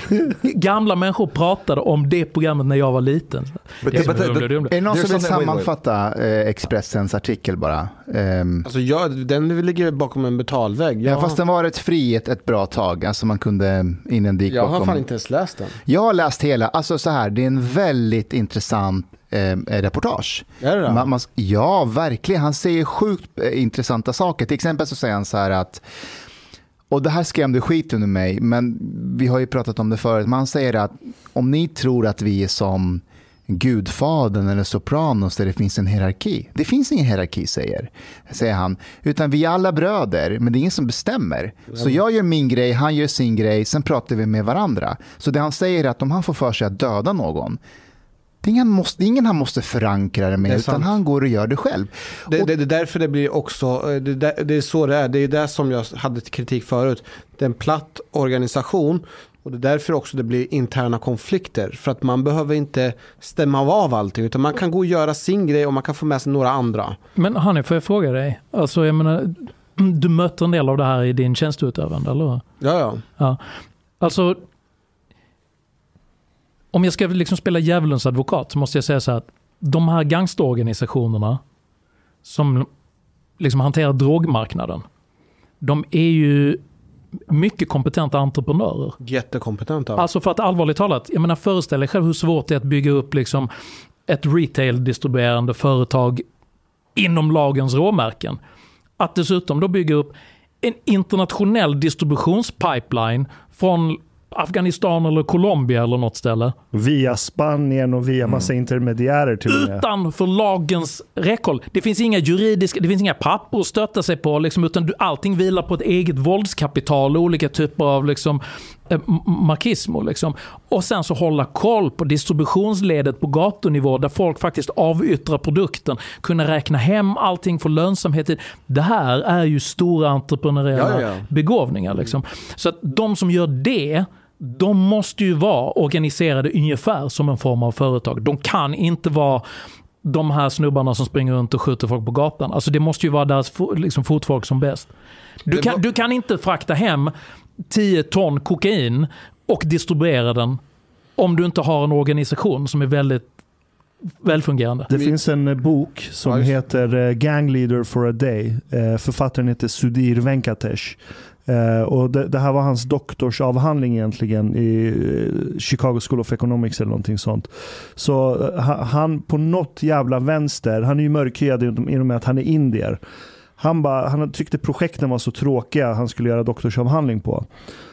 gamla människor pratade om det programmet när jag var liten. But, Det but, but, Dumle. Är det någon som vill sammanfatta eh, Expressens artikel bara? Ehm, Alltså jag, den ligger bakom en betalvägg. ja, fast den var rätt fri ett, ett bra tag. Alltså man kunde in en dik jag har bakom. fan inte ens läst den. Jag har läst hela. Alltså så här, det är en väldigt intressant eh, reportage. Är det det? Man, man, ja, verkligen. Han säger sjukt eh, intressanta saker. Till exempel så säger han så här att och det här skrämde skiten ur mig, men vi har ju pratat om det förut. Man säger att om ni tror att vi är som Gudfadern eller Sopranos där det finns en hierarki. Det finns ingen hierarki, säger, säger han. Utan vi är alla bröder, men det är ingen som bestämmer. Så jag gör min grej, han gör sin grej, sen pratar vi med varandra. Så det han säger är att om han får för sig att döda någon, ingen, måste, ingen han måste förankra det med, Det utan han går och gör det själv. Det, Och- det, det är därför det blir också, eh, det, där- det är så det är. Det är det som jag hade kritik förut. Det är en platt organisation och det är därför också det blir interna konflikter. För att man behöver inte stämma av allting utan man kan gå och göra sin grej och man kan få med sig några andra. Men Hanni, får jag fråga dig? Alltså, jag menar, du möter en del av det här i din tjänsteutövande, eller hur? Ja, ja. Ja. Alltså, om jag ska liksom spela djävulens advokat så måste jag säga så här att de här gangsterorganisationerna som liksom hanterar drogmarknaden, de är ju mycket kompetenta entreprenörer. Jättekompetenta. Alltså för att allvarligt talat, jag menar föreställ dig själv hur svårt det är att bygga upp liksom ett retail-distribuerande företag inom lagens råmärken. Att dessutom då bygga upp en internationell distributionspipeline från Afghanistan eller Colombia eller något ställe. Via Spanien och via massa intermediärer till. Utanför lagens räckhåll. Det finns inga juridiska, det finns inga papper att stötta sig på. Liksom, utan du, allting vilar på ett eget våldskapital och olika typer av liksom, eh, markismo. Liksom. Och sen så hålla koll på distributionsledet på gatunivå där folk faktiskt avyttrar produkten. Kunna räkna hem allting, få lönsamhet. i- Det här är ju stora entreprenöriella ja, ja. begåvningar. Liksom. Så att de som gör det, de måste ju vara organiserade ungefär som en form av företag. De kan inte vara de här snubbarna som springer runt och skjuter folk på gatan. Alltså det måste ju vara deras liksom, fotfolk som bäst. Du kan, du kan inte frakta hem 10 ton kokain och distribuera den om du inte har en organisation som är väldigt välfungerande. Det finns en eh, bok som heter eh, Gang Leader for a Day. Eh, Författaren heter Sudhir Venkatesh. Eh, Och det, det här var hans doktorsavhandling egentligen i eh, Chicago School of Economics eller någonting sånt. Så eh, ha- han på något jävla vänster, han är ju mörkhyad i i och med att han är indier. Han, bara, han tyckte projekten var så tråkiga han skulle göra doktorsavhandling på.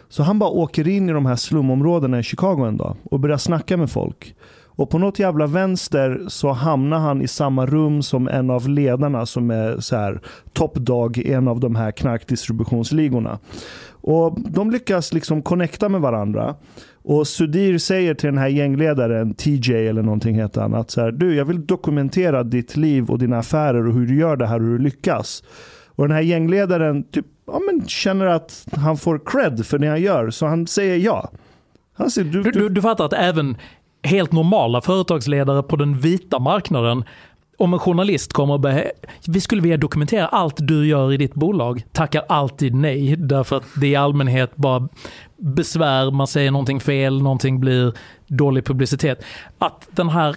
Så han bara åker in i de här slumområdena i Chicago en dag och börjar snacka med folk. Och på något jävla vänster så hamnar han i samma rum som en av ledarna som är så här top dog i en av de här knarkdistributionsligorna. Och de lyckas liksom connecta med varandra. Och Sudir säger till den här gängledaren, TJ eller någonting heter han, att så här, du jag vill dokumentera ditt liv och dina affärer och hur du gör det här och hur du lyckas. Och den här gängledaren typ, ja, men känner att han får cred för det han gör, så han säger ja. Han säger, du, Du, du, du, du fattar att även helt normala företagsledare på den vita marknaden om en journalist kommer och be, vi skulle vilja dokumentera allt du gör i ditt bolag, tackar alltid nej. Därför att det är i allmänhet bara besvär, man säger någonting fel, någonting blir dålig publicitet. Att den här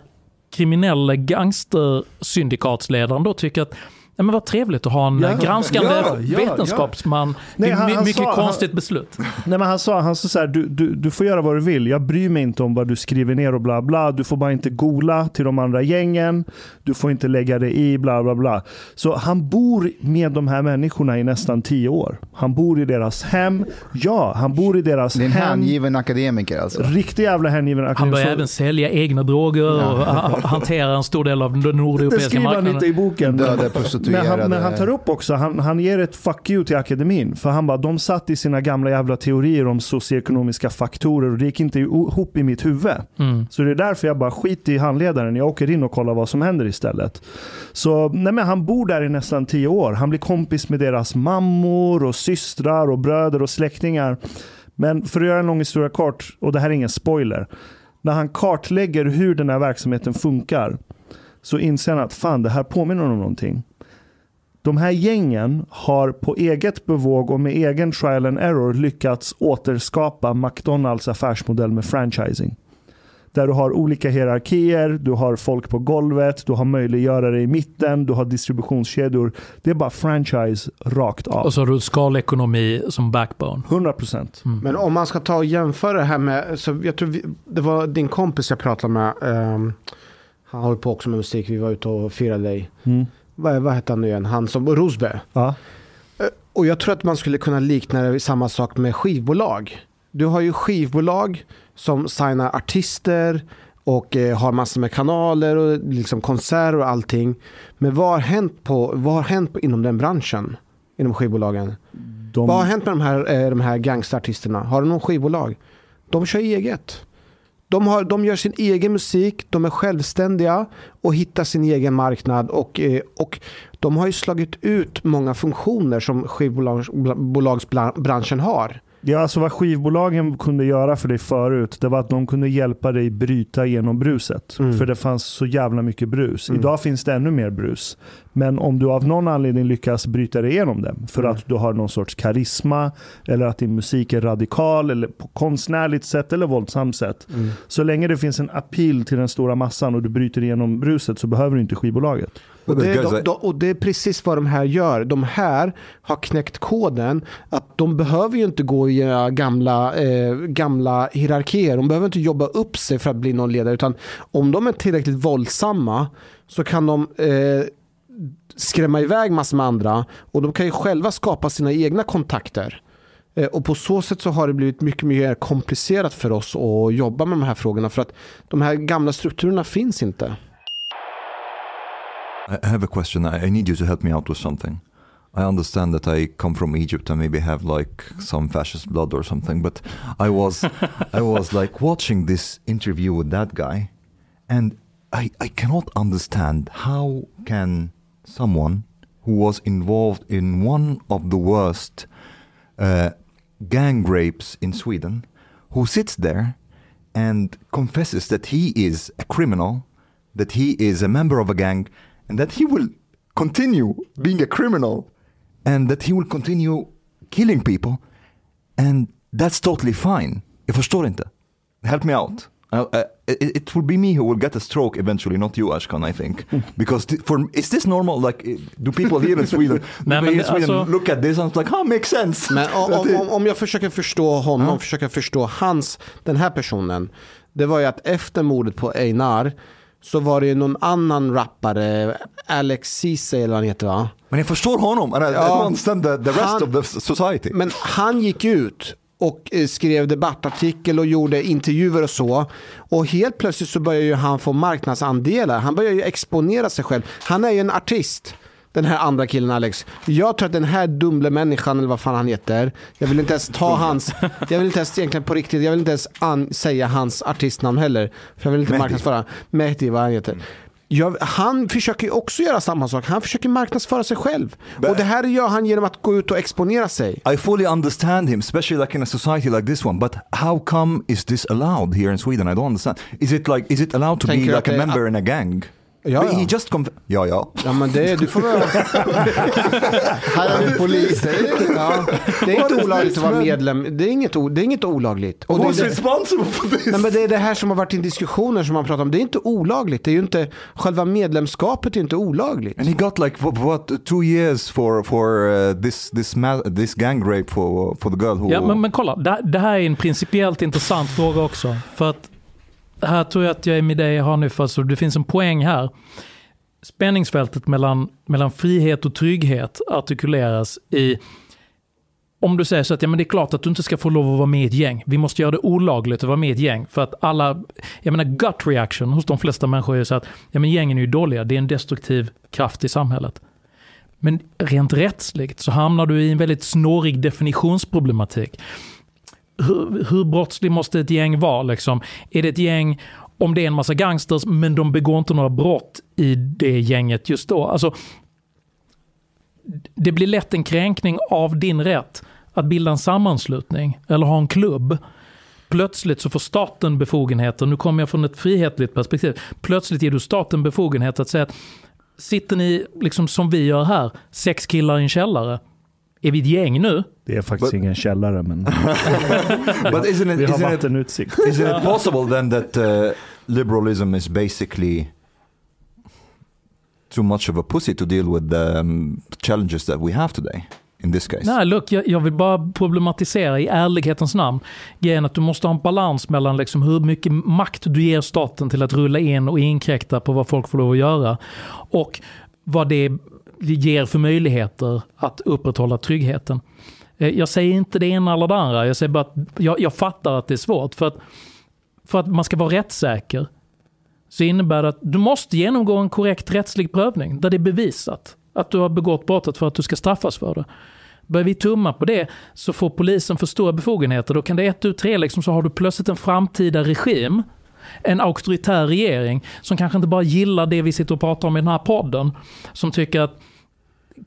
kriminella gangstersyndikatsledaren då tycker att Nej, men vad trevligt att ha en Ja, granskande ja, ja, vetenskapsman. Nej, det är han- han mycket sa- han- konstigt beslut. Nej, men han sa, han sa så här, du, du, du får göra vad du vill. Jag bryr mig inte om vad du skriver ner och bla bla. Du får bara inte gola till de andra gängen. Du får inte lägga dig i bla bla bla. Så han bor med de här människorna i nästan tio år. Han bor i deras hem. Ja, han bor i deras Det är en hem. hängiven akademiker alltså. Riktig jävla hängiven Han börjar Så- även sälja egna droger och ha- hantera en stor del av den Det nordeuropeiska skriver han marknaden. inte i boken. Döda Men prostituerade. han, men han tar upp också, han, han ger ett fuck you till akademin. För han bara, de satt i sina gamla jävla teorier om socioekonomiska faktorer och det gick inte ihop i mitt huvud. Mm. Så det är därför jag bara skit i handledaren. Jag åker in och kollar vad som händer istället. Så nej men han bor där i nästan tio år. Han blir kompis med deras mammor och systrar och bröder och släktingar. Men för att göra en lång historia kort, och det här är ingen spoiler. När han kartlägger hur den här verksamheten funkar så inser han att fan, det här påminner om någonting. De här gängen har på eget bevåg och med egen trial and error lyckats återskapa McDonalds affärsmodell med franchising. Där du har olika hierarkier, du har folk på golvet, du har möjliggörare i mitten, du har distributionskedjor. Det är bara franchise rakt av. Och så har du skalekonomi som backbone. 100 procent. Men om man ska ta och jämföra det här med, så jag tror vi, det var din kompis jag pratade med. ehm, han håller på också med musik, vi var ute och firade dig. Mm. Vad, vad hette han nu igen? Han som, Rosbe. Ja. Och jag tror att man skulle kunna likna det samma sak med skivbolag. Du har ju skivbolag som signar artister och eh, har massor med kanaler och liksom konserter och allting. Men vad har hänt, på, vad har hänt på, inom den branschen? Inom skivbolagen? De, Vad har hänt med de här, eh, de här gangsterartisterna? Har de någon skivbolag? De kör eget. De, har, de gör sin egen musik, de är självständiga och hittar sin egen marknad. Och, eh, och de har ju slagit ut många funktioner som skivbolagsbranschen har. Ja, alltså vad skivbolagen kunde göra för dig förut, det var att de kunde hjälpa dig bryta genom bruset. Mm. För det fanns så jävla mycket brus. Mm. Idag finns det ännu mer brus. Men om du av någon anledning lyckas bryta dig igenom det, för Mm. att du har någon sorts karisma, eller att din musik är radikal, eller på konstnärligt sätt, eller våldsamt sätt. Så länge det finns en appeal till den stora massan och du bryter igenom bruset så behöver du inte skivbolaget. Och det, de, de, och det är precis vad de här gör. De här har knäckt koden att de behöver ju inte gå i eh, gamla, eh, gamla hierarkier. De behöver inte jobba upp sig för att bli någon ledare. Utan om de är tillräckligt våldsamma så kan de eh, skrämma iväg massor med andra. Och de kan ju själva skapa sina egna kontakter. Eh, Och på så sätt så har det blivit mycket mer komplicerat för oss att jobba med de här frågorna. För att de här gamla strukturerna finns inte. I have a question. I need you to help me out with something. I understand that I come from Egypt and maybe have like some fascist blood or something, but I was I was like watching this interview with that guy and I, I cannot understand how can someone who was involved in one of the worst uh, gang rapes in Sweden, who sits there and confesses that he is a criminal, that he is a member of a gang, and that he will continue being a criminal, and that he will continue killing people, and that's totally fine. Jag förstår inte. Help me out. Uh, uh, it, it will be me who will get a stroke eventually, not you, Ashkan. I think because th- for is this normal? Like, do people here in Sweden, Nej, men in Sweden alltså- look at this and it's like, oh, makes sense. Men om, om, om, jag försöker förstå honom, Ja. försöker förstå hans, den här personen. Det var ju att efter mordet på Einar så var det ju någon annan rappare, Alex Ceesay eller vad han heter va? Men jag förstår honom, and I, I Ja. don't understand the, the rest Han- of the society. Men han gick ut och eh, skrev debattartikel och gjorde intervjuer och så. Och helt plötsligt så börjar ju han få marknadsandelar. Han börjar ju exponera sig själv. Han är ju en artist. Den här andra killen Alex. Jag tror att den här dumle människan eller vad fan han heter. Jag vill inte ens ta hans. Jag vill inte ens egentligen på riktigt. Jag vill inte ens an, säga hans artistnamn heller. För jag vill inte Mehdi. marknadsföra. Mehdi vad han heter. Jag, han försöker ju också göra samma sak. Han försöker marknadsföra sig själv. Och det här gör han genom att gå ut och exponera sig. I fully understand him, especially like in a society like this one. But how come is this allowed here in Sweden? I don't understand. Is it like is it allowed to Tänker be like a member in a gang? Ja, ja. He just conf- ja, ja. Ja men det, du får väl... Här är vi polis. Ja, det är inte olagligt att vara medlem. Det är inget, det är inget olagligt. Och det, är det, responsible for this? nej, men det är det här som har varit i diskussioner som man pratar om. Det är inte olagligt. Det är ju inte, själva medlemskapet är inte olagligt. And he got like what, what two years for for uh, this this this gang rape for for the girl who. Ja, men, men kolla, det, det här är en principiellt intressant fråga också. För att här tror jag att jag är med dig Hanif, så det finns en poäng här. Spänningsfältet mellan, mellan frihet och trygghet artikuleras i om du säger så att ja, men det är klart att du inte ska få lov att vara med i ett gäng. Vi måste göra det olagligt att vara med i ett gäng. För att alla, jag menar gut reaction hos de flesta människor är ju så att ja, men gängen är ju dåliga. Det är en destruktiv kraft i samhället. Men rent rättsligt så hamnar du i en väldigt snårig definitionsproblematik. Hur, hur brottslig måste ett gäng vara? Liksom? Är det ett gäng, om det är en massa gangsters, men de begår inte några brott i det gänget just då? Alltså, det blir lätt en kränkning av din rätt att bilda en sammanslutning eller ha en klubb. Plötsligt så får staten befogenheter, nu kommer jag från ett frihetligt perspektiv, plötsligt ger du staten befogenhet att säga att sitter ni, liksom som vi gör här, sex killar i en källare, är vi ett gäng nu? Det är faktiskt But- ingen källare, men but isn't it vi har vattenutsikt. isn't it possible then that uh, liberalism is basically too much of a pussy to deal with the um, challenges that we have today in this case? Nej, look, jag, jag vill bara problematisera i ärlighetens namn. Grejen att du måste ha en balans mellan liksom hur mycket makt du ger staten till att rulla in och inkräkta på vad folk får lov att göra. Och vad det ger för möjligheter att upprätthålla tryggheten. Eh, jag säger inte det ena eller det andra. Jag säger bara att jag, jag fattar att det är svårt. För att, för att man ska vara rättssäker så innebär det att du måste genomgå en korrekt rättslig prövning där det är bevisat att du har begått brottet för att du ska straffas för det. Börjar vi tumma på det så får polisen för stora befogenheter. Då kan det ett, tu, tre liksom, så har du plötsligt en framtida regim, en auktoritär regering som kanske inte bara gillar det vi sitter och pratar om i den här podden. Som tycker att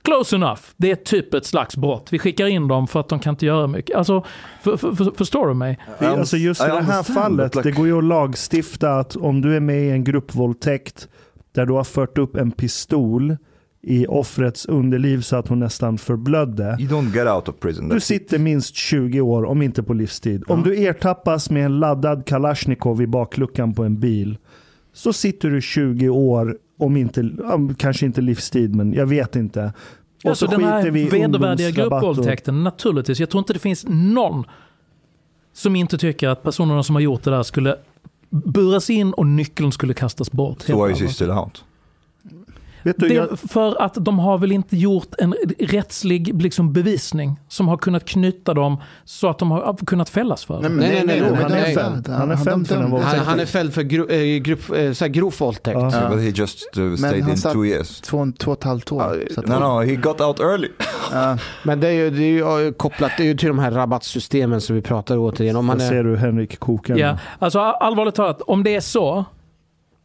close enough, det är typ ett slags brott. Vi skickar in dem för att de kan inte göra mycket. Alltså, för, för, för, förstår du mig? För, alltså just i det här fallet, det går ju att lagstifta att om du är med i en gruppvåldtäkt där du har fört upp en pistol i offrets underliv så att hon nästan förblödde. You don't get out of prison. Du sitter minst 20 år, om inte på livstid. Om du ertappas med en laddad Kalashnikov i bakluckan på en bil, så sitter du 20 år, om inte, kanske inte livstid, men jag vet inte. Och Alltså så den här vedervärdiga gruppvåldtäkten, naturligtvis. Jag tror inte det finns någon som inte tycker att personerna som har gjort det där skulle buras in och nyckeln skulle kastas bort. Helt is he allvarligt. still out? Vet du, Det jag, för att de har väl inte gjort en rättslig liksom, bevisning som har kunnat knyta dem så att de har kunnat fällas för det. Nej, nej, nej, men han de är fälld. Han är fälld för våldtäkten. Han, han är fälld för gro, eh, grupp, eh, så här grov våldtäkt. Ja. Ja. But he just uh, stayed han in two years. Två, två och ett halvt år. Så att- No, no, he got out early. Ja. Men det är ju, det är ju kopplat det är ju till de här rabattsystemen som vi pratar återigen om. Jag är, ser du Henrik kokar nu. Ja, alltså allvarligt talat, om det är så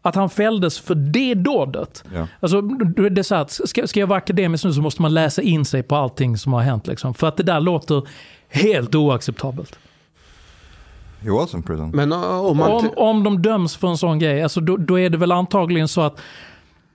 att han fälldes för det dådet. Ja. Alltså, då är det så här, ska, ska jag vara akademisk nu så måste man läsa in sig på allting som har hänt. Liksom. För att det där låter helt oacceptabelt. He was in prison. men eh, om man... Om, om de döms för en sån grej, alltså, då, då är det väl antagligen så att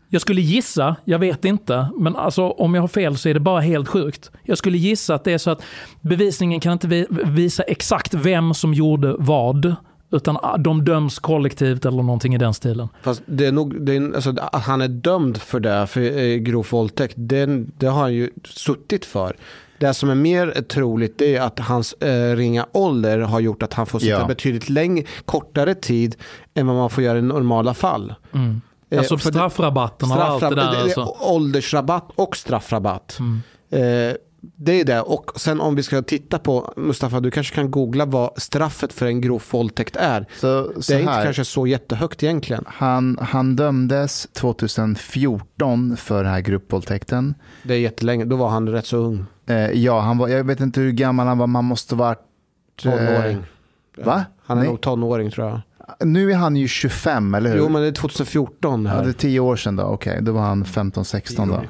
jag skulle gissa, jag vet inte, men alltså, om jag har fel så är det bara helt sjukt. Jag skulle gissa att det är så att bevisningen kan inte vi- visa exakt vem som gjorde vad, utan ah, de döms kollektivt eller någonting i den stilen. Fast det är nog, det är, alltså, att han är dömd för det, för eh, grov våldtäkt, det, det har han ju suttit för. Det som är mer troligt är att hans eh, ringa ålder har gjort att han får sitta Ja. betydligt längre, kortare tid än vad man får göra i normala fall. Mm. Eh, Alltså straffrabatten och allt det där. Alltså. är åldersrabatt och straffrabatt. Mm. Eh, det är det. Och sen om vi ska titta på, Mustafa, du kanske kan googla vad straffet för en grov våldtäkt är. Så, så Det är inte här, kanske så jättehögt egentligen. han, han dömdes 2014 för den här gruppvåldtäkten. Det är jättelänge, då var han rätt så ung. Eh, ja, han var, jag vet inte hur gammal han var, man måste varit... eh, Tonåring. va? Han är Nej. nog tonåring tror jag. Nu är han ju 25, eller hur? Jo men det är 2014 Ja, här. det är 10 år sedan då, okej. Då var han 15-16 då.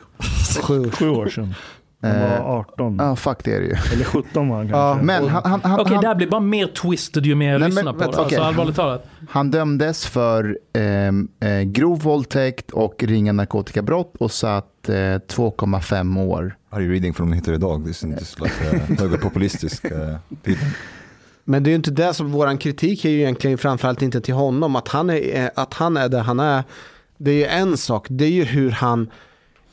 Sju. Sju år sedan. Han Eh, var 18. Ja, fuck det är det ju. Eller 17 var han Ja, kanske. Men han, han, han, Okej, det han, här blir bara mer twisted ju mer jag Nej, men lyssnar på det. Alltså okej. allvarligt talat. han dömdes för ehm, eh, grov våldtäkt och ringa narkotikabrott och satt eh, 2,5 år. Are you reading from Hitler idag? This is just like uh, högerpopulistisk uh, people. Men det är ju inte det som våran kritik är ju egentligen framförallt inte till honom. Att han är, att han är där han är. Det är ju en sak. Det är ju hur han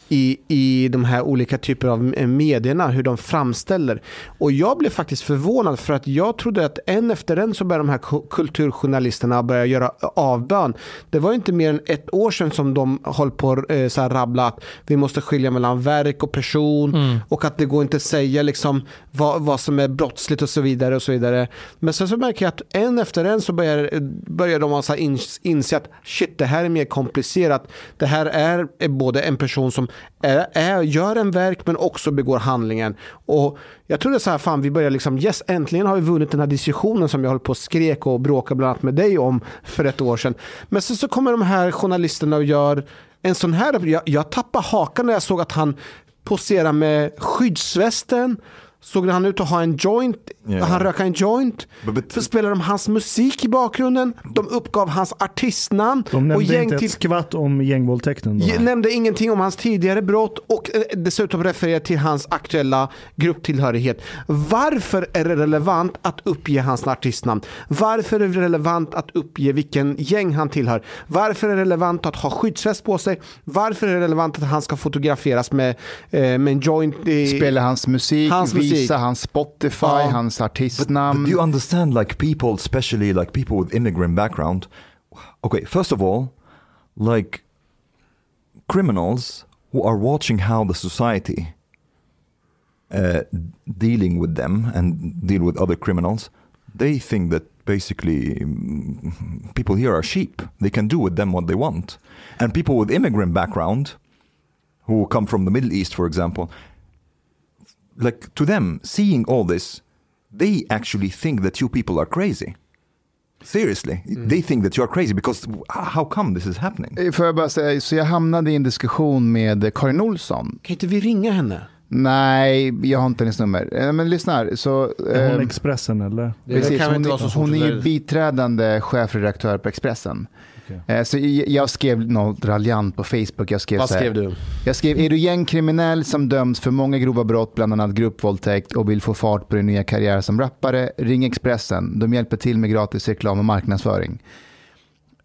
i, i de här olika typer av medierna, hur de framställer. Och jag blev faktiskt förvånad för att jag trodde att en efter en så började de här ku- kulturjournalisterna börja göra avbön. Det var inte mer än ett år sedan som de höll på eh, så här rabbla att vi måste skilja mellan verk och person Mm. och att det går inte att säga liksom vad, vad som är brottsligt och så vidare och så vidare. Men sen så märker jag att en efter en så börjar, börjar de alltså ins, inse att shit det här är mer komplicerat. Det här är, är både en person som är, är, gör en verk men också begår handlingen. Och jag trodde så här, fan vi börjar liksom, yes äntligen har vi vunnit den här diskussionen som jag höll på och skrek och bråkade bland annat med dig om för ett år sedan. Men sen så kommer de här journalisterna och gör en sån här, jag, jag tappade hakan när jag såg att han poserar med skyddsvästen. Såg han ut att ha en joint, Ja. han röka en joint. But- but- Så spelade de hans musik i bakgrunden. De uppgav hans artistnamn. De och nämnde gäng inte ett skvatt om gängvåldtäkten. Då. nämnde ingenting om hans tidigare brott och eh, dessutom refererade till hans aktuella grupptillhörighet. Varför är det relevant att uppge hans artistnamn? Varför är det relevant att uppge vilken gäng han tillhör? Varför är det relevant att ha skyddsväst på sig? Varför är det relevant att han ska fotograferas med, eh, med en joint? I, Spela hans musik, Hans musik. Visa hans Spotify, Ja. hans But artistnamn. do you understand, like people, especially like people with immigrant background? Okay, first of all, like criminals who are watching how the society uh, dealing with them and deal with other criminals, they think that basically mm, people here are sheep. They can do with them what they want. And people with immigrant background, who come from the Middle East, for example, like to them, seeing all this, they actually think that you people are crazy. Seriously, they think that you are crazy because how come this is happening? Eh, Får jag bara säga, så jag hamnade i en diskussion med Karin Olsson. Kan inte vi ringa henne? Nej, jag har inte hennes nummer. Eh, Men lyssna här, så... Är hon eh, Expressen eller? Precis, hon, hon är ju biträdande chefredaktör på Expressen. Okej. Eh, Så jag jag skrev något raljant på Facebook. Jag skrev, Vad så här, skrev du? jag skrev, är du gängkriminell som döms för många grova brott, bland annat gruppvåldtäkt och vill få fart på din nya karriär som rappare, ring Expressen. De hjälper till med gratis reklam och marknadsföring.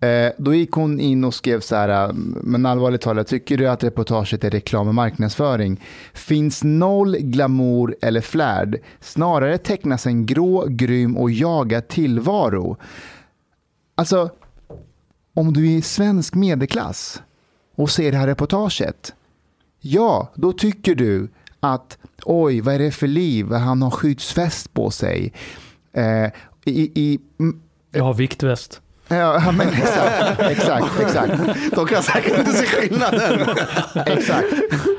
Eh, då gick hon in och skrev så här, men allvarligt talat, tycker du att reportaget är reklam och marknadsföring? Finns noll glamour eller flärd, snarare tecknas en grå, grym och jagad tillvaro. Alltså, om du är svensk medelklass och ser det här reportaget, ja, då tycker du att oj, vad är det för liv? Han har skyddsväst på sig. Eh, i, i, Jag har viktväst. Ja, men exakt, exakt, exakt, De kan säkert inte se skillnaden. exakt.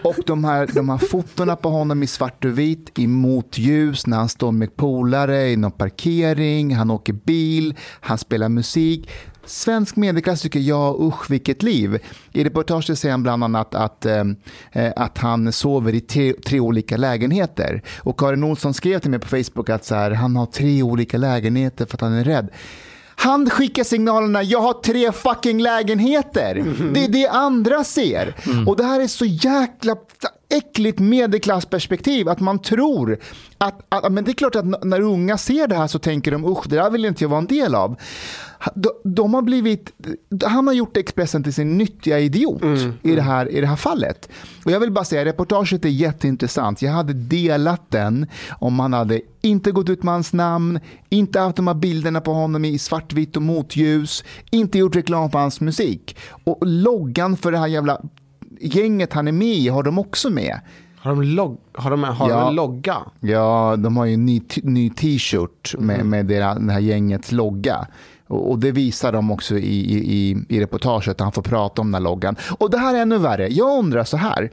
Och de här, de här fotona på honom i svart och vitt, i motljus, när han står med polare i någon parkering, han åker bil, han spelar musik. Svensk medelklass tycker jag, usch vilket liv. I reportaget säger han bland annat att, eh, att han sover i tre, tre olika lägenheter. Och Karin Olsson skrev till mig på Facebook att så här, han har tre olika lägenheter för att han är rädd. Han skickar signalerna, jag har tre fucking lägenheter. Det är det andra ser. Och det här är så jäkla... äckligt medelklassperspektiv att man tror att, att, men det är klart att när unga ser det här så tänker de usch, det där vill inte jag vara en del av. De, de har blivit, han har gjort Expressen till sin nyttiga idiot i, det här, i det här fallet. Och jag vill bara säga, reportaget är jätteintressant. Jag hade delat den om han hade inte gått ut med hans namn, inte haft de här bilderna på honom i svartvitt och motljus, inte gjort reklam för hans musik. Och loggan för det här jävla gänget han är med i har de också med. Har de, log har de, har Ja. de en logga? Ja, de har ju en ny, t-shirt med, med det, det här gängets logga. Och, och det visar de också i, i, i, reportaget, han får prata om den här loggan. Och det här är ännu värre. Jag undrar så här.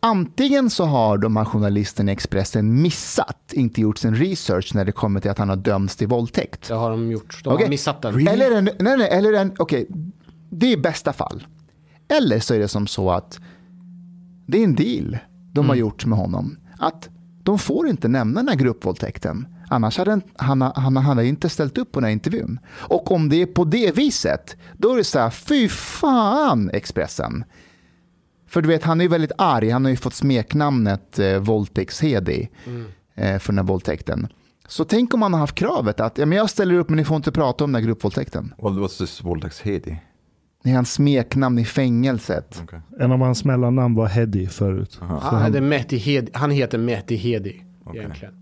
Antingen så har de här journalisterna i Expressen missat, inte gjort sin research när det kommer till att han har dömts till våldtäkt. Det har de gjort. De Okej. har missat den. Eller en, nej, nej, eller en, okej, det är bästa fall. Eller så är det som så att det är en deal de har gjort med honom. Att de får inte nämna den här gruppvåldtäkten. Annars hade han, han, han hade inte ställt upp på den här intervjun. Och om det är på det viset, då är det så här, fy fan Expressen. För du vet, han är ju väldigt arg. Han har ju fått smeknamnet eh, Våldtäktshedi eh, för den här våldtäkten. Så tänk om man har haft kravet att ja, men jag ställer upp men ni får inte prata om den här gruppvåldtäkten. Well, what's this våldtäktshedi? Det är hans smeknamn i fängelset. Okay. En av hans mellannamn var Heddy förut. Han, heter Mehdi Hedi, han heter Mehdi Hedi Okej. egentligen.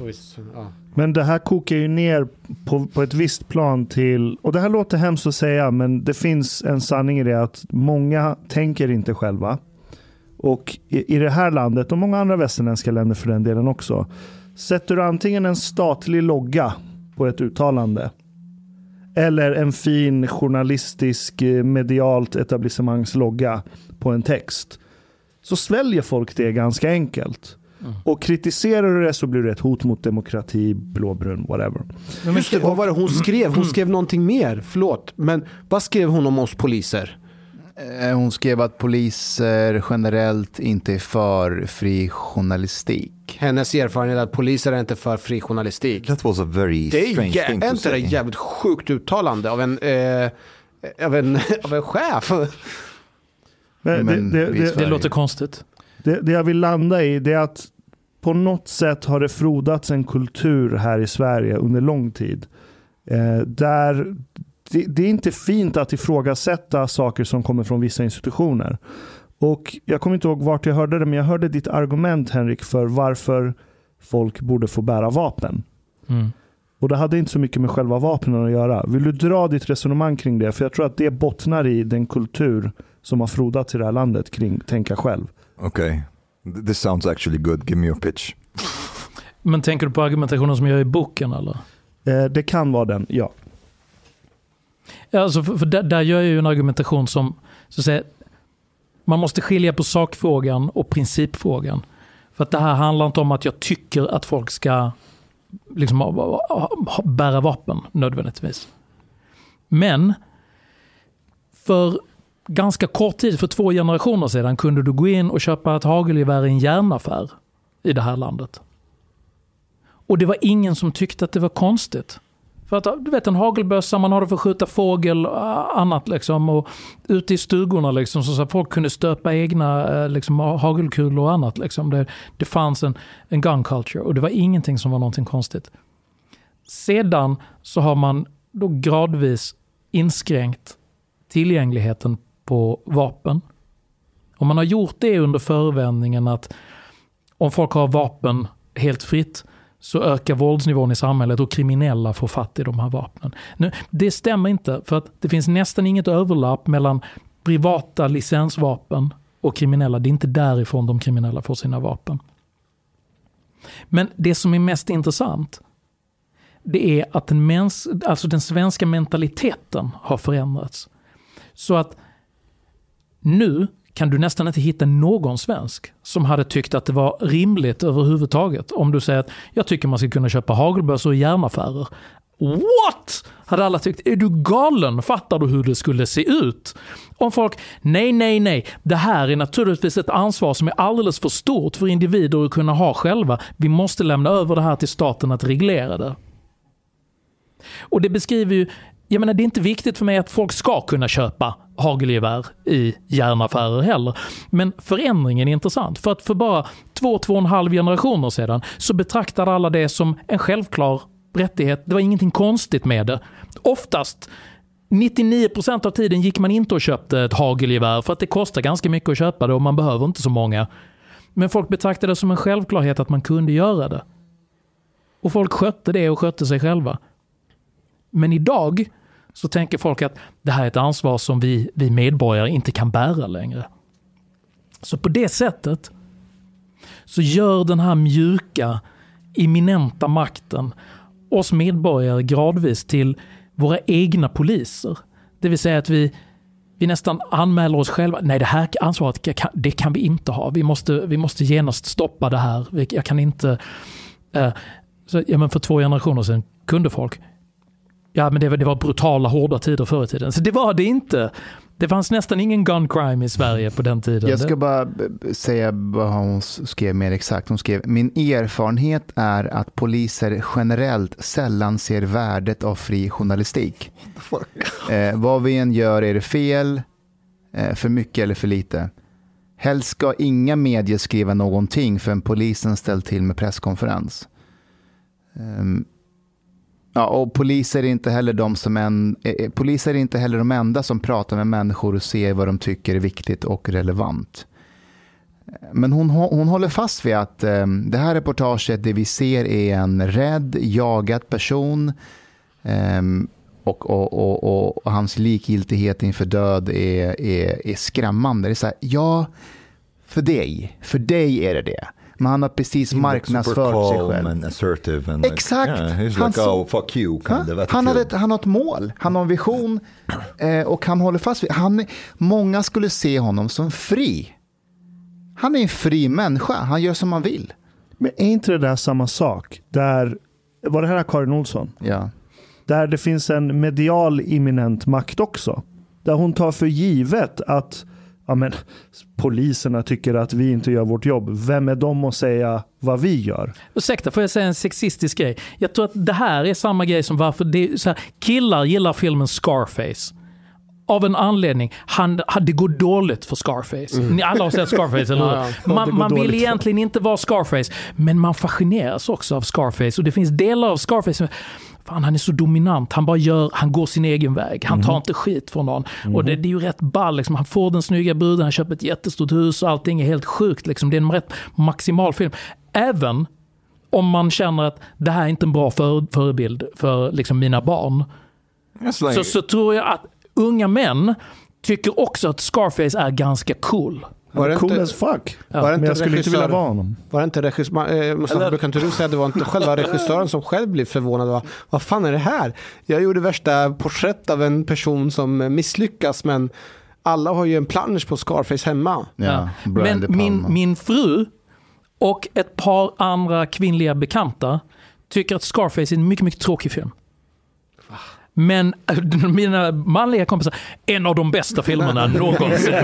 Och visst, ja. Men det här kokar ju ner på, på ett visst plan till, och det här låter hemskt att säga, men det finns en sanning i det att många tänker inte själva. Och i, i det här landet, och många andra västerländska länder för den delen också, sätter du antingen en statlig logga på ett uttalande, eller en fin journalistisk eh, medialt etablissemangslogga på en text, så sväljer folk det ganska enkelt. Och kritiserar du det så blir det ett hot mot demokrati, blåbrun, whatever. Just det, vad var det hon skrev? Hon skrev någonting mer. Förlåt. Men vad skrev hon om oss poliser? Eh, Hon skrev att poliser generellt inte är för fri journalistik. Hennes erfarenhet är att poliser är inte för fri journalistik. That was a very Det är, strange thing to inte det say. jävligt sjukt uttalande av en, eh, av en, av en chef? Men Men det, det, det, låter konstigt. det, det jag vill landa i det är att på något sätt har det frodats en kultur här i Sverige under lång tid. Eh, där det, det är inte fint att ifrågasätta saker som kommer från vissa institutioner. Och Jag kommer inte ihåg vart jag hörde det, men jag hörde ditt argument Henrik för varför folk borde få bära vapen. Mm. Och det hade inte så mycket med själva vapnen att göra. Vill du dra ditt resonemang kring det? För jag tror att det bottnar i den kultur som har frodats i det här landet kring tänka själv. Okay. Th- This sounds actually good. Give me your pitch. Men tänker du på argumentationen som jag gör i boken eller? Eh, det kan vara den, ja. Alltså för, för där, där gör jag ju en argumentation som, så att säga, man måste skilja på sakfrågan och principfrågan. För att det här handlar inte om att jag tycker att folk ska liksom, ha- ha- ha- bära vapen nödvändigtvis. Men för ganska kort tid, för två generationer sedan, kunde du gå in och köpa ett hagelgevär i en järnaffär i det här landet. Och det var ingen som tyckte att det var konstigt. För att du vet en hagelbössa, man har det för att skjuta fågel och annat liksom. Och ute i stugorna liksom, så, att folk kunde stöpa egna eh, liksom, hagelkulor och annat. Liksom. Det, det fanns en, en gun culture och det var ingenting som var någonting konstigt. Sedan så har man då gradvis inskränkt tillgängligheten på vapen. Och man har gjort det under förevändningen att om folk har vapen helt fritt så ökar våldsnivån i samhället och kriminella får fatt i de här vapnen. Nu, det stämmer inte, för att det finns nästan inget överlapp mellan privata licensvapen och kriminella. Det är inte därifrån de kriminella får sina vapen. Men det som är mest intressant, det är att den, mens, alltså den svenska mentaliteten har förändrats. Så att nu kan du nästan inte hitta någon svensk som hade tyckt att det var rimligt överhuvudtaget. Om du säger att jag tycker man ska kunna köpa hagelbössor i järnaffärer. What? Hade alla tyckt, är du galen? Fattar du hur det skulle se ut? Om folk, nej, nej, nej. Det här är naturligtvis ett ansvar som är alldeles för stort för individer att kunna ha själva. Vi måste lämna över det här till staten att reglera det. Och det beskriver ju, jag menar det är inte viktigt för mig att folk ska kunna köpa hagelgevär i järnaffärer heller. Men förändringen är intressant. För att för bara två, två och en halv generationer sedan så betraktade alla det som en självklar rättighet. Det var ingenting konstigt med det. Oftast 99% av tiden gick man inte och köpte ett hagelgevär för att det kostar ganska mycket att köpa det och man behöver inte så många. Men folk betraktade det som en självklarhet att man kunde göra det. Och folk skötte det och skötte sig själva. Men idag så tänker folk att det här är ett ansvar som vi, vi medborgare inte kan bära längre. Så på det sättet så gör den här mjuka, eminenta makten oss medborgare gradvis till våra egna poliser. Det vill säga att vi, vi nästan anmäler oss själva. Nej, det här ansvaret det kan vi inte ha. Vi måste, vi måste genast stoppa det här. Jag kan inte... Eh, så, ja, men för två generationer sedan kunde folk. Ja, men det var, det var brutala, hårda tider förr i tiden. Så det var det inte. Det fanns nästan ingen gun crime i Sverige på den tiden. Jag ska bara säga vad hon skrev mer exakt. Hon skrev, min erfarenhet är att poliser generellt sällan ser värdet av fri journalistik. Eh, vad vi än gör är det fel, eh, för mycket eller för lite. Helst ska inga medier skriva någonting förrän polisen ställt till med presskonferens. Um, Ja, och poliser är inte heller de som en, eh, eh poliser är inte heller de enda som pratar med människor och ser vad de tycker är viktigt och relevant. Men hon, hon håller fast vid att eh, det här reportaget, det vi ser är en rädd, jagad person eh, och, och, och, och, hans likgiltighet inför död är, är, är skrämmande. Det är så här, ja, för dig, för dig är det det. Men han har precis marknadsfört sig själv. And assertive and Exakt. Like, yeah, he's han, like, oh, fuck you, kind of han, har ett, han har ett mål, han har en vision eh, och han håller fast vid han, Många skulle se honom som fri. Han är en fri människa, han gör som han vill. Men är inte det där samma sak? Där, var det här Karin Olsson? Ja. Där det finns en medial imminent makt också. Där hon tar för givet att ja, men, poliserna tycker att vi inte gör vårt jobb. Vem är de att säga vad vi gör? Ursäkta, får jag säga en sexistisk grej? Jag tror att det här är samma grej som varför det så här, killar gillar filmen Scarface. Av en anledning. Han, det går dåligt för Scarface. Mm. Ni alla har sett Scarface, eller hur? Ja, ja. Man, man vill egentligen för. inte vara Scarface, men man fascineras också av Scarface. Och det finns delar av Scarface fan han är så dominant, han bara gör, han går sin egen väg, han tar mhm. inte skit från någon. Mm. Och det, det, är ju rätt ball, liksom. han får den snygga bruden, han köper ett jättestort hus och allting är helt sjukt. Liksom. Det är en rätt maximal film. Även om man känner att det här är inte en bra för, förebild för liksom, mina barn. Så, så tror jag att unga män tycker också att Scarface är ganska cool. Var det cool inte, as fuck. Ja. Var det inte men jag skulle inte vilja vara honom. Var det inte regissör, äh, kan inte du säga att det var inte själva regissören som själv blev förvånad? Var, vad fan är det här? Jag gjorde värsta porträtt av en person som misslyckas men alla har ju en plansch på Scarface hemma. Ja, men min, min fru och ett par andra kvinnliga bekanta tycker att Scarface är en mycket, mycket tråkig film. Men mina manliga kompisar, en av de bästa filmerna någonsin.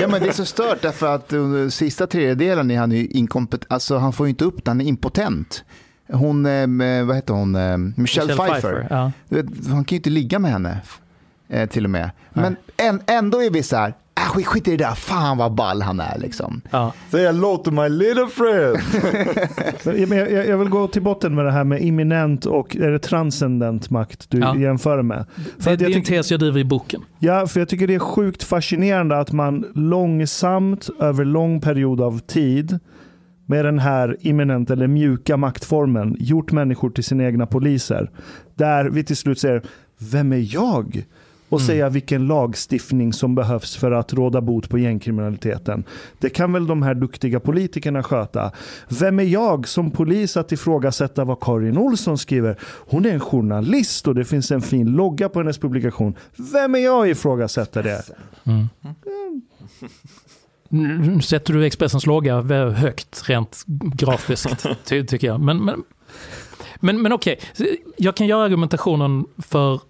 ja men det är så stört därför att under sista tredjedelen är han ju inkompetent, alltså han får ju inte upp det, han är impotent. Hon, eh, vad heter hon, eh, Michelle, Michelle Pfeiffer. Pfeiffer ja. Han kan ju inte ligga med henne eh, till och med. Men ändå är vi så här, Äh, skit, skit i det där, fan vad ball han är liksom. Ja. Say hello to my little friend. jag, jag, vill gå till botten med det här med imminent och är det transcendent makt du ja. jämför med. För det, är en tes jag driver i boken. Ja, för jag tycker det är sjukt fascinerande att man långsamt över lång period av tid med den här imminent eller mjuka maktformen gjort människor till sina egna poliser. Där vi till slut säger, vem är jag? Och mm. säga vilken lagstiftning som behövs för att råda bot på gängkriminaliteten. Det kan väl de här duktiga politikerna sköta. Vem är jag som polis att ifrågasätta vad Karin Olsson skriver? Hon är en journalist och det finns en fin logga på hennes publikation. Vem är jag att ifrågasätta det? Mm. Nu sätter du Expressens logga högt rent grafiskt, ty tycker jag. Men, men, men, men okej, jag kan göra argumentationen för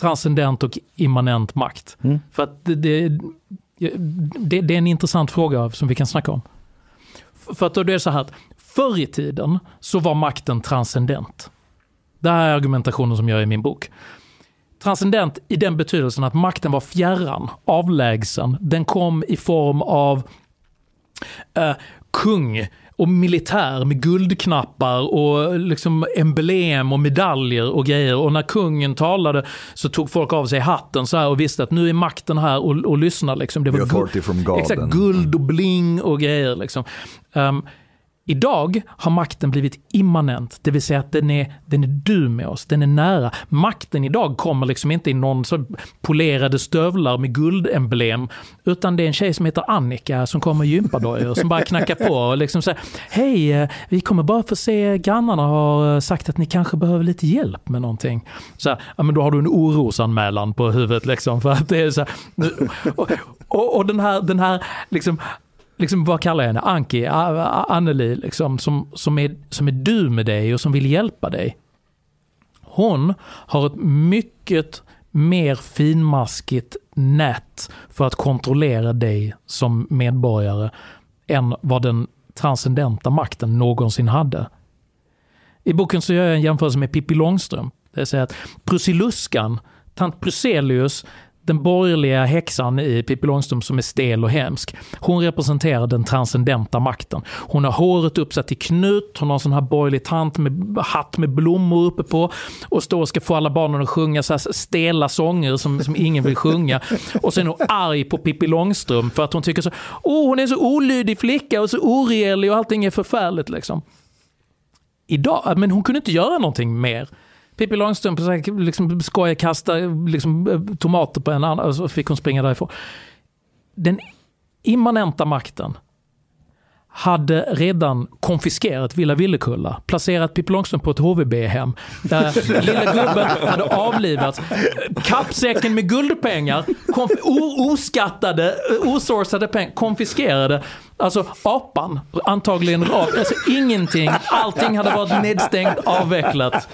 transcendent och immanent makt. Mm. För att det, det, det, det, är en intressant fråga som vi kan snacka om. För att då är det så här att förr i tiden så var makten transcendent. Det här är argumentationen som jag gör i min bok. transcendent i den betydelsen att makten var fjärran, avlägsen. Den kom i form av eh, kung och militär med guldknappar och liksom emblem och medaljer och grejer. Och när kungen talade så tog folk av sig hatten så och visste att nu är makten här och, och lyssna. Liksom. Det var God. Exakt, guld och bling och grejer. Liksom. Ehm, idag har makten blivit immanent, det vill säga att den är, den är du med oss, den är nära. Makten idag kommer liksom inte i någon så polerade stövlar med guldemblem, utan det är en tjej som heter Annika som kommer i gympadojor som bara knackar på och liksom säger Hej, eh, vi kommer bara få se grannarna har eh, sagt att ni kanske behöver lite hjälp med någonting. Så här, ja, men då har du en orosanmälan på huvudet liksom för att det är så här, och, och, och den här, den här liksom liksom, vad kallar jag henne? Anki, Anneli, liksom, som, som, är, som är du med dig och som vill hjälpa dig. Hon har ett mycket mer finmaskigt nät för att kontrollera dig som medborgare än vad den transcendenta makten någonsin hade. I boken så gör jag en jämförelse med Pippi Långstrump. Det vill säga att Prussiluskan, tant Pruselius, den borgerliga häxan i Pippi Långstrump som är stel och hemsk. Hon representerar den transcendenta makten. Hon har håret uppsatt i knut, hon har en sån här borgerlig tant med hatt med blommor uppe på och står och ska få alla barnen att sjunga så här stela sånger som, som ingen vill sjunga. Och sen är hon arg på Pippi Långstrump för att hon tycker så, oh hon är så olydig flicka och så oregelig och allting är förfärligt liksom. Idag, men hon kunde inte göra någonting mer. Pippi Långstrump liksom skojar, kasta liksom, eh, tomater på en annan och så fick hon springa därifrån. Den immanenta makten hade redan konfiskerat Villa Villekulla, placerat Pippi Långstrump på ett HVB-hem. Där lilla gubben hade avlivats. Kappsäcken med guldpengar, oskattade, eh, osourcade pengar, konfiskerade. Alltså apan, antagligen rakt. Alltså ingenting, allting hade varit nedstängt, avvecklat.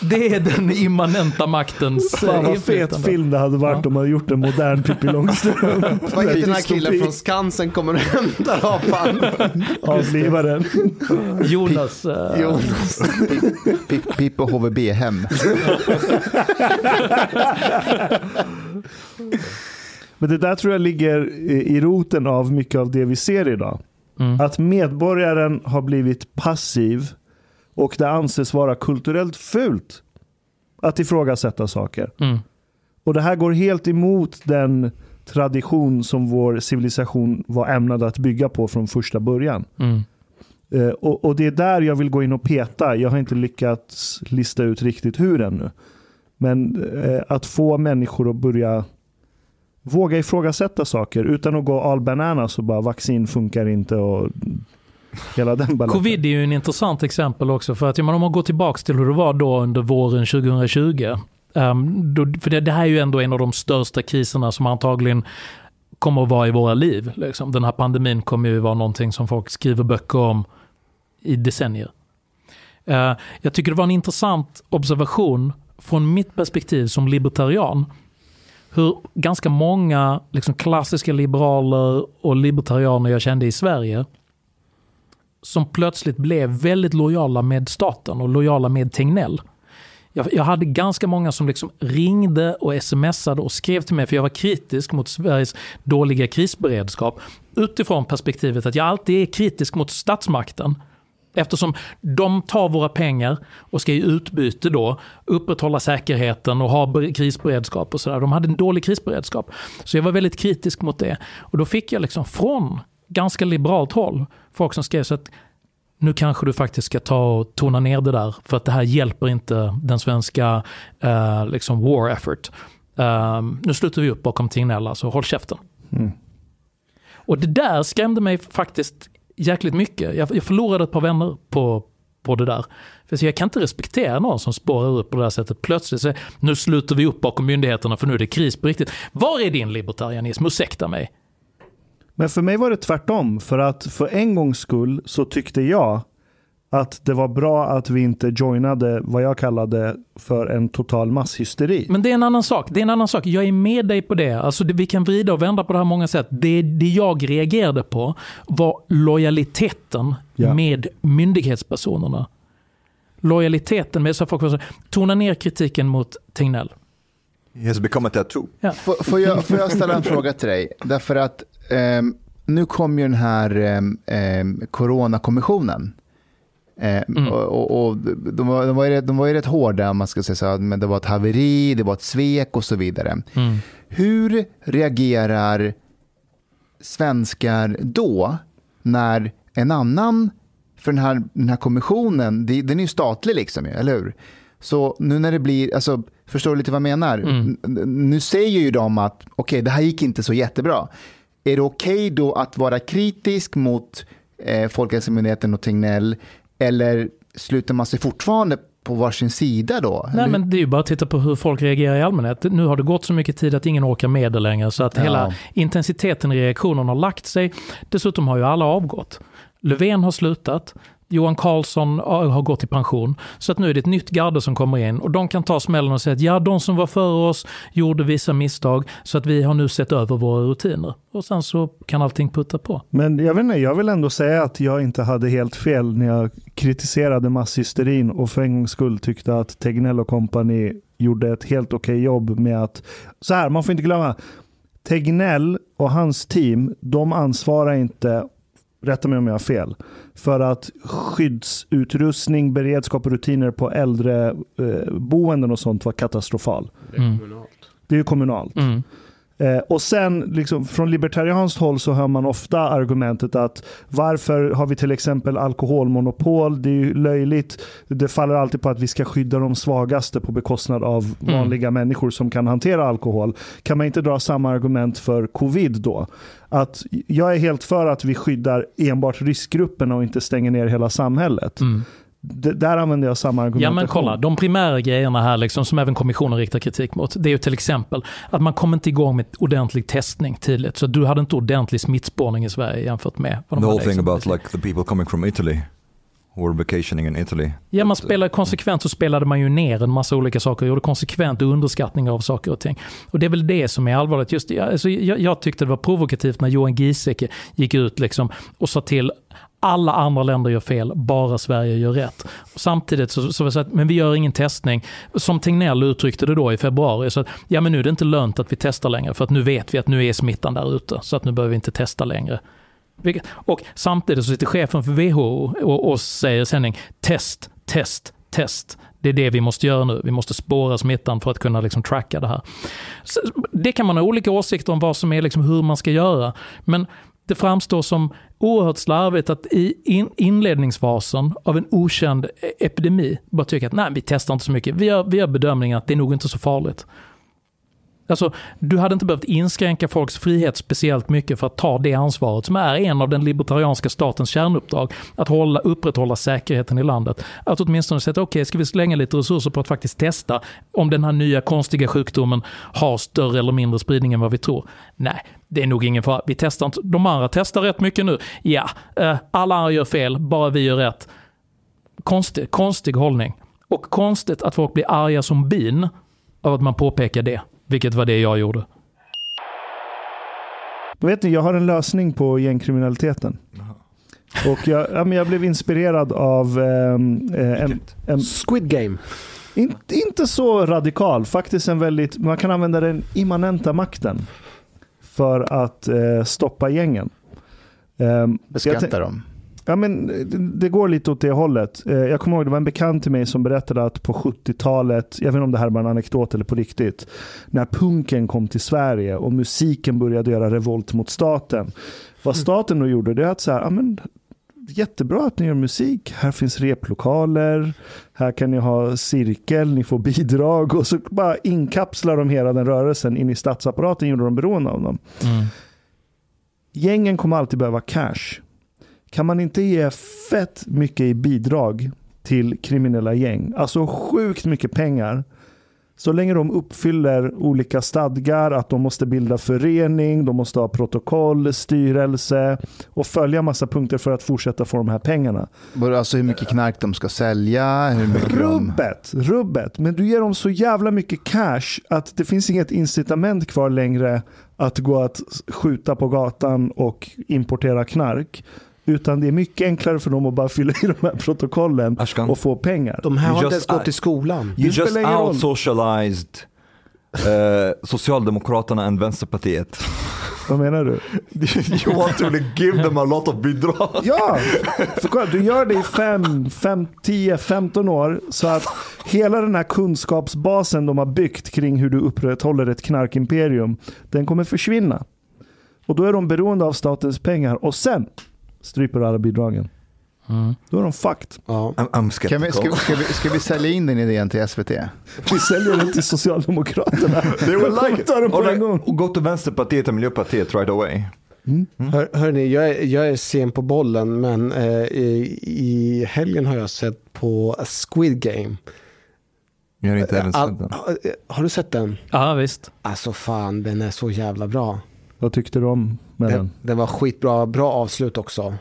Det är den immanenta maktens eh, Fan vad fet film det hade varit om man gjort en modern Pippi Långstrump. Vad heter den här killen från Skansen kommer och hämtar apan? Avlivaren. Jonas. eh, Jonas. Pip- Pippi och HVB-hem. Men det där tror jag ligger i roten av mycket av det vi ser idag. Mm. Att medborgaren har blivit passiv och det anses vara kulturellt fult att ifrågasätta saker. Mm. Och det här går helt emot den tradition som vår civilisation var ämnad att bygga på från första början. Mm. Eh, och, och det är där jag vill gå in och peta. Jag har inte lyckats lista ut riktigt hur ännu. Men eh, att få människor att börja våga ifrågasätta saker utan att gå all bananas och bara vaccin funkar inte och hela den. Covid är ju en intressant exempel också för att menar, om man går tillbaka till hur det var då under våren 2020. Um, ehm, då, för det, det här är ju ändå en av de största kriserna som antagligen kommer att vara i våra liv. Liksom. Den här pandemin kommer ju vara någonting som folk skriver böcker om i decennier. Uh, jag tycker det var en intressant observation från mitt perspektiv som libertarian. Hur ganska många liksom, klassiska liberaler och libertarianer jag kände i Sverige som plötsligt blev väldigt lojala med staten och lojala med Tegnell. Jag, jag hade ganska många som liksom ringde och smsade och skrev till mig för jag var kritisk mot Sveriges dåliga krisberedskap utifrån perspektivet att jag alltid är kritisk mot statsmakten. Eftersom de tar våra pengar och ska i utbyte då upprätthålla säkerheten och ha ber- krisberedskap och sådär. De hade en dålig krisberedskap. Så jag var väldigt kritisk mot det. Och då fick jag liksom från ganska liberalt håll folk som skrev så att nu kanske du faktiskt ska ta och tona ner det där för att det här hjälper inte den svenska eh, liksom war effort. Eh, nu slutar vi upp bakom Tegnell, alltså håll käften. Mm. Och det där skrämde mig faktiskt jäkligt mycket. Jag, jag förlorade ett par vänner på, på det där. För jag kan inte respektera någon som spårar upp på det här sättet. Plötsligt så nu sluter vi upp bakom myndigheterna för nu är det kris på riktigt. Var är din libertarianism? Ursäkta mig. Men för mig var det tvärtom. För att för en gångs skull så tyckte jag att det var bra att vi inte joinade vad jag kallade för en total masshysteri. Men det är en annan sak. Det är en annan sak. Jag är med dig på det. Alltså det, vi kan vrida och vända på det här många sätt. Det, det jag reagerade på var lojaliteten Ja. med myndighetspersonerna. Lojaliteten med så folk var så, tona ner kritiken mot Tegnell. He has become a tattoo. Får, får, jag, får jag ställa en fråga till dig? Därför att ehm, nu kom ju den här ehm, coronakommissionen. Eh, Mm. och, och, de, var, de, var ju rätt, de var ju rätt hårda, man ska säga så, men det var ett haveri, det var ett svek och så vidare. Mm. Hur reagerar svenskar då när en annan, för den här, den här kommissionen, den är ju statlig liksom, eller hur? Så nu när det blir, alltså, förstår du lite vad jag menar? Mm. Nu säger ju de att okej, det här gick inte så jättebra. Är det okej då att vara kritisk mot eh, Folkhälsomyndigheten och Tegnell eller sluter man sig fortfarande på varsin sida då? Nej, Eller- men det är ju bara att titta på hur folk reagerar i allmänhet. Nu har det gått så mycket tid att ingen orkar med det längre, så att Ja. hela intensiteten i reaktionen har lagt sig. Dessutom har ju alla avgått. Löfven har slutat. Johan Carlsson har gått i pension. Så att nu är det ett nytt garde som kommer in och de kan ta smällen och säga att ja, de som var före oss gjorde vissa misstag så att vi har nu sett över våra rutiner. Och sen så kan allting putta på. Men jag vet inte, jag vill ändå säga att jag inte hade helt fel när jag kritiserade masshysterin och för en gångs skull tyckte att Tegnell och kompani gjorde ett helt okej jobb med att, så här, man får inte glömma, Tegnell och hans team, de ansvarar inte, rätta mig om jag har fel, för att skyddsutrustning, beredskap och rutiner på äldreboenden och sånt var katastrofal. Mm. Det är ju kommunalt. Mm. Eh, och sen liksom, från libertarianskt håll så hör man ofta argumentet att varför har vi till exempel alkoholmonopol? Det är ju löjligt. Det faller alltid på att vi ska skydda de svagaste på bekostnad av Mm. vanliga människor som kan hantera alkohol. Kan man inte dra samma argument för covid då? Att jag är helt för att vi skyddar enbart riskgrupperna och inte stänger ner hela samhället. Mm. D- där använder jag samma Ja argumentation. men kolla, de primära grejerna här liksom, som även kommissionen riktar kritik mot, det är ju till exempel att man kom inte igång med ordentlig testning tidigt. Så du hade inte ordentlig smittspårning i Sverige jämfört med vad The de whole hade thing about like the people coming from Italy were vacationing in Italy. Ja, man spelade konsekvent så spelade man ju ner en massa olika saker och gjorde konsekvent underskattningar av saker och ting. Och det är väl det som är allvarligt. Just, ja, alltså, jag, jag tyckte det var provokativt när Johan Giesecke gick ut liksom och sa till alla andra länder gör fel, bara Sverige gör rätt. Samtidigt så, så så att, men vi gör ingen testning. Som Tegnell uttryckte det då i februari, så att, ja men nu är det inte lönt att vi testar längre, för att nu vet vi att nu är smittan där ute, så att nu behöver vi inte testa längre. Och samtidigt så sitter chefen för WHO och, och säger i sändning test, test, test. Det är det vi måste göra nu. Vi måste spåra smittan för att kunna liksom tracka det här. Så det kan man ha olika åsikter om vad som är liksom hur man ska göra. Men det framstår som oerhört slarvigt att i in inledningsfasen av en okänd e-, epidemi bara tycka att nej, vi testar inte så mycket. Vi gör, vi gör bedömningen att det är nog inte så farligt. Alltså, du hade inte behövt inskränka folks frihet speciellt mycket för att ta det ansvaret som är en av den libertarianska statens kärnuppdrag. Att hålla, upprätthålla säkerheten i landet. Att åtminstone säga okej, okej, ska vi slänga lite resurser på att faktiskt testa om den här nya konstiga sjukdomen har större eller mindre spridning än vad vi tror. Nej, det är nog ingen fara. Vi testar inte. De andra testar rätt mycket nu. Ja, eh, alla andra gör fel, bara vi gör rätt. Konstig, konstig hållning. Och konstigt att folk blir arga som bin av att man påpekar det. Vilket var det jag gjorde. Vet ni, jag har en lösning på gängkriminaliteten. Och jag, ja, men jag blev inspirerad av ehm, eh, en, en, Squid Game. inte, inte så radikal, faktiskt en väldigt, man kan använda den immanenta makten för att eh, stoppa gängen. Ehm, jag Beskatta dem. Ja, men det, går lite åt det hållet. Eh, Jag kommer ihåg, det var en bekant till mig som berättade att på 70-talet, jag vet inte om det här är bara en anekdot eller på riktigt, när punken kom till Sverige och musiken började göra revolt mot staten. Vad staten då gjorde, det är att så här, ja, men, jättebra att ni gör musik, här finns replokaler, här kan ni ha cirkel, ni får bidrag och så bara inkapslar de hela den rörelsen in i statsapparaten, gjorde de beroende av dem. Mm. Gängen kommer alltid behöva cash. Kan man inte ge fett mycket i bidrag till kriminella gäng, alltså sjukt mycket pengar, så länge de uppfyller olika stadgar, att de måste bilda förening, de måste ha protokoll, styrelse och följa massa punkter för att fortsätta få de här pengarna. Alltså hur mycket knark de ska sälja, hur mycket de... Rubbet, rubbet. Men du ger dem så jävla mycket cash att det finns inget incitament kvar längre att gå att skjuta på gatan och importera knark. Utan det är mycket enklare för dem att bara fylla i de här protokollen Ashkan, och få pengar. De här You har inte ens gått i skolan. you det just spelar ingen roll. out socialized Eh, Socialdemokraterna än Vänsterpartiet. Vad menar du? you want to give them a lot of bidrag. Ja! För kolla, du gör det i 5, 5, 10, 15 år så att hela den här kunskapsbasen de har byggt kring hur du upprätthåller ett knarkimperium, den kommer försvinna. Och då är de beroende av statens pengar och sen stryper alla bidragen. Mm. Då är de fucked. Ja. I'm, I'm Kan vi, ska, ska, vi, ska vi sälja in den idén till SVT? Vi säljer den till Socialdemokraterna. They will like it. Och en gång. och gå till Vänsterpartiet och Miljöpartiet right away. Hör, hörni, jag är, jag är sen på bollen men eh, i, i helgen har jag sett på Squid Game. Jag har inte även All, sett den. har, har du sett den? Ja, visst. Alltså fan, den är så jävla bra. Vad tyckte du om med den? Den, den var skitbra, bra avslut också.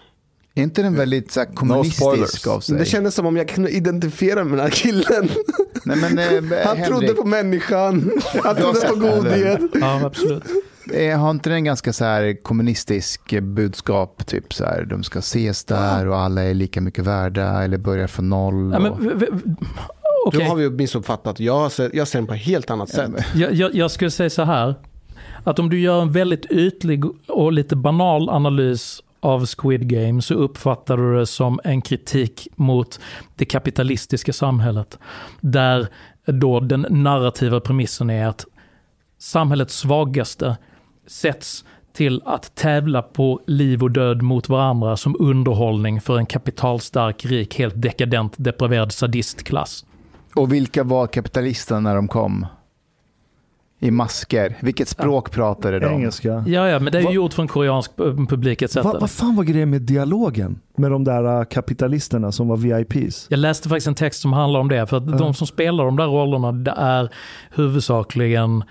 Är inte den väldigt så här, kommunistisk spoilers. av sig? Det kändes som om jag kunde identifiera mig med den här killen. Nej, men, eh, Han Henrik, trodde på människan, han trodde på godhet. Ja, absolut. eh, har inte den ganska så här kommunistisk budskap? Typ så här, de ska ses där och alla är lika mycket värda eller börjar från noll. Ja, men, och, v- Då har vi missuppfattat. Jag ser, jag ser den på ett helt annat sätt. jag, jag, jag skulle säga så här. Att om du gör en väldigt ytlig och lite banal analys av Squid Game så uppfattar du det som en kritik mot det kapitalistiska samhället. Där då den narrativa premissen är att samhällets svagaste sätts till att tävla på liv och död mot varandra som underhållning för en kapitalstark, rik, helt dekadent, depraverad sadistklass. och vilka var kapitalisterna när de kom? I masker. Vilket språk pratade de? Engelska. Ja, ja, men det är ju Va- gjort för en koreansk pu- publik etc. Va, vad fan var grejen med dialogen? Med de där äh, kapitalisterna som var VIPs? Jag läste faktiskt en text som handlar om det, för att de som spelar de där rollerna, det är huvudsakligen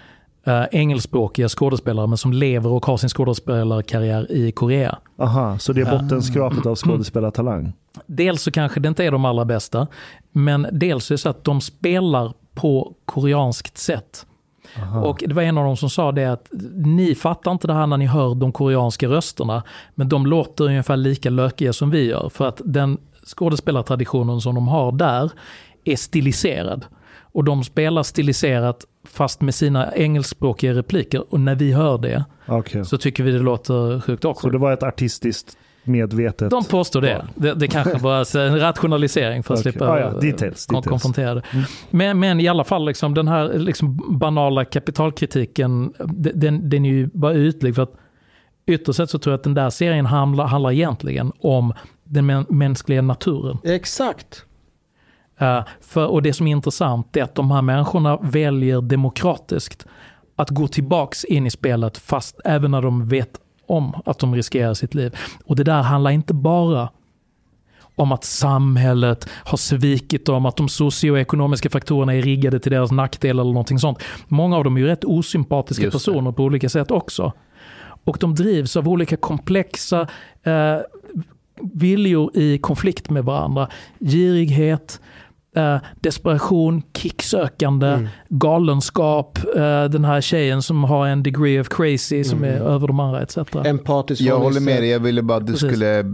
eh, engelskspråkiga skådespelare, men som lever och har sin skådespelarkarriär i Korea. Aha, så det är bottenskrapet av skådespelartalang? Dels så kanske det inte är de allra bästa, men dels är det så att de spelar på koreanskt sätt. Och det var en av dem som sa det att ni fattar inte det här när ni hör de koreanska rösterna, men de låter ungefär lika lökiga som vi gör. För att den skådespelartraditionen som de har där är stiliserad. Och de spelar stiliserat fast med sina engelskspråkiga repliker. Och när vi hör det Okej. så tycker vi det låter sjukt Så awkward. det var ett artistiskt medvetet... De påstår det. Det, det kanske bara är en rationalisering för att Okej. slippa Ah, ja. Details, kon- details. konfrontera det. Men, men i alla fall, liksom, den här liksom banala kapitalkritiken, de- den, den är ju bara ytlig. För att ytterst sett så tror jag att den där serien handlar, handlar egentligen om den mä- mänskliga naturen. Exakt. Eh, för, och det som är intressant är att de här människorna väljer demokratiskt att gå tillbaks in i spelet fast även när de vet om att de riskerar sitt liv. Och det där handlar inte bara om att samhället har svikit dem, att de socioekonomiska faktorerna är riggade till deras nackdel eller någonting sånt. Många av dem är ju rätt osympatiska personer på olika sätt också. Och de drivs av olika komplexa eh, viljor i konflikt med varandra. Girighet, eh, desperation, kicksökande, Mm. galenskap, eh, den här tjejen som har en degree of crazy som är över de andra etc. Empatisk Jag håller med dig, jag ville bara att du Precis. skulle eh,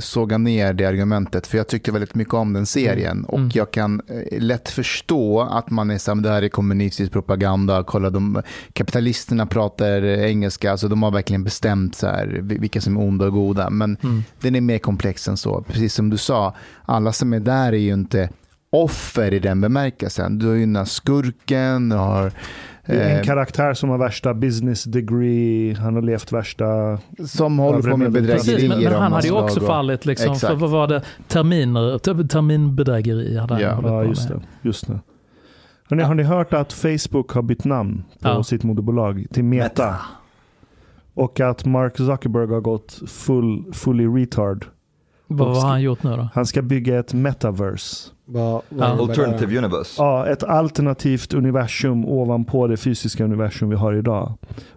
såga ner det argumentet. För jag tyckte väldigt mycket om den serien. Och Mm. jag kan eh, lätt förstå att man är så här, "Men det här är kommunistisk propaganda. Kolla, de, kapitalisterna pratar engelska, alltså de har verkligen bestämt så här, vilka som är onda och goda. Men Mm. den är mer komplex än så. Precis som du sa, alla som är där är ju inte offer i den bemärkelsen. Du har ju den här skurken, du har Det är en eh, karaktär som har värsta business degree, han har levt värsta... som håller på med Precis, Precis, bedrägerier. men, men han hade ju också och- fallit liksom, för vad var det? Terminer, ter- terminbedrägeri hade han Ja. hållit Ja, på just med. det. Just det. Hörrni, Har ni hört att Facebook har bytt namn på Ja. sitt moderbolag till Meta? Och att Mark Zuckerberg har gått full, fully retard. Vad har han gjort nu då? Han ska bygga ett metaverse. Vad- vad? Alternative universe. Ja, ett alternativt universum ovanpå det fysiska universum vi har idag.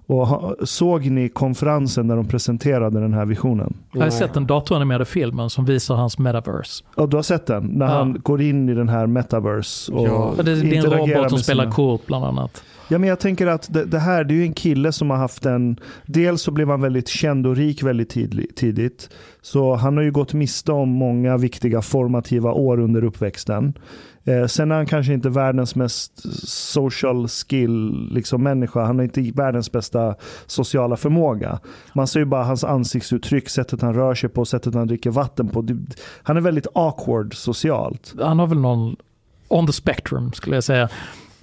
Och ha, såg ni konferensen när de presenterade den här visionen? Jag har sett den datoranimerade filmen som visar hans metaverse. Ja, du har sett den? När Ja. han går in i den här metaverse och Ja. Och det blir en interagerar robot som med spelar sina- kort bland annat. Ja, men jag tänker att det, det här det är ju en kille som har haft en... Dels så blev han väldigt känd och rik väldigt tidlig, tidigt. Så han har ju gått miste om många viktiga formativa år under uppväxten. Eh, sen är han kanske inte världens mest social skill liksom människa. Han har inte världens bästa sociala förmåga. Man ser ju bara hans ansiktsuttryck, sättet han rör sig på, sättet han dricker vatten på. Han är väldigt awkward socialt. Han har väl någon on the spectrum skulle jag säga.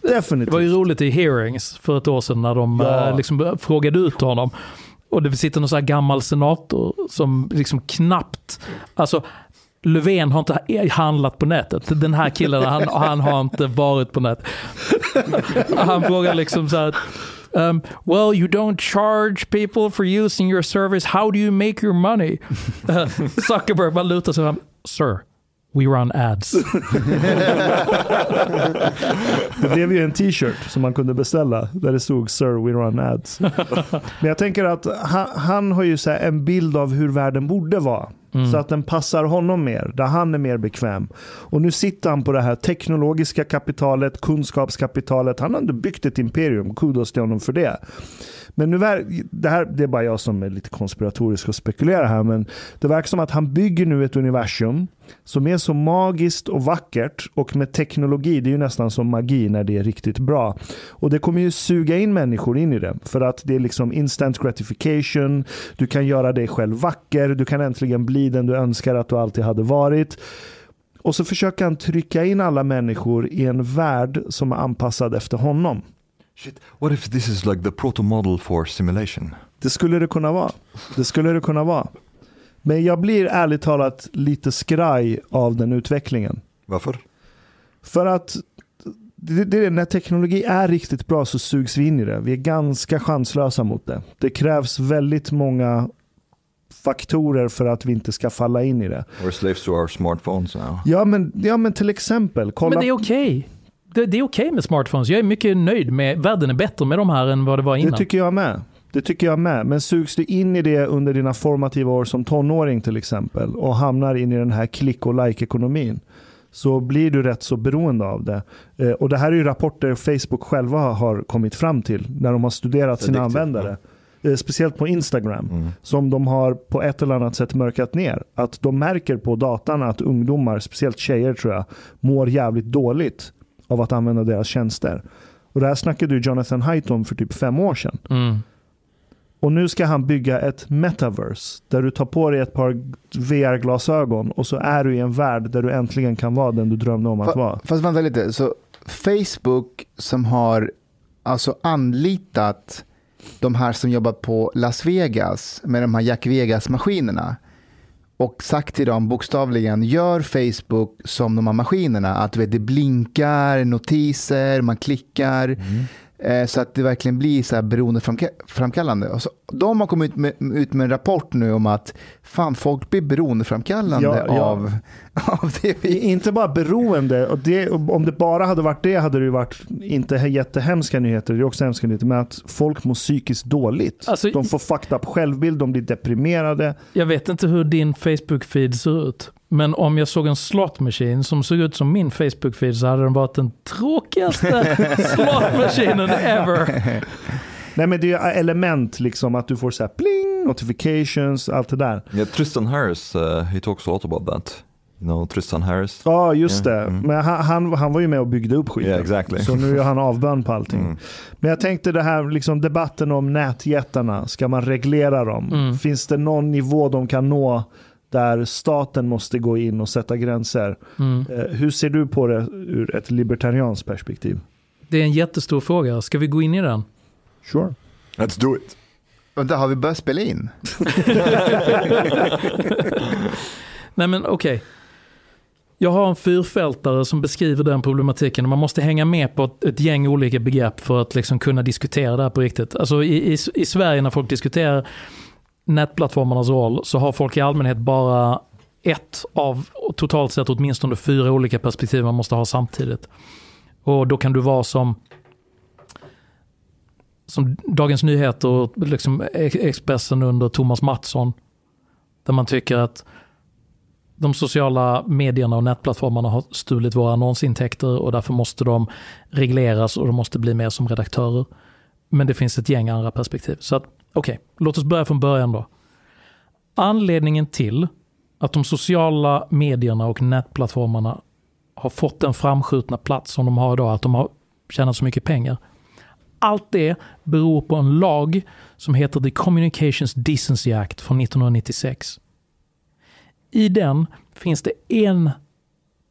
Det var ju Definitivt. roligt i hearings för ett år sedan när de Ja. eh, liksom frågade ut honom. Och det sitter någon så här gammal senator som liksom knappt, alltså Löfven har inte handlat på nätet. Den här killen, han, han har inte varit på nätet. Han frågar liksom så här, um, well you don't charge people for using your service, how do you make your money? Uh, Zuckerberg bara lutar sig fram, sir, we run ads. Det blev ju en t-shirt som man kunde beställa där det stod Sir we run ads. Men jag tänker att han, han har ju så här en bild av hur världen borde vara. Mm. Så att den passar honom mer, där han är mer bekväm. Och nu sitter han på det här teknologiska kapitalet, kunskapskapitalet. Han har ändå byggt ett imperium, kudos till honom för det. Men nu ver- det här det är bara jag som är lite konspiratorisk och spekulerar här, men det verkar som att han bygger nu ett universum som är så magiskt och vackert och med teknologi, det är ju nästan som magi när det är riktigt bra. Och det kommer ju suga in människor in i det för att det är liksom instant gratification, du kan göra dig själv vacker, du kan äntligen bli den du önskar att du alltid hade varit. Och så försöker han trycka in alla människor i en värld som är anpassad efter honom. Shit, what if this is like the proto model for simulation? Det skulle det kunna vara. Det skulle det kunna vara. Men jag blir ärligt talat lite skraj av den utvecklingen. Varför? För att det, det, när teknologi är riktigt bra så sugs vi in i det. Vi är ganska chanslösa mot det. Det krävs väldigt många faktorer för att vi inte ska falla in i det. We're slaves to our smartphones now. Ja men, ja, men till exempel, kolla. Men det är okej. Det, det är okej med smartphones. Jag är mycket nöjd med, världen är bättre med de här än vad det var det innan. tycker jag med. Det tycker jag med. Men sugs du in i det under dina formativa år som tonåring till exempel och hamnar in i den här klick och like-ekonomin så blir du rätt så beroende av det. Eh, och det här är ju rapporter Facebook själva har kommit fram till när de har studerat sina användare. Eh, Speciellt på Instagram Mm. som de har på ett eller annat sätt mörkat ner. Att de märker på datan att ungdomar, speciellt tjejer tror jag, mår jävligt dåligt av att använda deras tjänster. Och det här snackade ju Jonathan Haidt om för typ fem år sedan. Mm. Och nu ska han bygga ett metaverse där du tar på dig ett par VR-glasögon och så är du i en värld där du äntligen kan vara den du drömde om att Fa- vara. Fast vänta lite, så Facebook som har alltså anlitat de här som jobbar på Las Vegas med de här Jack Vegas-maskinerna och sagt till dem bokstavligen, gör Facebook som de här maskinerna, att vet, det blinkar, notiser, man klickar, mm eh, så att det verkligen blir så här beroendeframkallande. Och så, de har kommit ut med, ut med en rapport nu om att fan, folk blir beroendeframkallande Ja, ja. Av, av det vi... Inte bara beroende, och det, om det bara hade varit det hade det ju varit inte jättehemska nyheter, det är också hemska nyheter, men att folk mår psykiskt dåligt. Alltså- de får fucked up självbild, de blir deprimerade. Jag vet inte hur din Facebook-feed ser ut. Men om jag såg en slot machine som såg ut som min Facebook-feed så hade den varit den tråkigaste slot machinen ever. Nej men det är element liksom att du får så här pling, notifications, allt det där. Yeah, Tristan Harris, uh, he talks a lot about that. You know, Tristan Harris. Ja, just Ja, det. mm. Men han, han, han var ju med och byggde upp skiten. Yeah, exactly. Så nu är han avbön på allting. Mm. Men jag tänkte det här liksom debatten om nätjättarna. Ska man reglera dem? Mm. Finns det någon nivå de kan nå där staten måste gå in och sätta gränser? Mm. Eh, hur ser du på det ur ett libertarianskt perspektiv? Det är en jättestor fråga. Ska vi gå in i den? Sure. Let's do it. Vänta, har vi börjat spela in? Nej men okej. Jag har en fyrfältare som beskriver den problematiken. Man måste hänga med på ett, ett gäng olika begrepp för att liksom kunna diskutera det här på riktigt. Alltså i, i, I Sverige när folk diskuterar nätplattformarnas roll så har folk i allmänhet bara ett av totalt sett åtminstone fyra olika perspektiv man måste ha samtidigt. Och då kan du vara som som Dagens Nyheter och liksom Expressen under Thomas Mattsson. Där man tycker att de sociala medierna och nätplattformarna har stulit våra annonsintäkter och därför måste de regleras och de måste bli mer som redaktörer. Men det finns ett gäng andra perspektiv. Så att, okej, låt oss börja från början då. Anledningen till att de sociala medierna och nätplattformarna har fått den framskjutna plats som de har idag, att de har tjänat så mycket pengar. Allt det beror på en lag som heter The Communications Decency Act från 1996. I den finns det en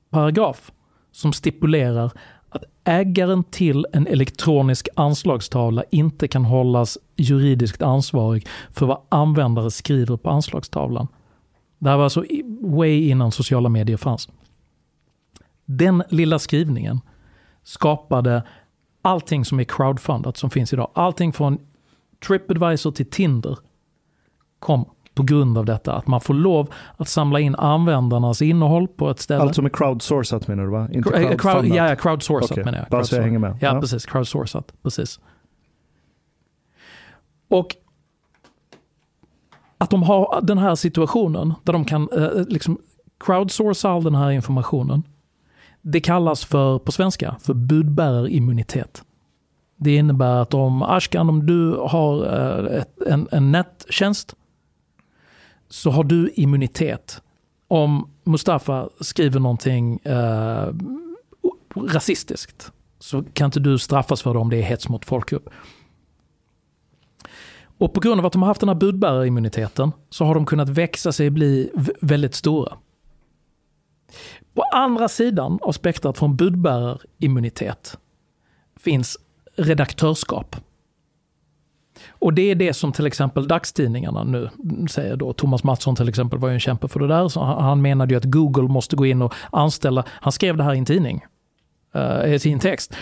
paragraf som stipulerar att ägaren till en elektronisk anslagstavla inte kan hållas juridiskt ansvarig för vad användare skriver på anslagstavlan. Det här var alltså way innan sociala medier fanns. Den lilla skrivningen skapade allting som är crowdfundat som finns idag. Allting från Tripadvisor till Tinder kom på grund av detta. Att man får lov att samla in användarnas innehåll på ett ställe. Allt som är crowdsourcat menar du va? Inte Eh, crowd, ja, ja, crowdsourcat Okej, menar jag. Bara så jag hänger med. Ja, precis. Crowdsourcat. Precis. Och att de har den här situationen där de kan eh, liksom crowdsourca all den här informationen. Det kallas för, på svenska, för budbärarimmunitet. Det innebär att om Ashkan, om du har eh, ett, en, en nättjänst så har du immunitet. Om Mustafa skriver någonting eh, rasistiskt så kan inte du straffas för det om det är hets mot folkgrupp. Och på grund av att de har haft den här budbärarimmuniteten så har de kunnat växa sig och bli väldigt stora. På andra sidan av spektrat från budbärarimmunitet finns redaktörskap. Och det är det som till exempel dagstidningarna nu säger då. Thomas Mattsson till exempel var ju en kämpe för det där. Så han menade ju att Google måste gå in och anställa, han skrev det här i en tidning, eh, i sin text.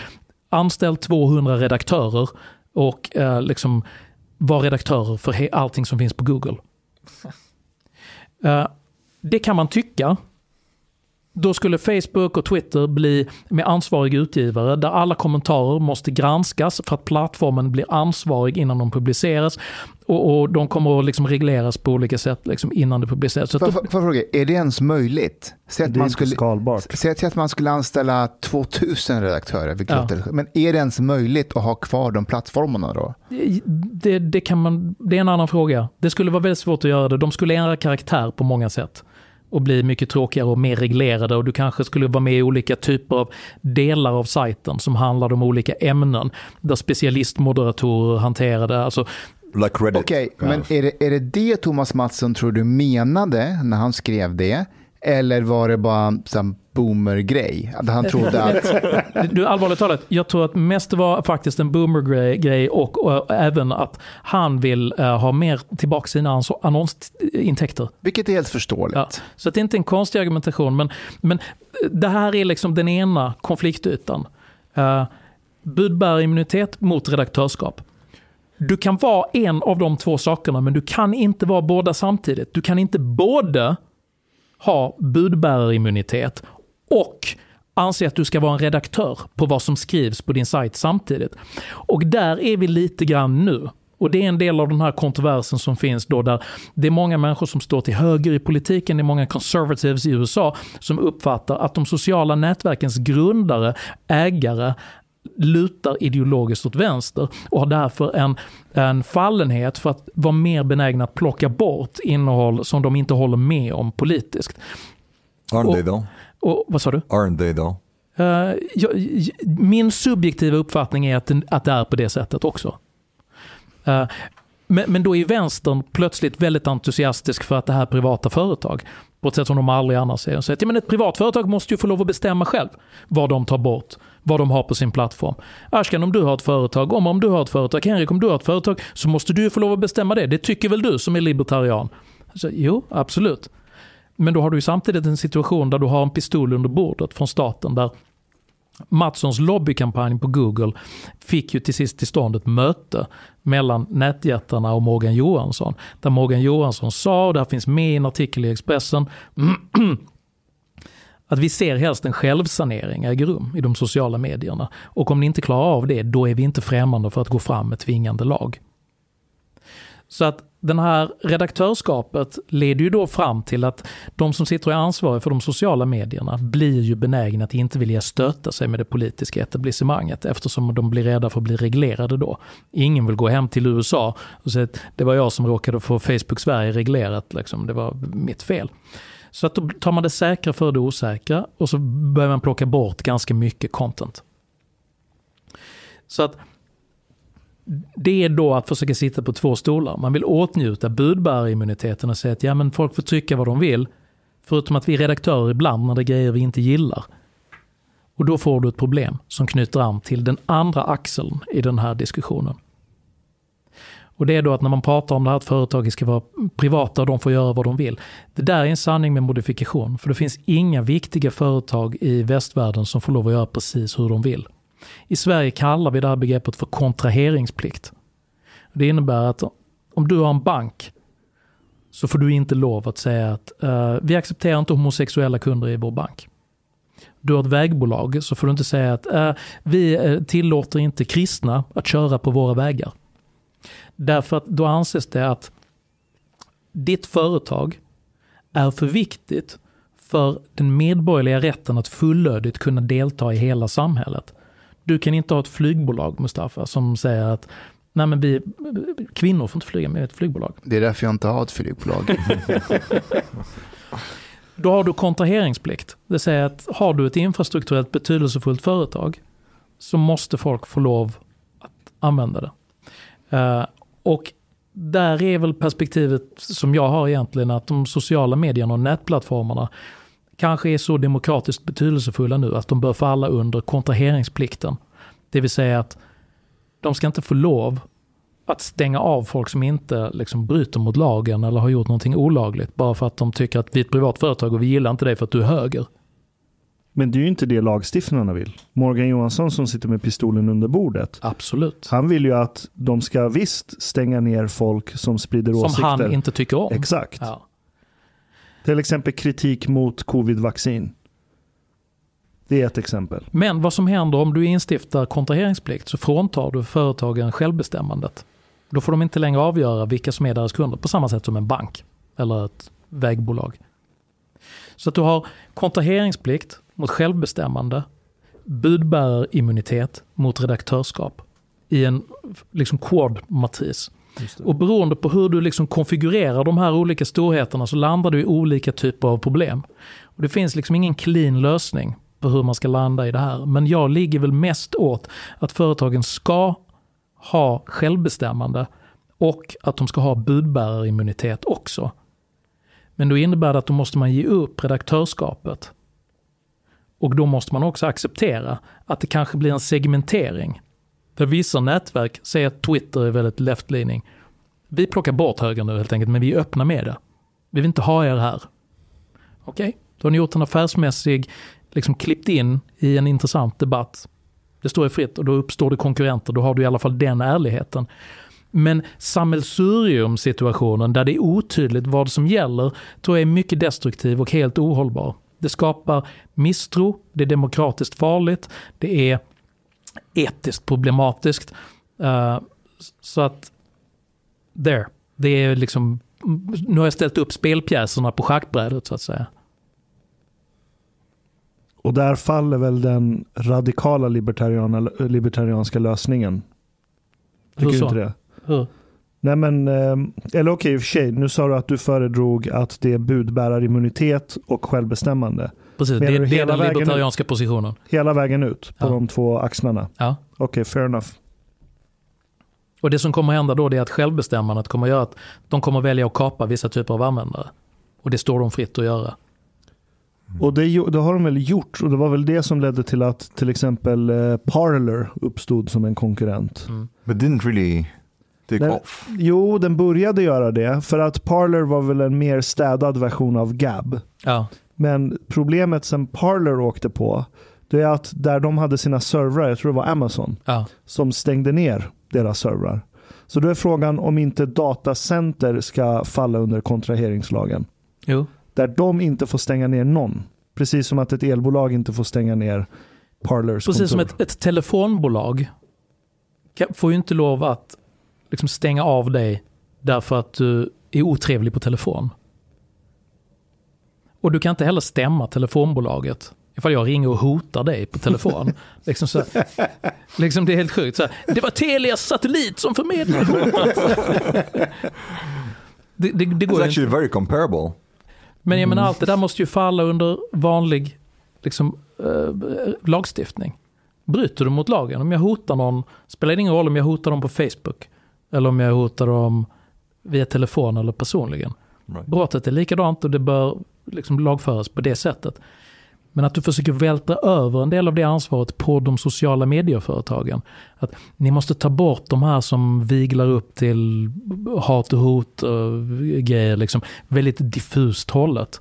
Anställ 200 redaktörer och eh, liksom var redaktörer för allting som finns på Google. Eh, det kan man tycka. Då skulle Facebook och Twitter bli med ansvarig utgivare där alla kommentarer måste granskas för att plattformen blir ansvarig innan de publiceras. Och, och de kommer att liksom regleras på olika sätt liksom innan det publiceras. Får jag fråga, är det ens möjligt? Säg att, Det är man skulle, säg att man skulle anställa 2000 redaktörer, vilket Ja. låter, men är det ens möjligt att ha kvar de plattformarna då? det, det, kan man, det är en annan fråga. Det skulle vara väldigt svårt att göra det. De skulle ändra karaktär på många sätt. Och bli mycket tråkigare och mer reglerade. Och du kanske skulle vara med i olika typer av delar av sajten som handlade om olika ämnen. Där specialistmoderatorer hanterade. Alltså, Like Reddit. Okej, Ja. men är det, är det det Thomas Mattsson tror du menade när han skrev det? Eller var det bara en boomer-grej? Han trodde att... du, allvarligt talat, jag tror att mest var faktiskt en boomer-grej och, och även att han vill eh, ha mer tillbaka sina annonsintäkter. Vilket är helt förståeligt. Ja, så det är inte en konstig argumentation, men, men det här är liksom den ena konfliktytan. Uh, budbärarimmunitet mot redaktörskap. Du kan vara en av de två sakerna, men du kan inte vara båda samtidigt. Du kan inte både ha budbärarimmunitet och anse att du ska vara en redaktör på vad som skrivs på din sajt samtidigt. Och där är vi lite grann nu. Och det är en del av den här kontroversen som finns då där det är många människor som står till höger i politiken, det är många conservatives i USA som uppfattar att de sociala nätverkens grundare, ägare, lutar ideologiskt åt vänster och har därför en, en fallenhet för att vara mer benägna att plocka bort innehåll som de inte håller med om politiskt. Aren't they though? Och vad sa du? Aren't they though? Eh, jag, min subjektiva uppfattning är att, att det är på det sättet också. Eh, men, men då är vänstern plötsligt väldigt entusiastisk för att det här är privata företag. På ett sätt som de aldrig annars är. Säger att ja, men ett privat företag måste ju få lov att bestämma själv vad de tar bort, vad de har på sin plattform. Ashkan, om du har ett företag, om, om du har ett företag, Henrik, om du har ett företag, så måste du ju få lov att bestämma det. Det tycker väl du som är libertarian? Så, jo, absolut. Men då har du ju samtidigt en situation där du har en pistol under bordet från staten där Mattssons lobbykampanj på Google fick ju till sist till stånd ett möte mellan nätjättarna och Morgan Johansson. Där Morgan Johansson sa, och det här finns med i en artikel i Expressen, att vi ser helst en självsanering äger rum i de sociala medierna. Och om ni inte klarar av det, då är vi inte främmande för att gå fram med tvingande lag. Så att den här redaktörskapet leder ju då fram till att de som sitter och är ansvariga för de sociala medierna blir ju benägna att inte vilja stöta sig med det politiska etablissemanget eftersom de blir rädda för att bli reglerade då. Ingen vill gå hem till USA och säga att det var jag som råkade få Facebook Sverige reglerat, liksom. det var mitt fel. Så att då tar man det säkra för det osäkra och så börjar man plocka bort ganska mycket content. Så att det är då att försöka sitta på två stolar. Man vill åtnjuta budbärarimmuniteten och säga att ja, men folk får tycka vad de vill. Förutom att vi är redaktörer ibland när det är grejer vi inte gillar. Och då får du ett problem som knyter an till den andra axeln i den här diskussionen. Och det är då att när man pratar om det här att företaget ska vara privata och de får göra vad de vill. Det där är en sanning med modifikation. För det finns inga viktiga företag i västvärlden som får lov att göra precis hur de vill. I Sverige kallar vi det här begreppet för kontraheringsplikt. Det innebär att om du har en bank så får du inte lov att säga att uh, vi accepterar inte homosexuella kunder i vår bank. Du har ett vägbolag så får du inte säga att uh, vi eh, tillåter inte kristna att köra på våra vägar. Därför att då anses det att ditt företag är för viktigt för den medborgerliga rätten att fullödigt kunna delta i hela samhället. Du kan inte ha ett flygbolag, Mustafa, som säger att Nej, men vi, kvinnor får inte flyga med ett flygbolag. Det är därför jag inte har ett flygbolag. Då har du kontraheringsplikt. Det säger att har du ett infrastrukturellt betydelsefullt företag så måste folk få lov att använda det. Uh, och där är väl perspektivet som jag har egentligen att de sociala medierna och nätplattformarna kanske är så demokratiskt betydelsefulla nu att de bör falla under kontraheringsplikten. Det vill säga att de ska inte få lov att stänga av folk som inte liksom bryter mot lagen eller har gjort någonting olagligt bara för att de tycker att vi är ett privat företag och vi gillar inte dig för att du är höger. Men det är ju inte det lagstiftarna vill. Morgan Johansson som sitter med pistolen under bordet. Absolut. Han vill ju att de ska visst stänga ner folk som sprider som åsikter. han inte tycker om. Exakt. Ja. Till exempel kritik mot covid-vaccin. Det är ett exempel. Men vad som händer om du instiftar kontraheringsplikt så fråntar du företagen självbestämmandet. Då får de inte längre avgöra vilka som är deras kunder på samma sätt som en bank eller ett vägbolag. Så att du har kontraheringsplikt mot självbestämmande, budbärarimmunitet mot redaktörskap i en liksom quad-matris. Och beroende på hur du liksom konfigurerar de här olika storheterna så landar du i olika typer av problem. Och det finns liksom ingen clean lösning på hur man ska landa i det här. Men jag ligger väl mest åt att företagen ska ha självbestämmande och att de ska ha budbärarimmunitet också. Men då innebär det att då måste man ge upp redaktörskapet. Och då måste man också acceptera att det kanske blir en segmentering. Där vissa nätverk säger att Twitter är väldigt left-leaning. Vi plockar bort höger nu helt enkelt, men vi är öppna med det. Vi vill inte ha er här. Okej, okay. då har ni gjort en affärsmässig, liksom klippt in i en intressant debatt. Det står ju fritt och då uppstår det konkurrenter, då har du i alla fall den ärligheten. Men sammelsurium-situationen där det är otydligt vad som gäller tror jag är mycket destruktiv och helt ohållbar. Det skapar misstro, det är demokratiskt farligt, det är etiskt problematiskt. Uh, så att, there. Det är liksom, nu har jag ställt upp spelpjäserna på schackbrädet så att säga. Och där faller väl den radikala libertarianska lösningen. Tycker Hur så? du inte det? Hur? Nej men, eh, eller okej i och för sig, nu sa du att du föredrog att det är budbärarimmunitet och självbestämmande. Precis, Menar det, det är hela den libertarianska positionen. Hela vägen ut på Ja. de två axlarna. Ja. Okej, fair enough. Och det som kommer hända då är att självbestämmandet kommer att göra att de kommer välja att kapa vissa typer av användare. Och det står de fritt att göra. Och det, det har de väl gjort och det var väl det som ledde till att till exempel eh, Parler uppstod som en konkurrent. But didn't really take Nej. off. Jo, den började göra det för att Parler var väl en mer städad version av Gab. Ja, Men problemet som Parler åkte på, det är att där de hade sina servrar, jag tror det var Amazon, ja. som stängde ner deras servrar. Så då är frågan om inte datacenter ska falla under kontraheringslagen. Jo. Där de inte får stänga ner någon. Precis som att ett elbolag inte får stänga ner Parlers Precis som kontor. ett, ett telefonbolag får ju inte lov att liksom stänga av dig därför att du är otrevlig på telefon. Och du kan inte heller stämma telefonbolaget ifall jag ringer och hotar dig på telefon. liksom så, liksom det är helt sjukt. Så här, det var Telias satellit som förmedlade hotet. det, det, det It's går ju actually inte. very comparable. Men jag menar Mm. allt det där måste ju falla under vanlig liksom, eh, lagstiftning. Bryter du mot lagen? Om jag hotar någon, spelar det ingen roll om jag hotar dem på Facebook. Eller om jag hotar dem via telefon eller personligen. Right. Brottet är likadant och det bör liksom lagföras på det sättet. Men att du försöker vältra över en del av det ansvaret på de sociala medieföretagen. Att ni måste ta bort de här som viglar upp till hat och hot och grejer. Liksom. Väldigt diffust hållet.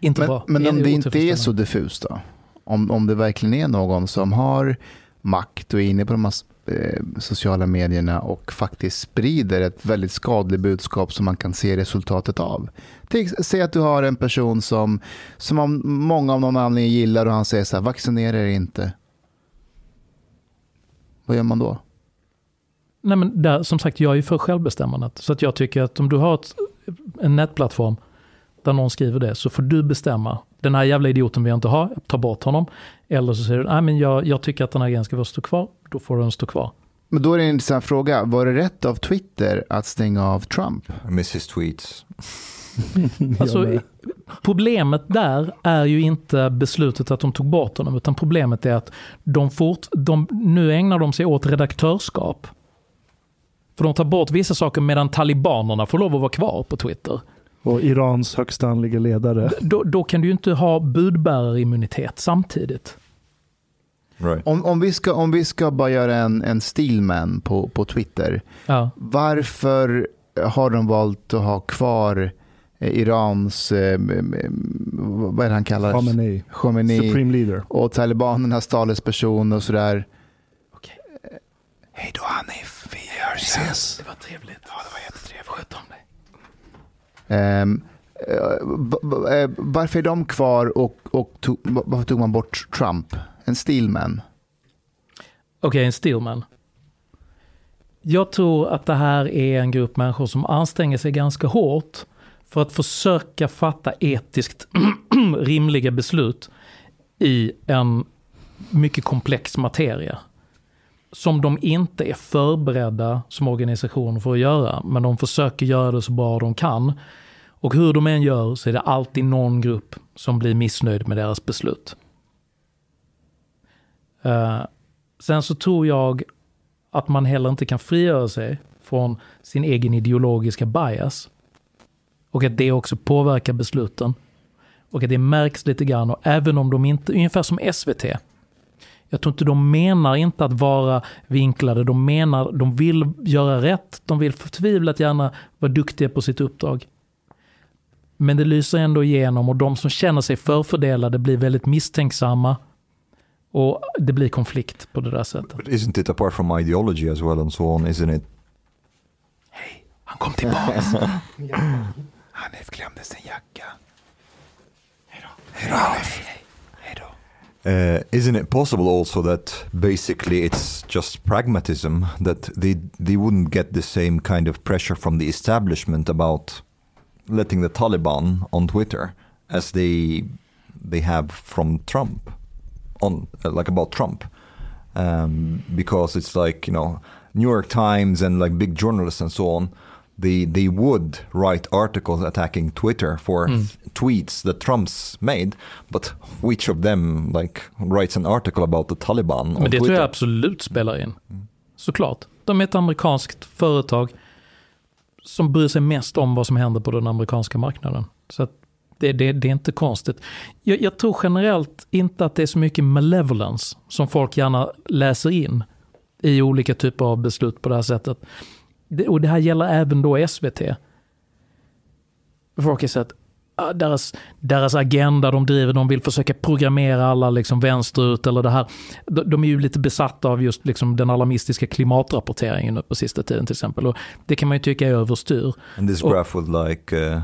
Inte Men, bra. men om det inte är så diffust då? Om, om det verkligen är någon som har makt och är inne på de här Eh, sociala medierna och faktiskt sprider ett väldigt skadligt budskap som man kan se resultatet av. Säg att du har en person som, som många av någon anledning gillar och han säger så här, vaccinera er inte. Vad gör man då? Nej, men där, som sagt, jag är ju för självbestämmandet. Så att jag tycker att om du har ett, en nätplattform där någon skriver det, så får du bestämma. Den här jävla idioten vill jag inte ha, ta bort honom. Eller så säger du, nej men jag, jag tycker att den här grejen ska få stå kvar, då får den stå kvar. Men då är det en intressant fråga. Var det rätt av Twitter att stänga av Trump? I miss his tweets. Alltså, problemet där är ju inte beslutet att de tog bort honom, utan problemet är att de fort, de, nu ägnar de sig åt redaktörskap. För de tar bort vissa saker medan talibanerna får lov att vara kvar på Twitter. Och Irans högsta andliga ledare. Då, då kan du ju inte ha budbärarimmunitet samtidigt. Right. Om, om, vi, ska, om vi ska bara göra en, en stillman på, på Twitter. Ja. Varför har de valt att ha kvar eh, Irans, eh, vad är det han kallar Khamenei. Khomeini Supreme leader. och talibanernas talesperson och sådär. Hej då Hanif, vi hörs ses. Det var trevligt. Ja, det var jättetrevligt. Sköt om dig. Ehm, eh, v- v- eh, Ehm, eh, eh, varför är de kvar och, och tog, varför tog man bort Trump? En steelman? Okej, en steelman. Jag tror att det här är en grupp människor som anstränger sig ganska hårt för att försöka fatta etiskt rimliga beslut i en mycket komplex materia. Som de inte är förberedda som organisation för att göra, men de försöker göra det så bra de kan. Och hur de än gör så är det alltid någon grupp som blir missnöjd med deras beslut. Uh, Sen så tror jag att man heller inte kan frigöra sig från sin egen ideologiska bias. Och att det också påverkar besluten. Och att det märks lite grann. Och även om de inte, ungefär som SVT. Jag tror inte de menar inte att vara vinklade. De menar, de vill göra rätt. De vill förtvivlat gärna vara duktiga på sitt uppdrag. Men det lyser ändå igenom och de som känner sig förfördelade blir väldigt misstänksamma. Och det blir konflikt på det där sättet. But isn't it apart from ideology as well and so on, isn't it? Han kom tillbaka. Hanif glömde sin jacka. Uh, isn't it possible also that basically it's just pragmatism that they they wouldn't get the same kind of pressure from the establishment about letting the Taliban on Twitter as they they have from Trump on uh, like about Trump? Um, because it's like you know New York Times and like big journalists and so on they they would write articles attacking Twitter for Mm. tweets that Trump's made but which of them like writes an article about the Taliban Men det Twitter tror jag absolut spelar in. Såklart. De är ett amerikanskt företag som bryr sig mest om vad som händer på den amerikanska marknaden. Så det, det, det är inte konstigt. Jag, jag tror generellt inte att det är så mycket malevolence som folk gärna läser in i olika typer av beslut på det här sättet. Och det här gäller även då SVT. Folk har sett ah, deras, deras agenda de driver, de vill försöka programmera alla liksom vänsterut eller det här. De, de är ju lite besatta av just liksom den alarmistiska klimatrapporteringen nu på sista tiden till exempel. Och det kan man ju tycka är överstyr. and this graph would like uh,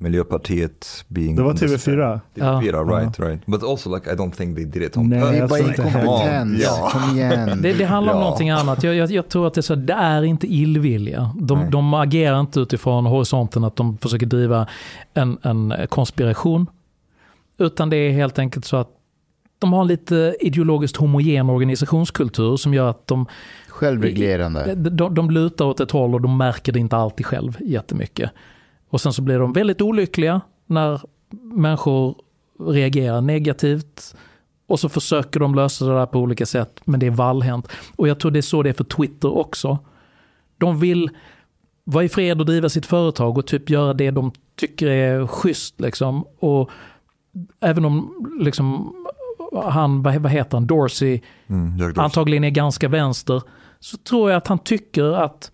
Miljöpartiet being Det var on this- TV4. TV4 right right but also like I don't think they did it on Nej, Det är jag bara inkompetens. Ja. Kom igen. Det, det handlar om Ja. någonting annat. Jag, jag, jag tror att det är, så, det är inte illvilja. De, de agerar inte utifrån horisonten att de försöker driva en, en konspiration. Utan det är helt enkelt så att de har en lite ideologiskt homogen organisationskultur som gör att de, Självreglerande. de, de lutar åt ett håll och de märker det inte alltid själv jättemycket. Och sen så blir de väldigt olyckliga när människor reagerar negativt och så försöker de lösa det där på olika sätt, men det är vallhänt. Och jag tror det är så det är för Twitter också. De vill vara i fred och driva sitt företag och typ göra det de tycker är schysst. Liksom. Och även om liksom, han, vad heter han, Dorsey, Mm, Dorsey. antagligen är ganska vänster, så tror jag att han tycker att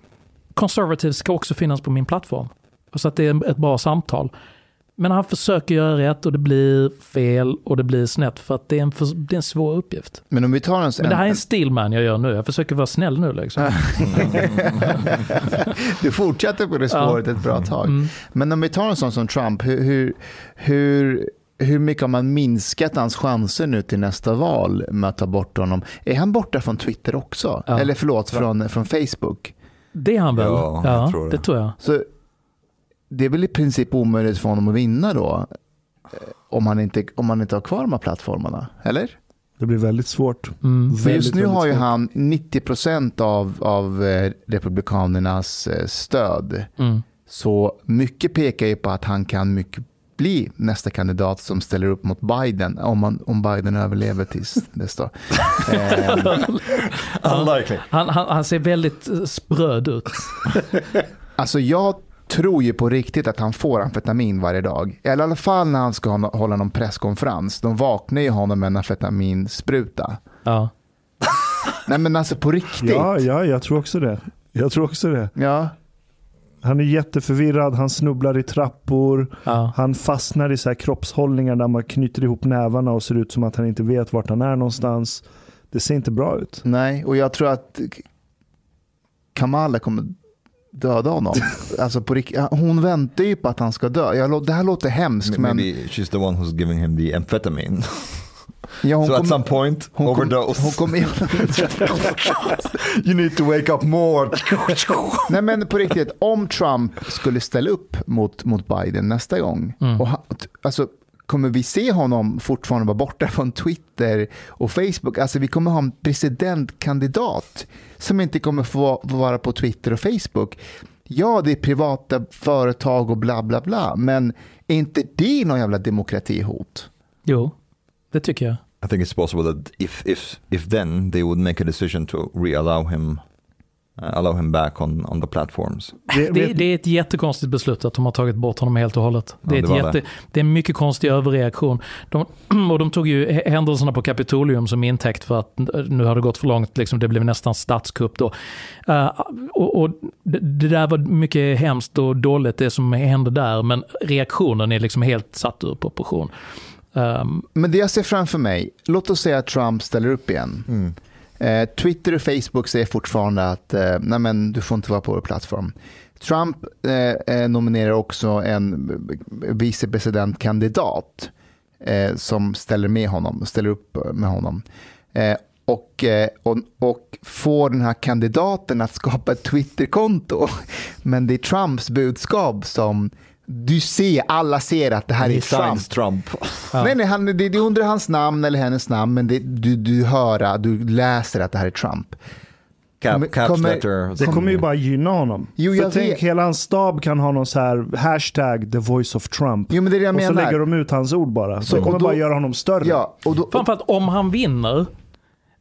conservatives ska också finnas på min plattform. Så att det är ett bra samtal. Men han försöker göra rätt och det blir fel och det blir snett för att det är en, för, det är en svår uppgift. Men om vi tar en... Men det här är en stillman jag gör nu. Jag försöker vara snäll nu liksom. du fortsätter på det spåret ett bra tag. Mm. Men om vi tar en sån som Trump, hur, hur, hur, hur mycket har man minskat hans chanser nu till nästa val med att ta bort honom? Är han borta från Twitter också? Ja. Eller förlåt, från, från Facebook? Det är han väl? Ja, jag tror det. det tror jag. Så det är väl i princip omöjligt för honom att vinna då? eh, Om han inte, om han inte har kvar de här plattformarna, eller? Det blir väldigt svårt. Mm. För just nu har ju han 90% av, av eh, republikanernas eh, stöd. Mm. Så mycket pekar ju på att han kan mycket bli nästa kandidat som ställer upp mot Biden, om, man, om Biden överlever tills dess då. Han, han, han ser väldigt spröd ut. alltså jag tror ju på riktigt att han får amfetamin varje dag. Eller i alla fall när han ska ha- hålla någon presskonferens. De vaknar ju honom med en amfetaminspruta. Ja. Nej men alltså på riktigt. Ja, ja, jag tror också det. Jag tror också det. Ja. Han är jätteförvirrad, han snubblar i trappor, Ja. han fastnar i så här kroppshållningar där man knyter ihop nävarna och ser ut som att han inte vet vart han är någonstans. Det ser inte bra ut. Nej, och jag tror att Kamala kommer döda honom. Alltså på hon väntar ju på att han ska dö. Jag, det här låter hemskt men Maybe she's the one who's giving him the amphetamine. ja, hon so at kommer- some point, hon kom- overdose. hon kommer you need to wake up more. Nej men på riktigt, om Trump skulle ställa upp mot, mot Biden nästa gång, Mm. och han, alltså, kommer vi se honom fortfarande vara borta från Twitter och Facebook? Alltså vi kommer ha en presidentkandidat som inte kommer få vara på Twitter och Facebook. Ja, det är privata företag och bla bla bla, men är inte det någon jävla demokratihot? Jo, det tycker jag. I think it's possible that if if if then they would make a decision to re-allow him, allow him back on on the platforms. Det, Det, vet- det är ett jättekonstigt beslut att de har tagit bort honom helt och hållet. Det är, Ja, det var jätte, det. är en mycket konstig överreaktion. De, och de tog ju hä- händelserna på Kapitolium som intäkt för att nu har det gått för långt, liksom, det blev nästan statskupp då. Eh, och, och det, det där var mycket hemskt och dåligt det som hände där, men reaktionen är liksom helt satt ur proportion. Ehm, Men det jag ser framför mig, låt oss säga att Trump ställer upp igen. Mm. Eh, Twitter och Facebook säger fortfarande att eh, nej men, du får inte vara på vår plattform. Trump eh, eh nominerar också en eh, vicepresidentkandidat eh, som ställer med honom, ställer upp eh, med honom. Eh, och, och, och får den här kandidaten att skapa ett Twitterkonto. Men det är Trumps budskap som du ser, alla ser att det här är Trump. Trump. Ja. Nej, nej, han, det, det är under hans namn eller hennes namn, men det, du, du hör, du läser att det här är Trump. Kommer- Cap, caps kommer- letter. det kommer ju bara gynna honom. Jo, För jag tänk, vet. hela hans stab kan ha någon så här hashtag the voice of Trump. Jo, men det är det jag och så menar. lägger de ut hans ord bara. Så- Så det kommer och då- bara göra honom större. Ja, och då, Framförallt om han vinner,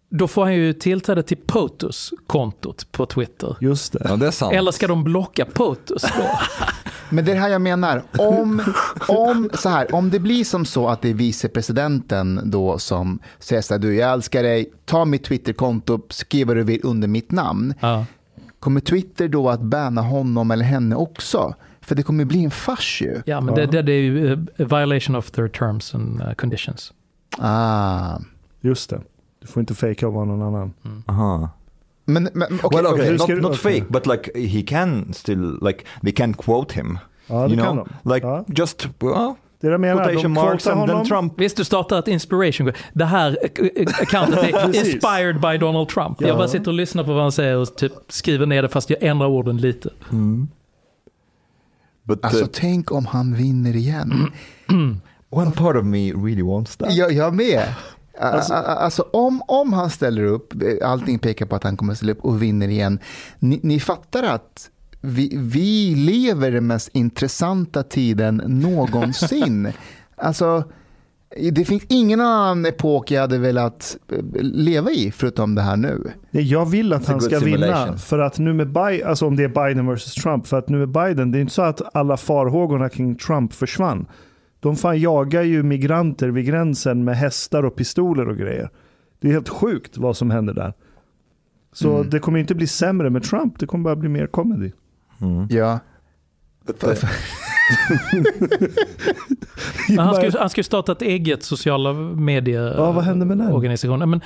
då får han ju tillträde till POTUS-kontot på Twitter. Just det. Ja, det är sant. Eller ska de blocka POTUS då? men det är här jag menar. Om, om, så här, om det blir som så att det är vicepresidenten då som säger så här, du jag älskar dig, ta mitt Twitterkonto, skriv vad du vill under mitt namn. Ja. Kommer Twitter då att banna honom eller henne också? För det kommer bli en fars ju. Ja, men det, det, det är ju eh, violation of their terms and eh, conditions. Ah. Just det. Du får inte fejka och vara någon annan. Uh-huh. Men, men okej, well, okay, hur not, not fake, but like he can still like they can quote him. Ja, you know, like Ja. just well, Det är det jag menar. quotation De marks and then honom. Trump. Visst, du startar ett inspiration. Det här accountet är inspired by Donald Trump. Jag Ja. bara sitter och lyssnar på vad han säger och typ skriver ner det fast jag ändrar orden lite. Mm. But Alltså uh, tänk om han vinner igen. one part of me really wants that. Jag, jag med. Alltså, alltså om, om han ställer upp, allting pekar på att han kommer ställa upp och vinner igen. Ni, ni fattar att vi, vi lever den mest intressanta tiden någonsin. alltså, det finns ingen annan epok jag hade velat eh, leva i förutom det här nu. Nej, Jag vill att han ska vinna. För att nu med Biden, alltså om det är Biden versus Trump, för att nu med Biden, det är inte så att alla farhågorna kring Trump försvann. De fan jagar ju migranter vid gränsen med hästar och pistoler och grejer. Det är helt sjukt vad som händer där. Så Mm. det kommer inte bli sämre med Trump, det kommer bara bli mer comedy. Mm. Ja. Han ju- han ju starta ett eget sociala medier Ja, vad hände med den? organisation. Nej, Men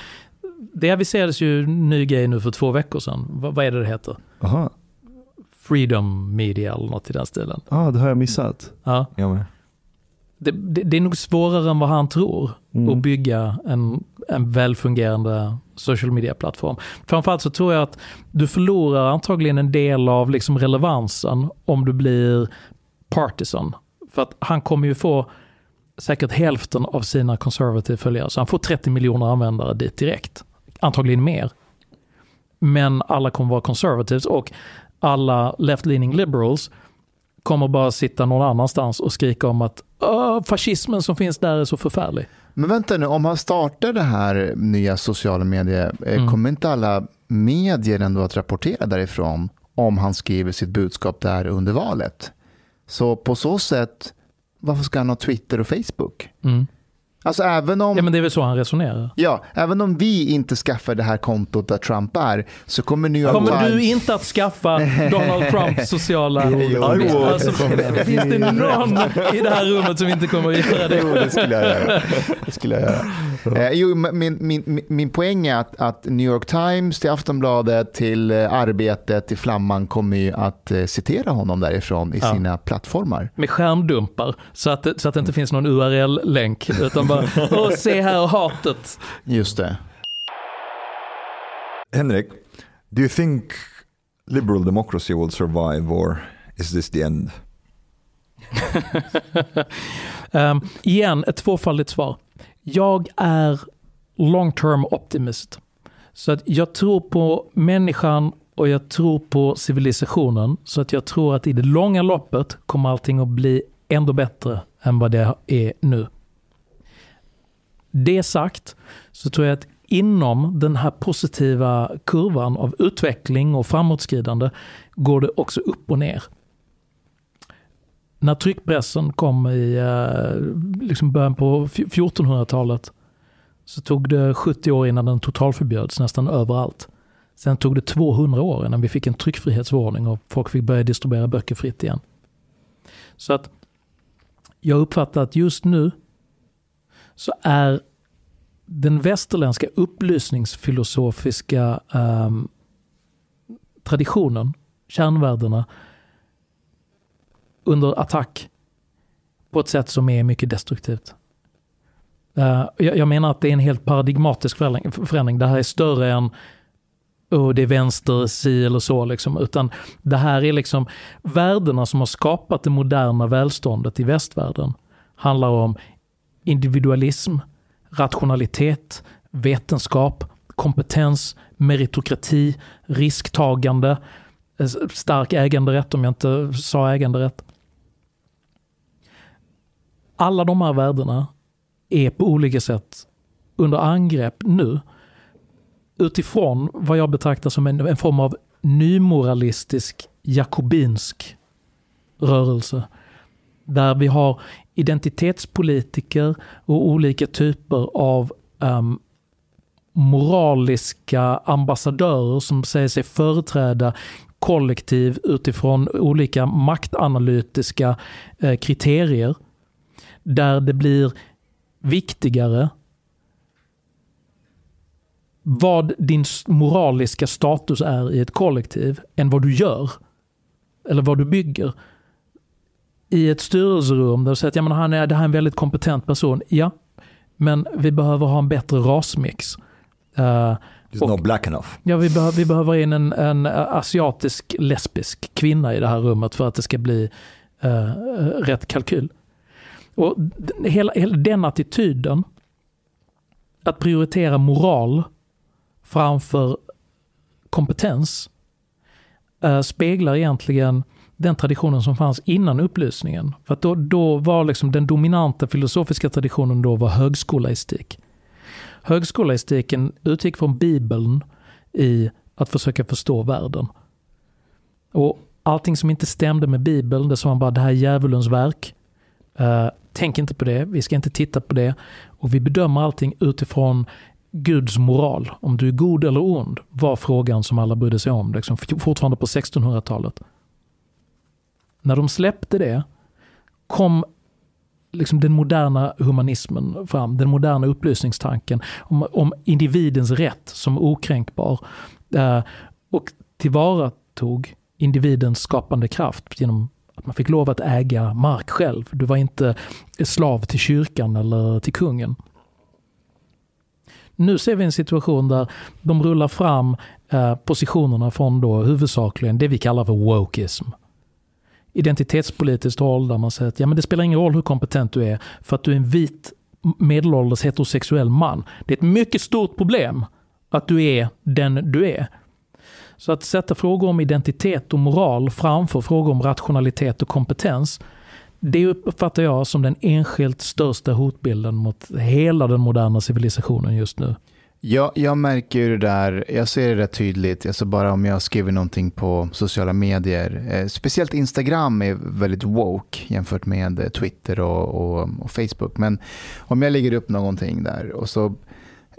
det aviserades ju ny grej nu för två veckor sedan. Vad, vad är det det heter? Aha, Freedom Media eller något i den stilen. ah, det har jag missat. Ja. ja, men. Det, det, det är nog svårare än vad han tror Mm. att bygga en, en välfungerande social media-plattform. Framförallt så tror jag att du förlorar antagligen en del av liksom relevansen om du blir partisan. För att han kommer ju få säkert hälften av sina conservative följare. Så han får 30 miljoner användare dit direkt. Antagligen mer. Men alla kommer vara conservatives och alla left-leaning liberals kommer bara sitta någon annanstans och skrika om att "Åh, fascismen som finns där är så förfärlig. Men vänta nu, om han startar det här nya sociala medier, eh, Mm. kommer inte alla medier ändå att rapportera därifrån om han skriver sitt budskap där under valet? Så på så sätt, varför ska han ha Twitter och Facebook? Mm. Alltså även om, Ja men det är väl så han resonerar. ja, även om vi inte skaffar det här kontot där Trump är, så kommer New York Kommer Times... du inte att skaffa Donald Trumps sociala... Jo, would. alltså, finns det någon i det här rummet som inte kommer att göra det? Jo, det skulle jag göra. Det skulle jag göra. Eh, jo, min, min, min- poäng är att, att New York Times, till Aftonbladet, till eh, Arbetet, till Flamman kommer ju att eh, citera honom därifrån i Ja. sina plattformar. Med skärmdumpar så att, så att det inte finns någon URL-länk. Utan bara, åh se här hatet. Just det. Henrik, do you think liberal democracy will survive or is this the end? Um, igen, ett tvåfaldigt svar. Jag är long term optimist. Så att jag tror på människan och jag tror på civilisationen. Så att jag tror att i det långa loppet kommer allting att bli ändå bättre än vad det är nu. Det sagt så tror jag att inom den här positiva kurvan av utveckling och framåtskridande går det också upp och ner när tryckpressen kom i eh, liksom början på 1400-talet så tog det 70 år innan den totalförbjöds nästan överallt. Sen tog det 200 år innan vi fick en tryckfrihetsförordning och folk fick börja distribuera böcker fritt igen. Så att jag uppfattar att just nu så är den västerländska upplysningsfilosofiska eh, traditionen, kärnvärdena, under attack på ett sätt som är mycket destruktivt. Eh, jag, jag menar att det är en helt paradigmatisk förändring. förändring. Det här är större än oh, det är vänster, si eller så. Liksom. Utan det här är liksom värdena som har skapat det moderna välståndet i västvärlden. Handlar om individualism, rationalitet, vetenskap, kompetens, meritokrati, risktagande, eh, stark äganderätt om jag inte sa äganderätt. Alla de här värdena är på olika sätt under angrepp nu utifrån vad jag betraktar som en, en form av nymoralistisk jakobinsk rörelse. Där vi har identitetspolitiker och olika typer av um, moraliska ambassadörer som säger sig företräda kollektiv utifrån olika maktanalytiska eh, kriterier. Där det blir viktigare vad din moraliska status är i ett kollektiv än vad du gör. Eller vad du bygger. I ett styrelserum där du säger att ja, men han är, det här är en väldigt kompetent person. Ja, men vi behöver ha en bättre rasmix. Eh, It's Och- not black enough. Ja, vi, behöver, vi behöver in en, en asiatisk lesbisk kvinna i det här rummet för att det ska bli eh, rätt kalkyl. Och hela, hela den attityden, att prioritera moral framför kompetens, eh, speglar egentligen den traditionen som fanns innan upplysningen. För att då, då var liksom den dominanta filosofiska traditionen då var högskolaistik. Högskolaistiken utgick från Bibeln i att försöka förstå världen. Och allting som inte stämde med Bibeln, det sa man bara det här är djävulens verk. Uh, tänk inte på det, vi ska inte titta på det. Och vi bedömer allting utifrån Guds moral. Om du är god eller ond var frågan som alla brydde sig om, liksom, fortfarande på 1600-talet. När de släppte det kom liksom den moderna humanismen fram, den moderna upplysningstanken om, om individens rätt som okränkbar eh, och tillvaratog individens skapande kraft genom att man fick lov att äga mark själv. Du var inte slav till kyrkan eller till kungen. Nu ser vi en situation där de rullar fram eh, positionerna från då huvudsakligen det vi kallar för wokeism. Identitetspolitiskt håll där man säger att ja, men det spelar ingen roll hur kompetent du är för att du är en vit medelålders heterosexuell man. Det är ett mycket stort problem att du är den du är. Så att sätta frågor om identitet och moral framför frågor om rationalitet och kompetens, det uppfattar jag som den enskilt största hotbilden mot hela den moderna civilisationen just nu. Ja, jag märker ju det där, jag ser det rätt tydligt, alltså bara om jag skriver någonting på sociala medier. Eh, speciellt Instagram är väldigt woke jämfört med eh, Twitter och, och, och, Facebook. Men om jag lägger upp någonting där och så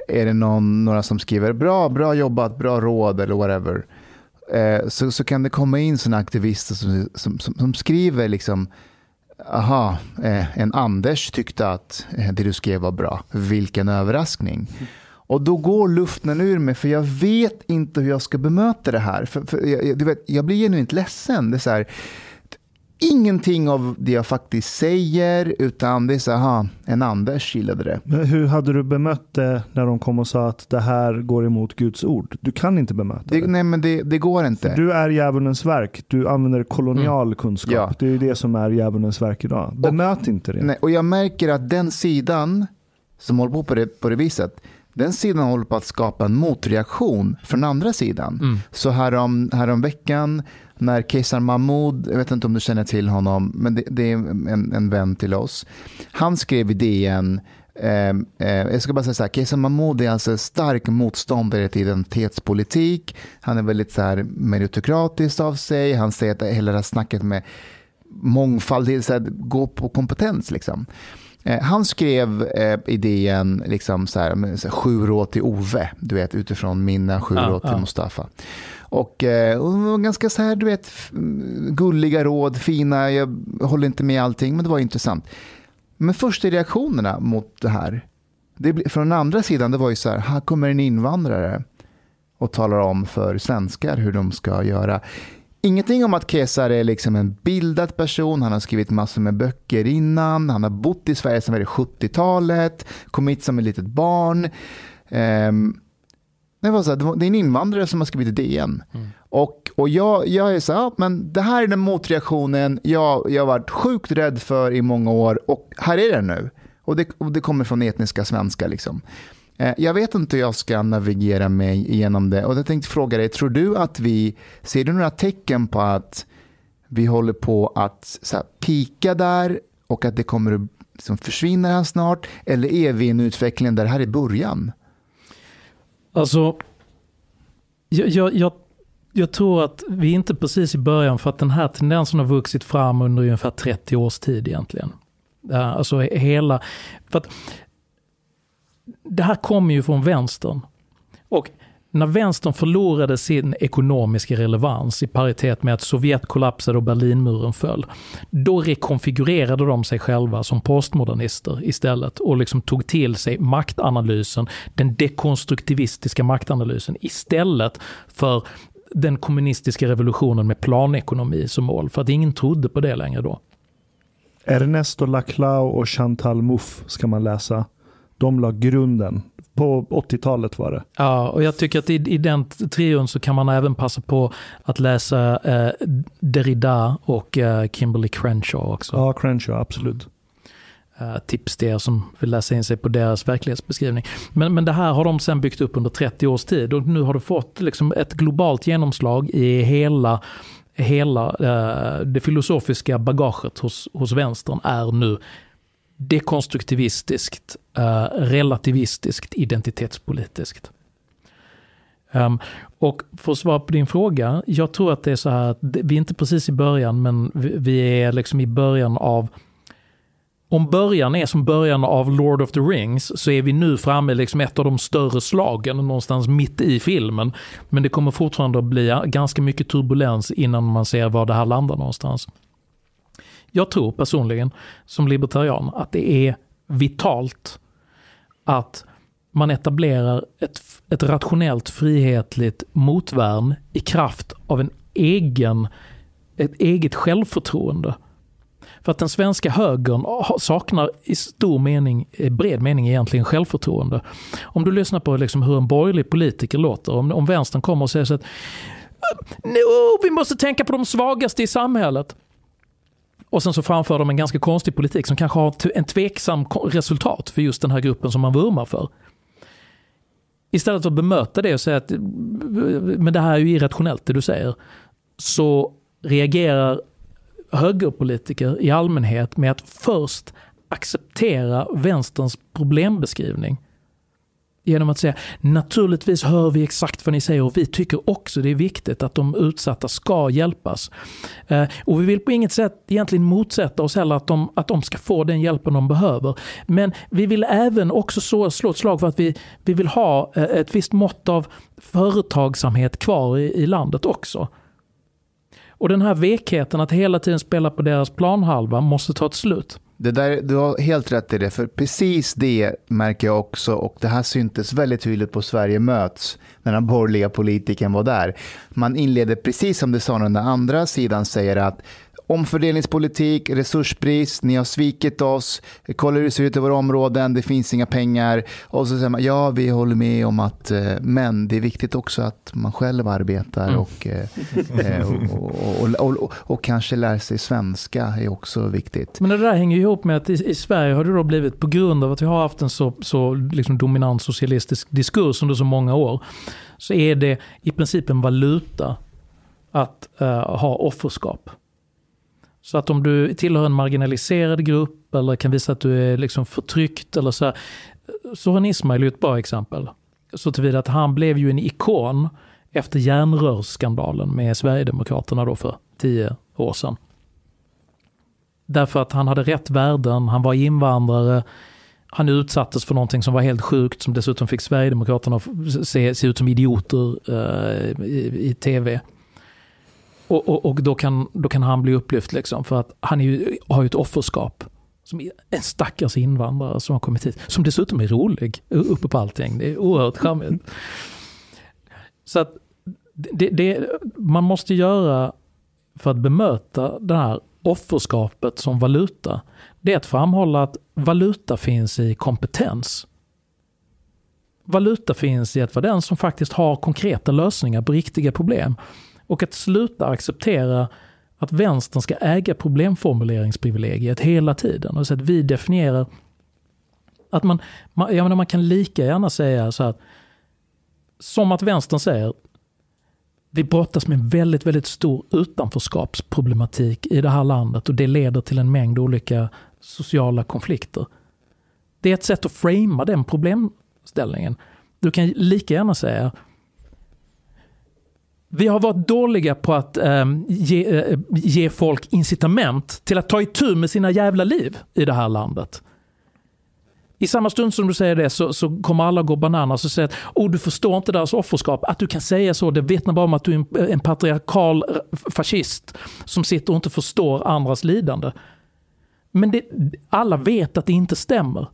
är det någon, några som skriver bra, bra jobbat, bra råd eller whatever. Eh, så, så kan det komma in sådana aktivister som, som, som, som skriver liksom aha, eh, en Anders tyckte att eh, det du skrev var bra. Vilken överraskning. Och då går luften ur mig, för jag vet inte hur jag ska bemöta det här. För, för jag, du vet, jag blir genuint ledsen. Det är så här, ingenting av det jag faktiskt säger, utan det är så här, en Anders gillade det. Men hur hade du bemött det när de kom och sa att det här går emot Guds ord? Du kan inte bemöta det. det nej, men det, det går inte. För du är djävulens verk. Du använder kolonial mm. kunskap. Ja. Det är det som är djävulens verk idag. Bemöt och, inte det. Nej, och jag märker att den sidan som håller på på det, på det viset, den sidan håller på att skapa en motreaktion från andra sidan. Mm. Så härom, härom veckan när Kesar Mahmoud, jag vet inte om du känner till honom, men det, det är en, en vän till oss. Han skrev i DN Eh, eh, jag ska bara säga så här, Kesar Mahmoud är alltså stark motståndare till identitetspolitik. Han är väldigt så här meritokratisk av sig. Han säger att hela det här snacket med mångfald, så här, gå på kompetens. Liksom. Eh, han skrev eh, idén, liksom så här, sju råd till Ove, du vet, utifrån mina sju ja, råd till ja. Mustafa. Och, eh, och ganska så här, du vet, gulliga råd, fina, jag håller inte med allting, men det var intressant. Men första reaktionerna mot det här, det, från den andra sidan, det var ju så här, här kommer en invandrare och talar om för svenskar hur de ska göra. Ingenting om att Kesar är liksom en bildad person, han har skrivit massor med böcker innan, han har bott i Sverige sedan 70-talet, kom hit som ett litet barn. Um, det, var så här, det är en invandrare som har skrivit DN. Mm. Och, och jag, jag är så här, ja, men det här är den motreaktionen jag, jag har varit sjukt rädd för i många år och här är den nu. Och det, och det kommer från etniska svenskar. Liksom. Eh, jag vet inte hur jag ska navigera mig igenom det. Och jag tänkte fråga dig, tror du att vi, ser du några tecken på att vi håller på att så här, pika där och att det kommer att liksom, försvinna här snart? Eller är vi i en utveckling där det här är början? Alltså, jag, jag, jag, jag, tror att vi är inte precis i början för att den här tendensen har vuxit fram under ungefär 30 års tid egentligen. Eh, alltså hela, för att det här kommer ju från vänstern. Och när vänstern förlorade sin ekonomiska relevans i paritet med att Sovjet kollapsade och Berlinmuren föll, då rekonfigurerade de sig själva som postmodernister istället och liksom tog till sig maktanalysen, den dekonstruktivistiska maktanalysen istället för den kommunistiska revolutionen med planekonomi som mål, för att ingen trodde på det längre då. Ernesto Laclau och Chantal Mouffe ska man läsa. De la grunden. På 80-talet var det. Ja, och jag tycker att i, i den trion så kan man även passa på att läsa eh, Derrida och eh, Kimberly Crenshaw också. Ja, Crenshaw, absolut. Eh, tips till er som vill läsa in sig på deras verklighetsbeskrivning. Men, men det här har de sen byggt upp under 30 års tid och nu har det fått liksom ett globalt genomslag i hela hela eh, det filosofiska bagaget hos, hos vänstern är nu dekonstruktivistiskt, eh, relativistiskt, identitetspolitiskt. Um, och för att svara på din fråga, jag tror att det är så här att vi är inte precis i början, men vi, vi är liksom i början av om början är som början av Lord of the Rings så är vi nu framme liksom ett av de större slagen någonstans mitt i filmen. Men det kommer fortfarande att bli ganska mycket turbulens innan man ser var det här landar någonstans. Jag tror personligen som libertarian att det är vitalt att man etablerar ett, ett rationellt frihetligt motvärn i kraft av en egen, ett eget självförtroende. För att den svenska högern saknar i stor mening, eh, bred mening egentligen självförtroende. Om du lyssnar på liksom hur en borgerlig politiker låter, om, om vänstern kommer och säger så att no, vi måste tänka på de svagaste i samhället. Och sen så framför de en ganska konstig politik som kanske har en tveksam resultat för just den här gruppen som man vurmar för. Istället för att bemöta det och säga att men det här är ju irrationellt det du säger. Så reagerar högerpolitiker i allmänhet med att först acceptera vänsterns problembeskrivning. Genom att säga naturligtvis hör vi exakt vad ni säger och vi tycker också det är viktigt att de utsatta ska hjälpas. Eh, och vi vill på inget sätt egentligen motsätta oss heller att de, att de ska få den hjälpen de behöver. Men vi vill även också så, slå ett slag för att vi, vi vill ha eh, ett visst mått av företagsamhet kvar i, i landet också. Och den här vekheten att hela tiden spela på deras planhalva måste ta ett slut. Det där, du har helt rätt i det, för precis det märker jag också och det här syntes väldigt tydligt på Sverige möts när den borgerliga politikern var där. Man inleder precis som du sa när den andra sidan säger att omfördelningspolitik, resursbrist, ni har svikit oss, kolla hur det ser ut i våra områden, det finns inga pengar. Och så säger man, ja vi håller med om att, eh, men det är viktigt också att man själv arbetar mm. och, eh, och, och, och, kanske lär sig svenska är också viktigt. Men det där hänger ihop med att i, i Sverige har det då blivit, på grund av att vi har haft en så, så liksom dominant socialistisk diskurs under så många år, så är det i princip en valuta att uh, ha offerskap. Så att om du tillhör en marginaliserad grupp eller kan visa att du är liksom förtryckt eller så. Här, så har ett bra exempel. Så tillvida att han blev ju en ikon efter järnrörsskandalen med Sverigedemokraterna då för tio år sedan. Därför att han hade rätt värden, han var invandrare, han utsattes för någonting som var helt sjukt som dessutom fick Sverigedemokraterna att se, se ut som idioter uh, i, i tv. Och, och, och, då, kan, då kan han bli upplyft liksom för att han ju, har ju ett offerskap. Som en stackars invandrare som har kommit hit. Som dessutom är rolig uppe på allting. Det är oerhört charmigt. Så att det, det, man måste göra för att bemöta det här offerskapet som valuta. Det är att framhålla att valuta finns i kompetens. Valuta finns i att vara den som faktiskt har konkreta lösningar på riktiga problem. Och att sluta acceptera att vänstern ska äga problemformuleringsprivilegiet hela tiden. Och så att vi definierar att man, man, jag menar, man kan lika gärna säga så här, som att vänstern säger, vi brottas med en väldigt, väldigt stor utanförskapsproblematik i det här landet och det leder till en mängd olika sociala konflikter. Det är ett sätt att framea den problemställningen. Du kan lika gärna säga, vi har varit dåliga på att eh, ge, eh, ge, folk incitament till att ta itu med sina jävla liv i det här landet. I samma stund som du säger det så, så kommer alla gå bananas och säga att oh, du förstår inte deras offerskap. Att du kan säga så, det vittnar bara om att du är en, en patriarkal eh, fascist som sitter och inte förstår andras lidande. Men det, alla vet att det inte stämmer.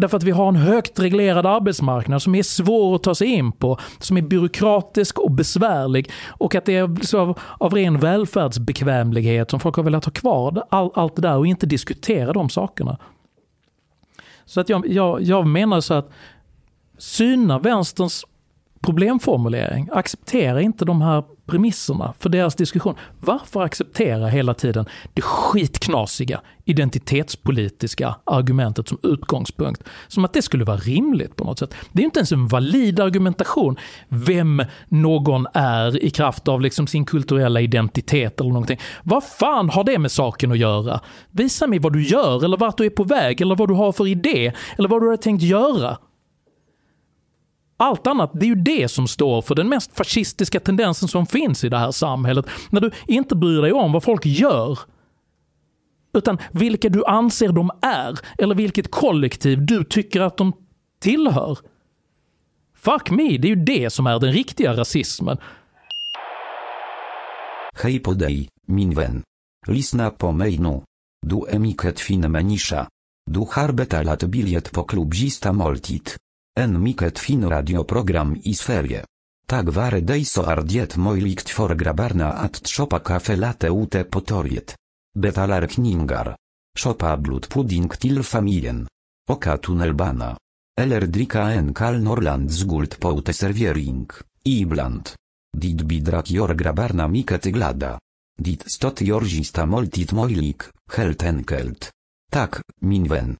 Därför att vi har en högt reglerad arbetsmarknad som är svår att ta sig in på, som är byråkratisk och besvärlig och att det är så av, av ren välfärdsbekvämlighet som folk har velat ha kvar all, allt det där och inte diskutera de sakerna. Så att jag, jag, jag menar så att syna vänsterns problemformulering. Acceptera inte de här premisserna för deras diskussion. Varför acceptera hela tiden det skitknasiga identitetspolitiska argumentet som utgångspunkt? Som att det skulle vara rimligt på något sätt. Det är inte ens en valid argumentation vem någon är i kraft av liksom sin kulturella identitet eller någonting. Vad fan har det med saken att göra? Visa mig vad du gör eller vart du är på väg eller vad du har för idé eller vad du har tänkt göra. Allt annat, det är ju det som står för den mest fascistiska tendensen som finns i det här samhället. När du inte bryr dig om vad folk gör. Utan vilka du anser de är, eller vilket kollektiv du tycker att de tillhör. Fuck me, det är ju det som är den riktiga rasismen. Hej på dig, min vän. Lyssna på mig nu. Du är mycket fin människa. Du har betalat biljett på klubbista måltid. En mycket fin radioprogram i Sverige. Tak vare dig så är det möjligt för grabbarna att shoppa kaffe latte ute på torget. Betalar kningar. Shoppa blodpudding till familjen. Oka tunnelbana. Eller dricka en kall Norrlands guld på uteservering, ibland. Dit bidrak jor grabbarna mycket glada. Dit stot jorzista måltid möjlig, helt enkelt. Tak, min vän.